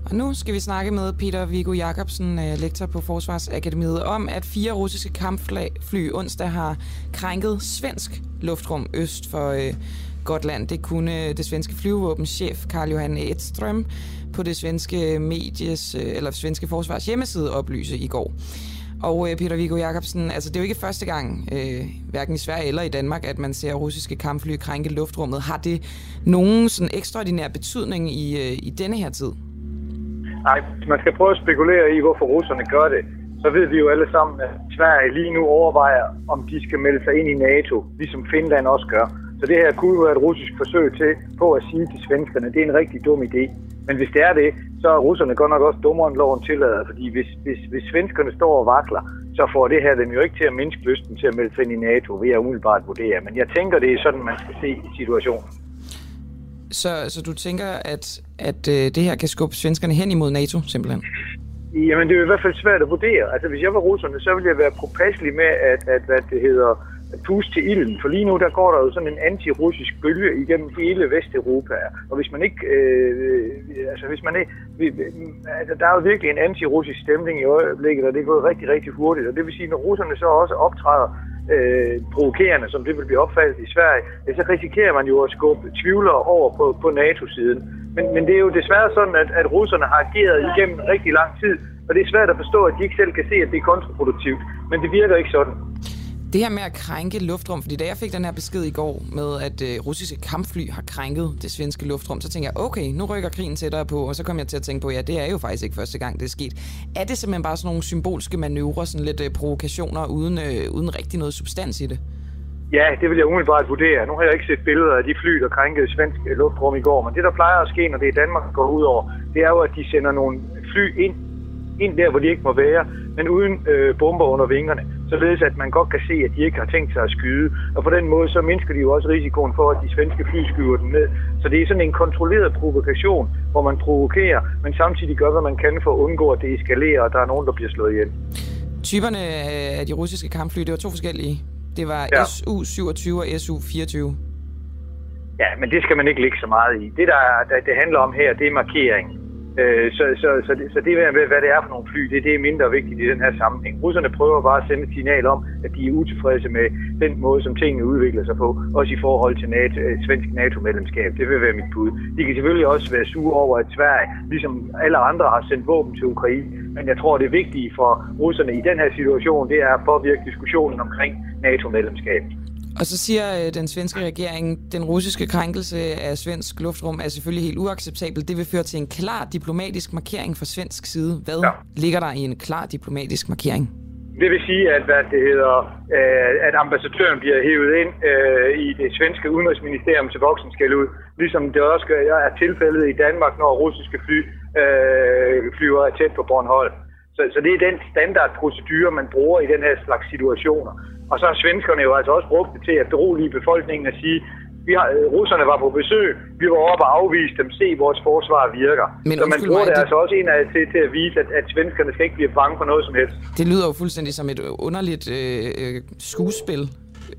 Og nu skal vi snakke med Peter Viggo Jacobsen, øh, lektor på Forsvarsakademiet, om at fire russiske kampfly onsdag har krænket svensk luftrum øst for øh, Gotland. Det kunne øh, det svenske flyvevåbenschef Karl Johan Edström på det svenske medies, øh, eller svenske forsvars hjemmeside oplyse i går. Og øh, Peter Viggo Jacobsen, altså det er jo ikke første gang, øh, hverken i Sverige eller i Danmark, at man ser russiske kampfly krænke luftrummet. Har det nogen sådan ekstraordinær betydning i, øh, i denne her tid? Nej, hvis man skal prøve at spekulere i, hvorfor russerne gør det, så ved vi jo alle sammen, at Sverige lige nu overvejer, om de skal melde sig ind i NATO, ligesom Finland også gør. Så det her kunne jo være et russisk forsøg til på at sige til svenskerne, at det er en rigtig dum idé. Men hvis det er det, så er russerne godt nok også dummere end loven tillader, fordi hvis, hvis, hvis svenskerne står og vakler, så får det her dem jo ikke til at mindske lysten til at melde sig ind i NATO, vil jeg umiddelbart vurdere. Men jeg tænker, det er sådan, man skal se situationen. Så, så du tænker, at, at øh, det her kan skubbe svenskerne hen imod NATO, simpelthen? Jamen, det er jo i hvert fald svært at vurdere. Altså, hvis jeg var russerne, så ville jeg være påpasselig med, at, at hvad det hedder, puste til ilden. For lige nu, der går der jo sådan en anti-russisk bølge igennem hele Vesteuropa. Og hvis man ikke, øh, altså hvis man ikke, altså der er jo virkelig en anti-russisk stemning i øjeblikket, og det er gået rigtig, rigtig hurtigt. Og det vil sige, når russerne så også optræder øh, provokerende, som det vil blive opfattet i Sverige, ja, så risikerer man jo at skubbe tvivlere over på, på NATO-siden. Men, men det er jo desværre sådan, at, at russerne har ageret igennem rigtig lang tid, og det er svært at forstå, at de ikke selv kan se, at det er kontraproduktivt. Men det virker ikke sådan. Det her med at krænke luftrum, fordi da jeg fik den her besked i går med, at øh, russiske kampfly har krænket det svenske luftrum, så tænkte jeg, okay, nu rykker krigen tættere på, og så kom jeg til at tænke på, ja, det er jo faktisk ikke første gang, det er sket. Er det simpelthen bare sådan nogle symbolske manøvrer, sådan lidt øh, provokationer, uden, øh, uden rigtig noget substans i det? Ja, det vil jeg umiddelbart vurdere. Nu har jeg ikke set billeder af de fly, der krænkede svensk øh, luftrum i går, men det, der plejer at ske, når det er Danmark, går ud over, det er jo, at de sender nogle fly ind, ind der, hvor de ikke må være, men uden øh, bomber under vingerne, således at man godt kan se, at de ikke har tænkt sig at skyde. Og på den måde, så mindsker de jo også risikoen for, at de svenske fly skyder den ned. Så det er sådan en kontrolleret provokation, hvor man provokerer, men samtidig gør, hvad man kan for at undgå, at det eskalerer, og der er nogen, der bliver slået ihjel. Typerne af de russiske kampfly, det var to forskellige. Det var ja. SU-27 og SU-24. Ja, men det skal man ikke lægge så meget i. Det, der, der det handler om her, det er markering. Øh, så, så, så, det, så det med, hvad det er for nogle fly, det, det er mindre vigtigt i den her sammenhæng. Russerne prøver bare at sende et signal om, at de er utilfredse med den måde, som tingene udvikler sig på, også i forhold til NATO, øh, svensk NATO-medlemskab. Det vil være mit bud. De kan selvfølgelig også være sure over, at Sverige, ligesom alle andre, har sendt våben til Ukraine. Men jeg tror, det vigtige for russerne i den her situation, det er at påvirke diskussionen omkring NATO-medlemskab. Og så siger øh, den svenske regering, den russiske krænkelse af svensk luftrum er selvfølgelig helt uacceptabel. Det vil føre til en klar diplomatisk markering fra svensk side. Hvad ja. ligger der i en klar diplomatisk markering? Det vil sige, at, hvad det hedder, øh, at ambassadøren bliver hævet ind øh, i det svenske udenrigsministerium til voksenskæld ud, ligesom det også er tilfældet i Danmark, når russiske fly øh, flyver tæt på Bornholm. Så, så det er den standardprocedure, man bruger i den her slags situationer. Og så har svenskerne jo altså også brugt det til at berolige befolkningen at sige, vi har, øh, russerne var på besøg, vi var oppe og afvise dem, se vores forsvar virker. Men så man bruger mig, det, det altså også en af til, til at vise, at, at svenskerne skal ikke blive bange for noget som helst. Det lyder jo fuldstændig som et underligt øh, øh skuespil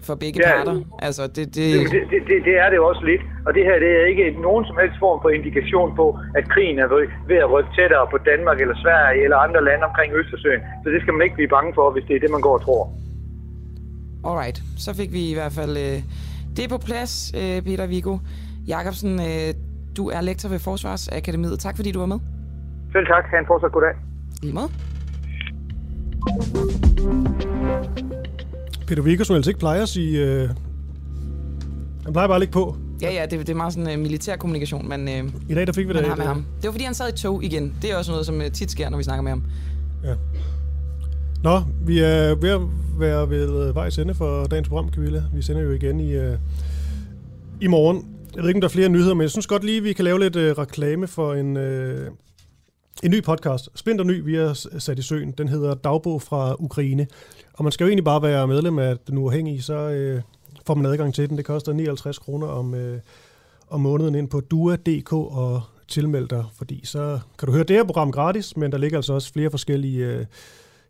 for begge ja, parter. Altså, det, det... Det, det, det, det er det også lidt. Og det her det er ikke nogen som helst form for indikation på, at krigen er ved at rykke tættere på Danmark eller Sverige eller andre lande omkring Østersøen. Så det skal man ikke blive bange for, hvis det er det, man går og tror. Alright, så fik vi i hvert fald øh, det på plads, øh, Peter Vigo. Jakobsen, øh, du er lektor ved Forsvarsakademiet. Tak fordi du var med. Selv tak. Ha' en fortsat god dag. Lige måde. Peter Viggo, som altså ikke plejer at sige... Øh, han plejer bare at ligge på. Ja, ja, det, det er meget sådan uh, militær kommunikation, men uh, I dag der fik vi det. Har med ham. Det var fordi, han sad i tog igen. Det er også noget, som uh, tit sker, når vi snakker med ham. Ja. Nå, vi er ved at være ved vejs ende for dagens program, Camilla. Vi sender jo igen i, uh, i morgen. Jeg ved ikke, om der er flere nyheder, men jeg synes godt lige, vi kan lave lidt uh, reklame for en, uh, en ny podcast. Splinter ny, vi har sat i søen. Den hedder Dagbog fra Ukraine. Og man skal jo egentlig bare være medlem af den uafhængige, så øh, får man adgang til den. Det koster 59 kroner om, øh, om måneden ind på dua.dk og tilmeld dig, fordi så kan du høre det her program gratis, men der ligger altså også flere forskellige øh,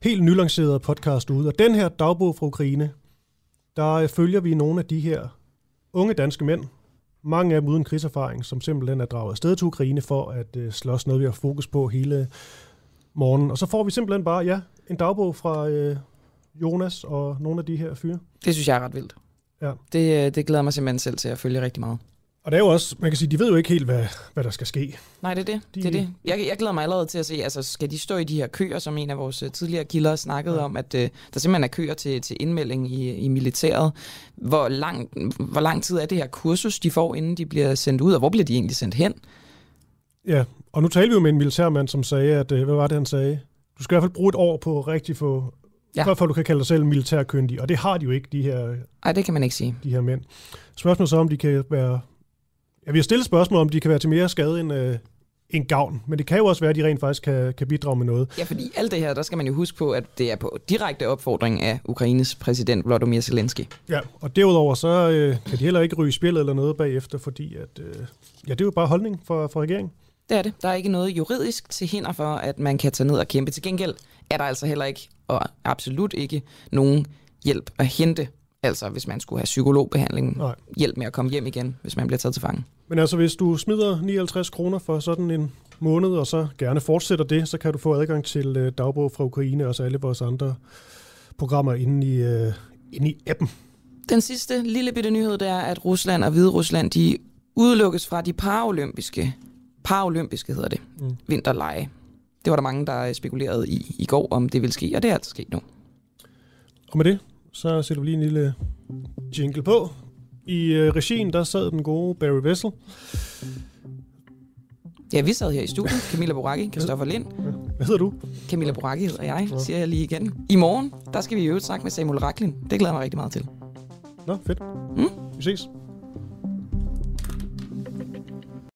helt nylancerede podcast ude. Og den her dagbog fra Ukraine, der øh, følger vi nogle af de her unge danske mænd, mange af dem uden krigserfaring, som simpelthen er draget afsted til Ukraine for at øh, slås noget, vi har fokus på hele morgenen. Og så får vi simpelthen bare, ja, en dagbog fra øh, Jonas og nogle af de her fyre. Det synes jeg er ret vildt. Ja. Det, øh, det glæder mig simpelthen selv til at følge rigtig meget. Og det er jo også, man kan sige, de ved jo ikke helt, hvad, hvad der skal ske. Nej, det er det. De... det, er det. Jeg, jeg glæder mig allerede til at se, altså skal de stå i de her køer, som en af vores øh, tidligere kilder snakkede ja. om, at uh, der simpelthen er køer til, til indmelding i, i militæret. Hvor lang, hvor lang tid er det her kursus, de får, inden de bliver sendt ud, og hvor bliver de egentlig sendt hen? Ja, og nu talte vi jo med en militærmand, som sagde, at, hvad var det, han sagde? Du skal i hvert fald bruge et år på at rigtig få Ja. For, for du kan kalde dig selv militærkyndig, og det har de jo ikke, de her, Nej, det kan man ikke sige. de her mænd. Spørgsmålet så, om de kan være... Ja, vi har stillet spørgsmål, om de kan være til mere skade end, øh, end gavn, men det kan jo også være, at de rent faktisk kan, kan bidrage med noget. Ja, fordi alt det her, der skal man jo huske på, at det er på direkte opfordring af Ukraines præsident Volodymyr Zelensky. Ja, og derudover så øh, kan de heller ikke ryge spil eller noget bagefter, fordi at, øh, ja, det er jo bare holdning for, for regeringen. Det er det. Der er ikke noget juridisk til hinder for, at man kan tage ned og kæmpe. Til gengæld er der altså heller ikke, og absolut ikke, nogen hjælp at hente. Altså hvis man skulle have psykologbehandling, Nej. hjælp med at komme hjem igen, hvis man bliver taget til fange. Men altså, hvis du smider 59 kroner for sådan en måned, og så gerne fortsætter det, så kan du få adgang til øh, dagbog fra Ukraine og så alle vores andre programmer inde i, øh, inde i appen. Den sidste lille bitte nyhed, det er, at Rusland og Hvide Rusland, de udelukkes fra de paralympiske, paralympiske hedder det, Mm. vinterlege. Det var der mange, der spekulerede i i går, om det ville ske, og det er altså sket nu. Og med det, så sætter vi lige en lille jingle på. I øh, regien, der sad den gode Barry Vessel. Ja, vi sad her i studiet. Camilla Boracchi, Christoffer Lind. Hvad hedder du? Camilla Boracchi hedder jeg, siger jeg lige igen. I morgen, der skal vi i øvrigt snakke med Samuel Raklin. Det glæder jeg mig rigtig meget til. Nå, fedt. Mm? Vi ses.